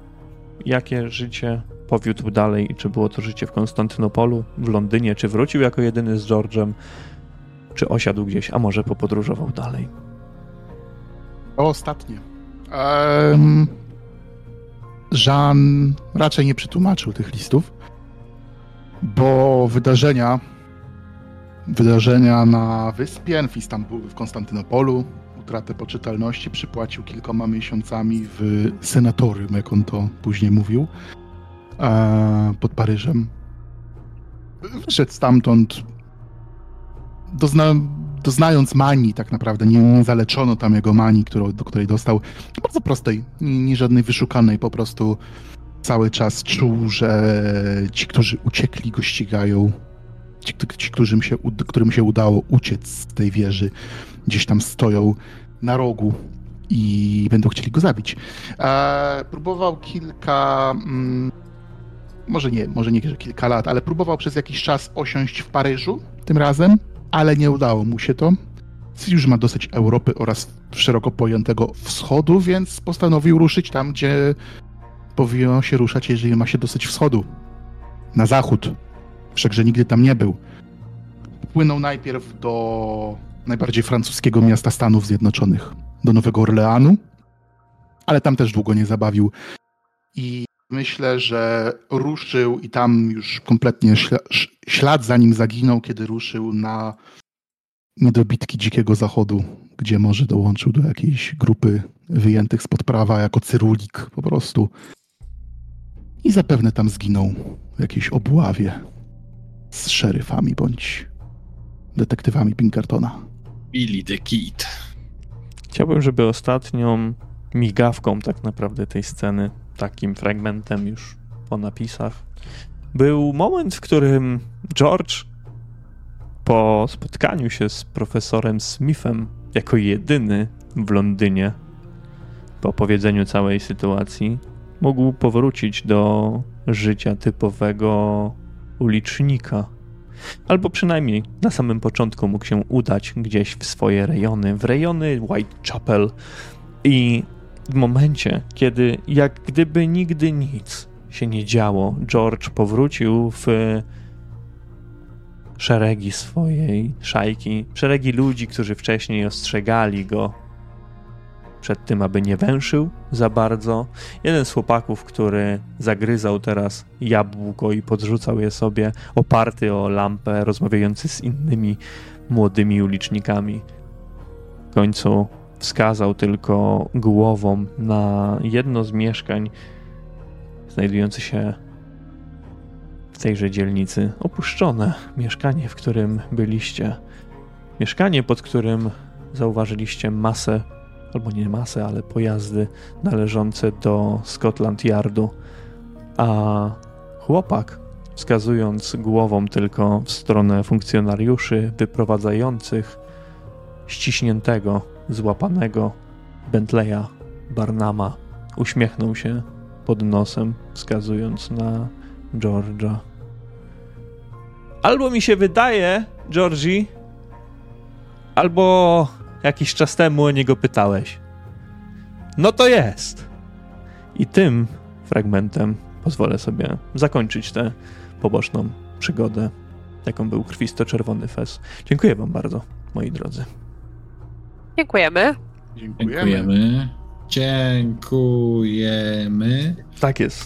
Jakie życie powiódł dalej czy było to życie w Konstantynopolu, w Londynie, czy wrócił jako jedyny z George'em, czy osiadł gdzieś, a może popodróżował dalej. To ostatnie. Um, Jean raczej nie przetłumaczył tych listów, bo wydarzenia wydarzenia na wyspie, w Istambulu, w Konstantynopolu, utratę poczytalności przypłacił kilkoma miesiącami w senatorium, jak on to później mówił, e, pod Paryżem. Wyszedł stamtąd, dozna, doznając manii tak naprawdę, nie, nie zaleczono tam jego manii, którą, do której dostał, bardzo prostej, nie, nie żadnej wyszukanej, po prostu cały czas czuł, że ci, którzy uciekli, go ścigają. Ci, ci którym, się, którym się udało uciec z tej wieży, gdzieś tam stoją na rogu i będą chcieli go zabić. E, próbował kilka, mm, może nie, może nie kilka lat, ale próbował przez jakiś czas osiąść w Paryżu tym razem, ale nie udało mu się to. Już ma dosyć Europy oraz szeroko pojętego wschodu, więc postanowił ruszyć tam, gdzie powinno się ruszać, jeżeli ma się dosyć wschodu. Na zachód. Wszakże nigdy tam nie był. Płynął najpierw do najbardziej francuskiego miasta Stanów Zjednoczonych, do Nowego Orleanu, ale tam też długo nie zabawił. I myślę, że ruszył i tam już kompletnie ślad za nim zaginął, kiedy ruszył na niedobitki Dzikiego Zachodu, gdzie może dołączył do jakiejś grupy wyjętych spod prawa jako cyrulik po prostu. I zapewne tam zginął w jakiejś obławie z szeryfami bądź detektywami Pinkertona. Billy the Kid. Chciałbym, żeby ostatnią migawką tak naprawdę tej sceny, takim fragmentem już po napisach, był moment, w którym George po spotkaniu się z profesorem Smithem jako jedyny w Londynie, po opowiedzeniu całej sytuacji, mógł powrócić do życia typowego ulicznika. Albo przynajmniej na samym początku mógł się udać gdzieś w swoje rejony, w rejony Whitechapel. I w momencie, kiedy jak gdyby nigdy nic się nie działo, George powrócił w szeregi swojej szajki, szeregi ludzi, którzy wcześniej ostrzegali go przed tym, aby nie węszył za bardzo. Jeden z chłopaków, który zagryzał teraz jabłko i podrzucał je sobie, oparty o lampę, rozmawiający z innymi młodymi ulicznikami. W końcu wskazał tylko głową na jedno z mieszkań znajdujące się w tejże dzielnicy. Opuszczone mieszkanie, w którym byliście. Mieszkanie, pod którym zauważyliście masę albo nie masę, ale pojazdy należące do Scotland Yardu, a chłopak, wskazując głową tylko w stronę funkcjonariuszy wyprowadzających ściśniętego, złapanego Bentleya Barnama, uśmiechnął się pod nosem, wskazując na George'a. Albo mi się wydaje, Georgie, albo Jakiś czas temu o niego pytałeś. No to jest. I tym fragmentem pozwolę sobie zakończyć tę poboczną przygodę, jaką był krwisto-czerwony fez. Dziękuję wam bardzo, moi drodzy. Dziękujemy. Dziękujemy. Dziękujemy. Dziękujemy. Tak jest.